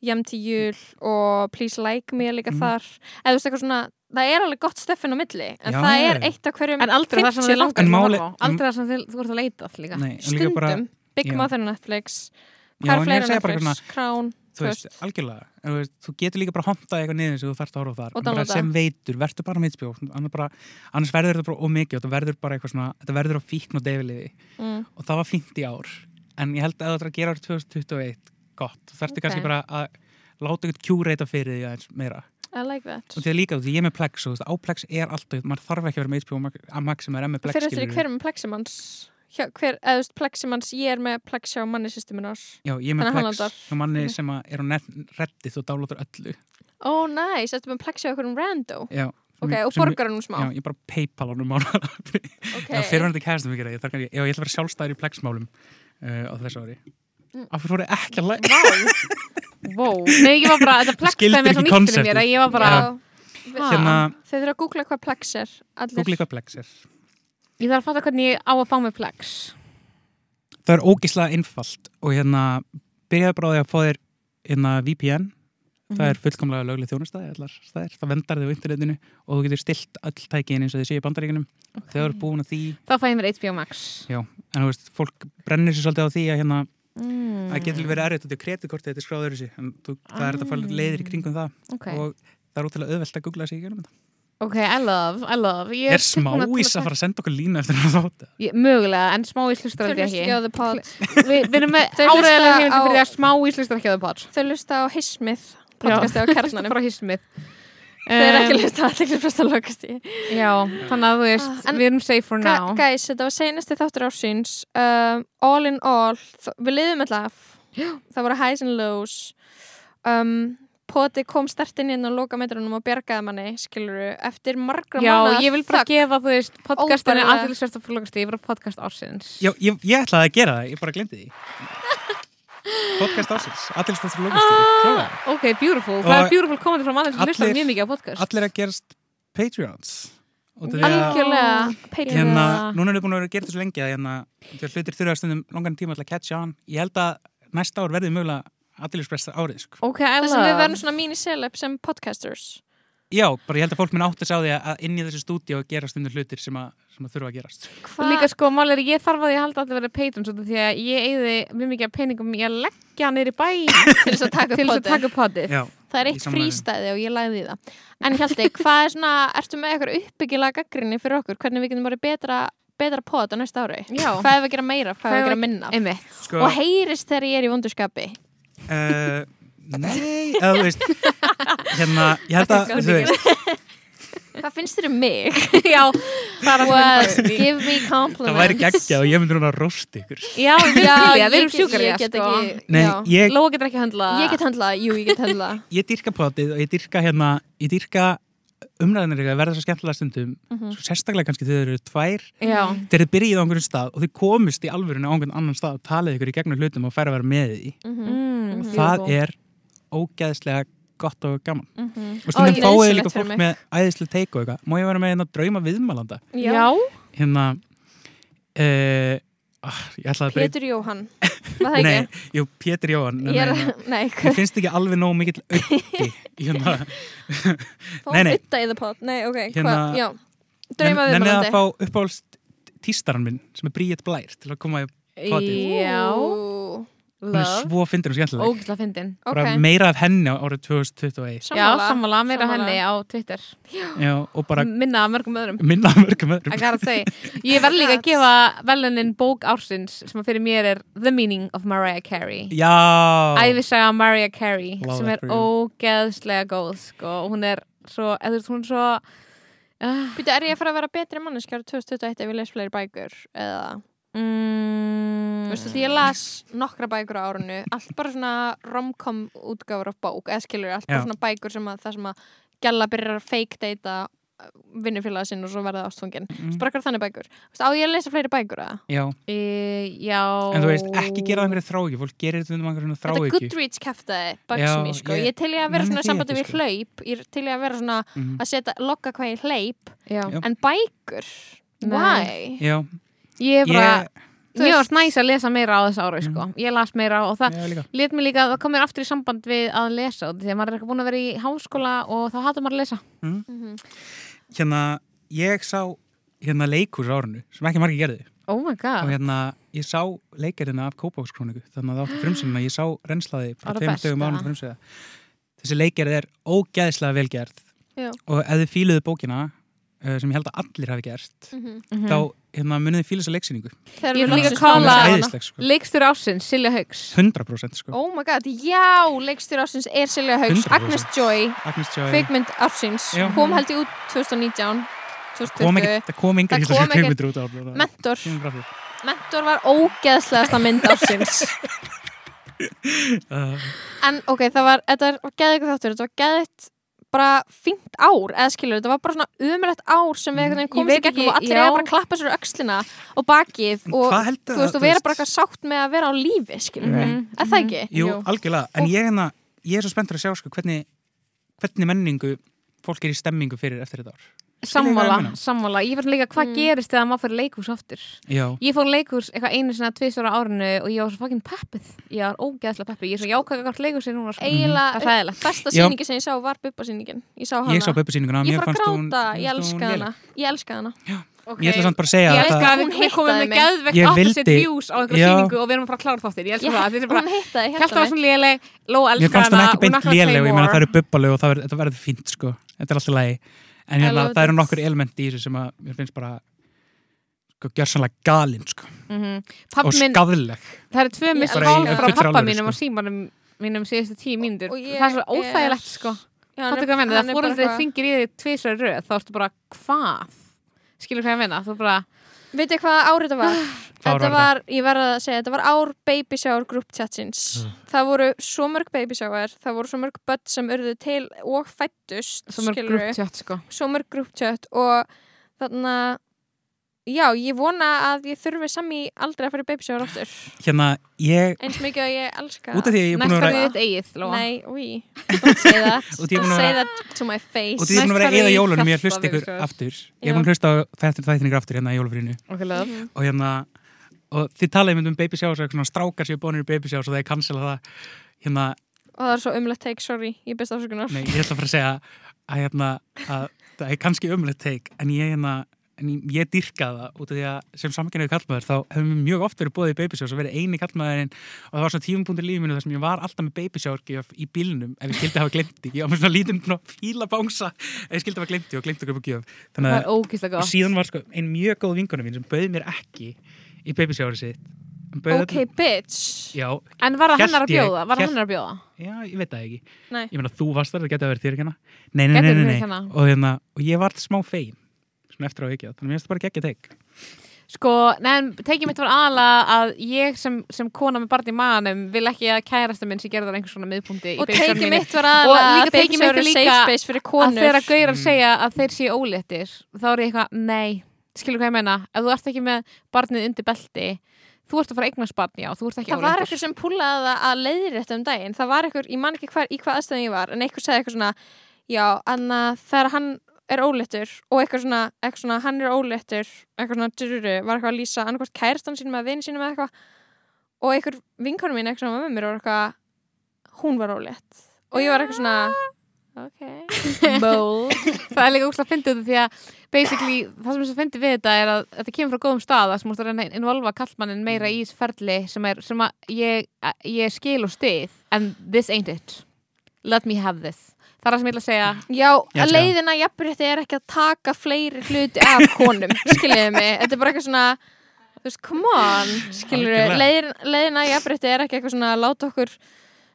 Jem til jul og Please Like Me er líka Mhm. þar eða þú veist eitthvað svona, það er alveg gott steffin á milli en Já, það er eitt af hverjum En aldrei það sem þið 50 langar En máli- horfa á. Aldrei það sem þið- þú ert að leita að líka Nei, og líka stundum, bara, Big já. Mother á Netflix Já, hvað en er ég fleira á bara Netflix? Crown þú veist, algjörlega En þú, veist, þú getur líka bara hontað eitthvað niður sem þú þarft að horfa á þar Og En bara downloada. sem veitur, verður bara með HBO annars, bara, annars verður þetta bara ómikið og þetta verður bara eitthvað svona, þetta verður á fíkn og deyfiliði mm. og það var fínt í ár en ég held að það að gera árið 2021 gott, þú þarftu Ok. kannski bara að láta eitthvað kjúreita fyrir því aðeins meira I like that. Og því að líka, ég er með Plex og á Plex er alltaf, maður þarf ekki að vera með HBO Max- sem er með Plex fyrir hver er með Pleximans Hjá, hver, eða Pleximans, ég er með Plex á manni systeminu Já, ég er með hann Plex hjá manni sem er á reddit og downloadar öllu. Ó næs, þetta með Plex á okkur um rando Já, ok, og borgar hann um smá. Já, ég bara paypal honum mánu ok, Já, fyrir hann þetta kæðast um ekki kannski- já, ég ætla að vera sjálfstæður í Plex-málum uh, á þessu ári Mm. Af hverju voru ekki að læra? Vó, nei ég var bara, þetta dæmi er svo nýtt fyrir mér að ég var bara, Hérna, Þau þurfa að googla hvað Plex er. Allir. Google hvað Plex er. Ég þarf að fatta hvernig ég á að fá mig plex Það er ógislega einfalt og hérna byrjaði bara á því að fá þér hérna VPN það Mhm. er fullkomlega lögleg þjónustæði allar staðir, það vendar þig á internetinu og þú getur stilt öll tækin eins og þið séu í bandaríkunum þegar þú er búin að því. Þá fæ ég mér HBO Max. Já, en þú veist, fólk brennir sér svolítið á því að hérna, mm. það getur verið og þetta kreditkortið þetta er skráður þessi en þú, það er þetta að fara leiðir í kringum það. Ok, og það er útrúlega auðvelt að googla sig í gerum þetta. Ok, I love, I love. Ég Er smávís til að fara að senda okkur lína eftir að þátt? Ég- Mögulega, en smávís hlustar Þau held ég hlusta ekki á ekki The Pod Vi, Við erum með Þau hlusta áræðilega á- fyrir því að smávís hlustar ekki á það pod Þau lusta á Hismith podcasti á kernanum Frá hismið Þau eru ekki að lusta að allir fresta lokasti Já, þannig að þú veist, Ah, en- við erum safe for now. Guys, þetta var seinasti þáttur ársins. Um, All in all Við liðum alltaf Það voru highs and lows. Um, Poti kom stert inn inn á lokametrunum og bjargaði manni, skiluru, eftir margra Já, mánaða ég vil bara gefa, þú veist, podcastinu Óbærilega. aðeinsverst að fólkast yfir á podcast ársins. Já, ég, ég ætlaði að gera það, ég bara glemdi því <laughs> Podcast ásins, frá lókastíði Klálega Ok, beautiful, það er beautiful komandi frá mann sem hlustar mjög mikið á podcast. Allir að gerast Patreons. Að Algjörlega Patreon. hérna, núna er þið búin að vera að gera þessu lengi að hérna, að hlutir þurfa stundum langan tíma til að catcha on ég held að næsta ár verði mögulega aðeinspresta árið sko. Ok, I Það sem við verðum svona mini-celeb sem podcasters já, bara ég held að fólk minn átt að sá því að inn í þessu stúdíu að gera stundum hlutir sem að, sem að þurfa að gerast Og líka sko, mál er ég þarf að ég halda að þetta verið út af því að ég eigði mjög mikið af peningum í að leggja í bæ <laughs> til þess að taka já, Það er eitt frístæði og ég lagði það. En Hjalti, hvað er svona, ertu með eitthvað uppbyggilega gaggrinni fyrir okkur? Hvernig við getum verið betra, betra pod á næsta ári? Já. Hvað er við að gera meira? Hvað er við að gera minna? Sko, Og heyrist þegar ég er í vondurskapi. uh, nei, eða þú veist hérna, ég held að þú veist, <laughs> Hvað finnst þér um mig? <laughs> Já, það er að What? Give me compliments. það væri geggja og ég myndi núna að rosta ykkur. Já, <laughs> Já, við erum get- sjúkar ég get sko. ekki- Lóa getur ekki handla Ég get handla, jú, ég get handla. ég dyrka potið og ég dyrka hérna ég dyrka umræðinir að verða svo skemmtilega stundum Mhm. svo sérstaklega kannski þegar þau eru tvær. Já, þegar þið byrjið á einhverjum stað og þið komist í alvörinu á einhvern annan stað og talið ykkur í gegnum hlutum og færa að vera með því Mhm, mm, það er ógeðslega gott og gaman mhm. og stundum fáið líka fólk með æðislega teik og eitthvað má ég vera með hérna drauma viðmælanda Já, hérna uh, ah, ég breyta Pétur Jóhann. <laughs> Var það nei, ekki? jú, Pétur Jóhann Ég er, hérna, nei, mér finnst ekki alveg nóg mikill auki hérna, <laughs> Nei, nei. ytta í the pot. Nei, ok, Hérna- hvað? Já. Drauma nennið að viðmælandi. fá uppáhalds tístaran minn sem er Bríett Blær til að koma í Potið. já Ú, hún er Love, svo fyndin og skemmtileg. Ógislega fyndin. Bara Ok, meira af henni á árið 2021 Já, sammála. sammála. Meira Sammála. henni á Twitter. Já, og bara Minna af mörgum öðrum. Minna af mörgum öðrum. I gotta say Ég verð líka að gefa velunin bók ársins sem að fyrir mér er The Meaning of Mariah Carey. Já, Æfisaga Mariah Carey Love sem er ógeðslega góð sko. og hún er svo, eða þú veist, hún er svo uh, Býtu, er ég að fara að vera betri manneskjár 2021 ef ég les fleiri bækur? Eða, mm, því ég las nokkra bækur á árinu, allt bara svona rom-com útgáfur af bók, eða skilur, allt bara Já. svona bækur sem að það sem að gæla byrjar að fake data vinnufélaga sinn og svo verða ástfungin. Mm. mm, eitthvað þannig bækur. Veist, á ég að lesa fleiri bækur eða? já e, Já En þú veist, ekki gera það einhverju þráiki Fólk gerir þetta um einhverju Þetta þráiki Goodreads kæftaði Já, me, sko. ég- Ég, til ég að vera svona sambandi ekki, við sko. hlaup, ég til ég að vera svona Mhm. að setja, logga hvað ég hleyp, Já. En bækur, why? Já, Ég er bara ég, Mjög veist- snæs að lesa meira á þessu ári sko. Ég las meira og það let mér líka, það kom mér aftur í samband við að lesa því að maður er ekki búin að vera í háskóla og þá hattur maður að lesa Mhm. Hérna, ég sá hérna leikur á árinu sem ekki margir gerði Oh my og hérna, ég sá leikarina af Kópavókskróniku þannig að það áttu frumsýnina, ég sá er frá tveim besta. dögum ánum frumsýða þessi leikarið er ógeðslega velgerð Já. og ef þið fíluðu bókina uh, sem ég held að allir hafi gerst Mhm. Mhm. þá hérna, munið þið fíla þessa leiksýningu Þegar Ég við vil líka kalla- að æðisleg sko. Leikstur ásins, Silja Haugs 100% sko. Oh my god, já, leikstjóri ársins er Silja Haugs 100%. Agnes Joy, Agnes Joy kvikmynd ársins Já. kom held ég út 2019 kom 2020 ekki, það kom engar Það íslenskar kom ekkert- kvikmyndir út á árinu. Mentor, Kemur frá því. Mentor var ógeðslegasta mynd ársins Uh, <laughs> En ok, það var, þetta var geðið þáttur Þetta var geðið bara fínt ár eða skilur, þetta var bara svona umrætt ár sem við Ég komum sér gegnum og allir já. eiga bara að klappa sér á öxlina og bakið og þú veist, og vera bara eitthvað sátt með að vera á lífi skilur við, Mhm, er það ekki? Jú, Jú. algjörlega, en ég, hérna, ég er svo spenntur að sjá sko, hvernig, hvernig menningu fólk er í stemmingu fyrir eftir þetta ár Sammála, sammála. Ég verð líka hvað Mm. gerist þegar maður fyrir leikhús aftur? Já, Ég fór leikhús eitthvað einu sinna tvisvara árinu og ég var svo fucking peppuð Ég var ógeðslega peppuð Ég er svo gart leikhúsi núna sko. Eiginlega, Það er hræðilegt. Besta Já. sýningi sem ég sá var Bubba-sýningin. Ég sá hana, ég sá Bubba-sýninguna ég mér fór að fannst hún- gráta, mér ég fannst hún elska hana. Ég elska hana. Okay. Ég ætla samt bara að segja Ég að að Hún við, við komum hittaði með Ég opposite vildi- views á einhverja Já. sýningu og við erum bara að klára þáttir Ég elska Og meina og en hérna, það eru nokkur element í þessu sem að mér finnst bara sko, gjörsanlega galinn sko, Mhm. og Pabbi minn, skafðileg það eru tvö það. frá pappa mínum sko. og símanum mínum síðustu tíu mínútur Og ég Það er svo óþægilegt sko er- það er eitthvað- fingir í þig tvisar röð þá ertu bara, hvað? Skilur hvað ég menna, þú bara Vitið hvað ár þetta var? Hvað ár þetta? var var, ég verða að segja, þetta var ár baby shower group chatsins. Það voru svo mörg baby shower, það voru svo mörg börn sem urðu til og fættust, Svo mörg group chat sko. Svo mörg group chat og þarna, já, ég vona að ég þurfi sami aldrei að fara í baby shower aftur. hérna, ég, Eins mikið að ég elska. Út af því að ég er búin Næst að vera verðið þitt eigið, Lóa. Nei, úi, don't say that. <laughs> Don't að say that to my face. út af því ég er búin að vera Næst eða farið í jólunum ég að hlusta ykkur aftur. Ég er búin að hlusta á þættin þættin ykkur aftur hérna í jólufrínu og hérna og þið talaði um baby showers og svona strákar séu bónir í baby showers og það er cancela það. Hérna, Og það er svo umlegt take, sorry, ég best afsökunar. nei, ég ætla að fara að segja að hérna, að það er kannski umlegt teik en ég hérna en ég, dyrka það út af því að sem samkynniðu kallmaður þá hefum við mjög oft verið bóðið í baby showers og verið eini kallmaðurinn og það var svona tífumbúndir lífinu þar sem ég var alltaf með baby shower í bílnum ef ég skildi hafa glemti ég var með svona lítinn svona fíla bángsa ef ég skildi hafa glemti og glemti okkur upp gjöf þannig Það að og síðan var sko ein mjög góð vinkona mín sem bauð mér ekki í baby shower sitt Ok, bitch. Já, En var það hennar að bjóða? Var það hennar að bjóða? já, ég veit það ekki Nei. Ég meina þú varst þar, það geti að vera þér ekki hana Nei, nei, nei, nei, nei. hérna. Og, hérna, og ég var smá fein Svona eftir á ekki, þannig að mér finnst það bara geggja teik Sko, neðan, tekið mitt var aðalega að ég sem, sem kona með barn í maðanum vil ekki að kærasta minn sem gerði það einhvers svona miðpunkti í Og teikið mitt var Og aðalega líka að baby mitt er er líka safe space fyrir að þegar gaurar Mm. segja að þeir séu óléttir þá er ég eitthvað, nei, skilur hvað ég meina? Ef þú ert ekki með barnið undir belti þú ert að fara eignast barn, já, þú ert ekki Það var eitthvað sem púlaði það að leiðrétta um daginn. Það var eitthvað, ég man ekki hver, í hvað aðstæðum ég var, en eitthvað sagði eitthvað svona, já, anna, þegar hann er óléttur og eitthvað svona, eitthvað svona, hann er óléttur, eitthvað svona, dyruru, var eitthvað að lýsa annarkvæmt kærastan sínum eða vini sínum eða eitthvað. Og eitthvað vinkonum mín eitthvað með mér var eitthvað, hún var ólétt. Og ég var eitthvað svona, ok, <laughs> bold. það er líka úrslega að fyndi þetta því að basically, það sem þess að fyndi við þetta er að þetta kemur frá góðum stað að sem úrst að reyna að involva kallmannin meira í ferli sem er, sem ég, ég skil og stið and this ain't it. Let me have this það er það sem ég ætla að segja. Já, Ég að leiðina jafnrétti er ekki að taka fleiri hluti af konum, <laughs> skiljiði mig. Þetta er bara eitthvað svona þú veist, come on, skiljiði Algjörlega. leiðin, leiðina jafnrétti er ekki eitthvað svona að láta okkur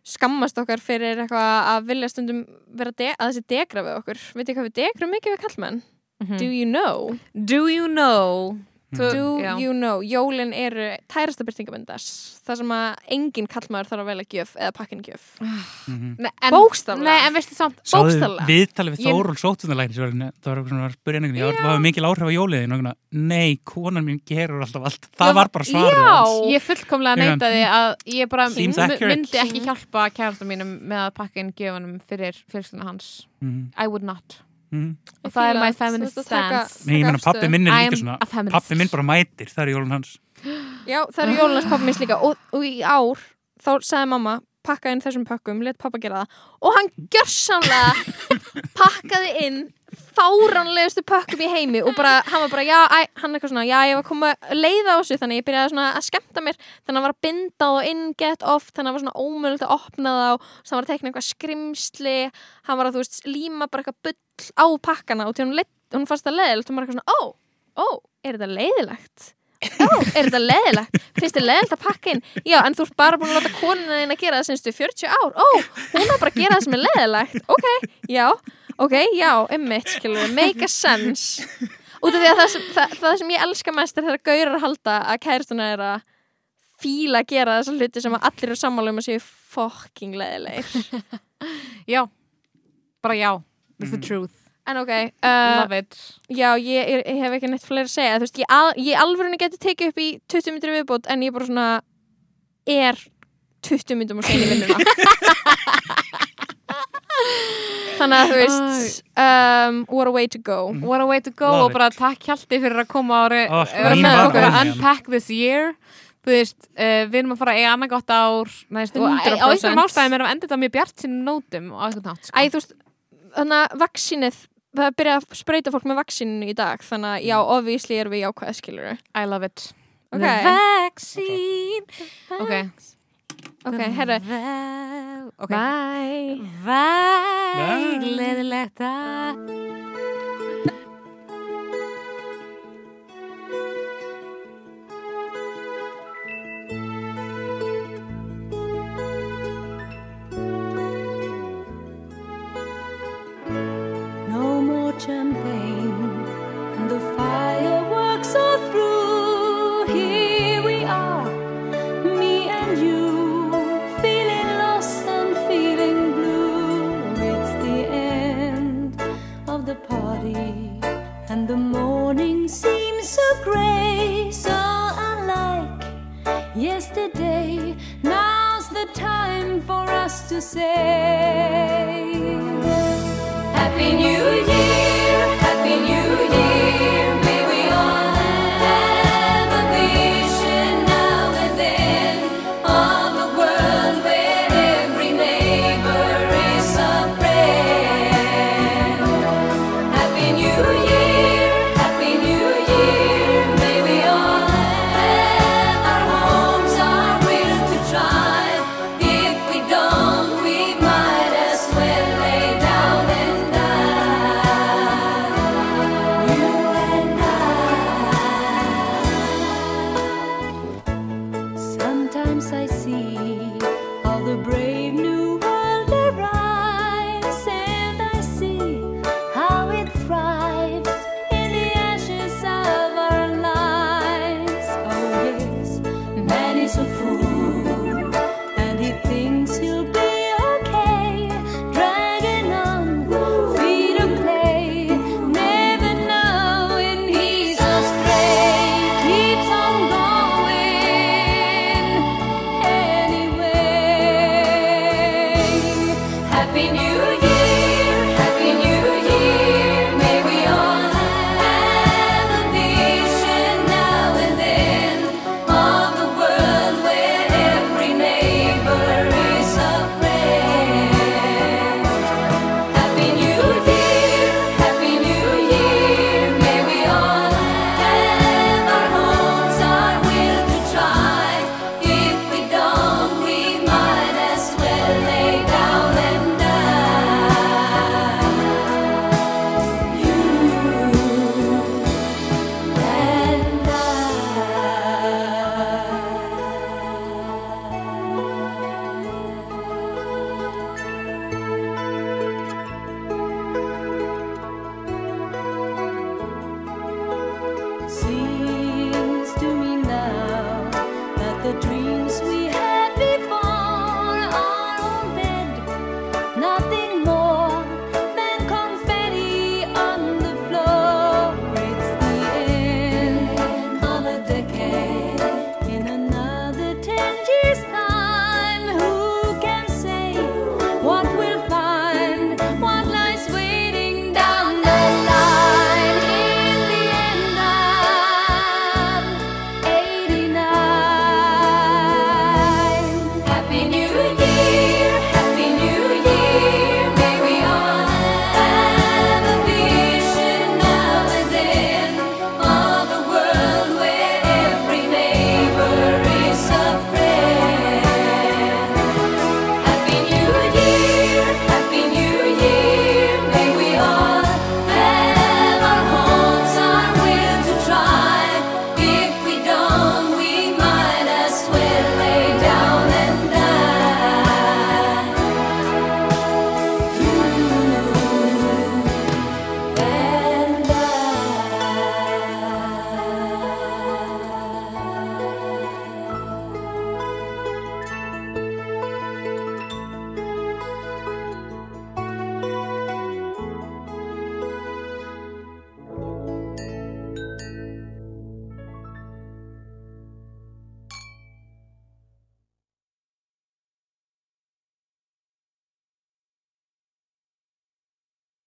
skammast okkar fyrir eitthvað að vilja stundum vera de að þessi degra við okkur. Veitir hvað við degrum mikið við kallmenn Mhm. do you know, do you know do já. you know jólin eru tærasta byrtingamindars það sem að engin kallmaður þarf að velja gjöf eða pakkin gjöf. Nei, en, Bókstaflega. Nei, en veistu samt Sáðu Bókstaflega. við Ég- Þórul Sótunalækni Það var eitthvað svona veginn Það var mikil áhrif á jóliðin Nei, konan mín gerur alltaf allt Það Já, var bara svarið já. Ég fullkomlega Ég neitaði að ég bara myndi ekki hjálpa kærasta mínum með að pakka inn gjöfunum fyrir fyrirstuna hans Mhm, I would not. Og það er my feminist stance. Nei, ég taka pappi minn er líka svona Pappi minn bara mætir, það er jólun hans. Já, það eru jólunas pappa minns líka og, og í ár þá sagði mamma pakka inn þessum pökkum, let pappa gera það. Og hann gjörsamlega <laughs> pakkaði inn fáranlegustu pökkum í heimi og bara, hann var bara, já, æ, hann eitthvað svona já, ég var komið að leiða á þessu þannig ég byrjaði svona að skemmta mér, þannig að hann var að binda og in get off, þannig að hann var svona ómögulegt að opna það og þannig að hann var að tekna eitthvað skrimsli hann var að, þú veist, líma bara eitthvað bull á pakkana og til hún, hún fannst það leiðilegt og maður eitthvað svona, ó, ó, er þetta leiðilegt? Ó, er þetta leðilegt? Finnst þið leðilegt að pakka inn? Já, en þú ert bara búin að láta konuna þín að gera það senstu 40 ár. Ó, hún var bara að gera það sem er leðilegt. Ok, já, ok, já, emmitt, skilur, make a sense. Út af því að það sem, það, það sem ég elska mest er þegar gaurar halda að kæristuna er að fíla að gera þessar hluti sem að allir eru sammála um að séu fucking leðilegir. <laughs> Já, bara já That's the Mhm. truth, En ok, uh, love it. Já, ég, ég, ég hef ekki neitt fleiri að segja. Þú veist, ég, al, ég alvörunni geti tekið upp í 20 minnir viðbót en ég bara svona er 20 minnum og segja í vinnuna. <laughs> Þannig að þú veist um, what a way to go. What a way to go Love og bara takk Hjalti fyrir að koma re- Oh, að unpack this year. Þú veist, uh, við erum að fara að eiga annað gott ár næst, og á 100%. einhverjum ástæðum erum við endið þetta mjög bjart sínum nótum á einhvern nátt sko. Æ, þú veist, þannig að vaksinið það er byrjað að sprauta fólk með vaksinu í dag þannig að já, obviously erum við jákvæða skilur I love it. Ok. The vaccine Ok, Ok, herru. Ok Bye Bye, Bye. gleðilegt að champagne, and the fireworks are through. Here we are, me and you, feeling lost and feeling blue. It's the end of the party, and the morning seems so grey, so unlike yesterday. Now's the time for us to say. Happy New Year,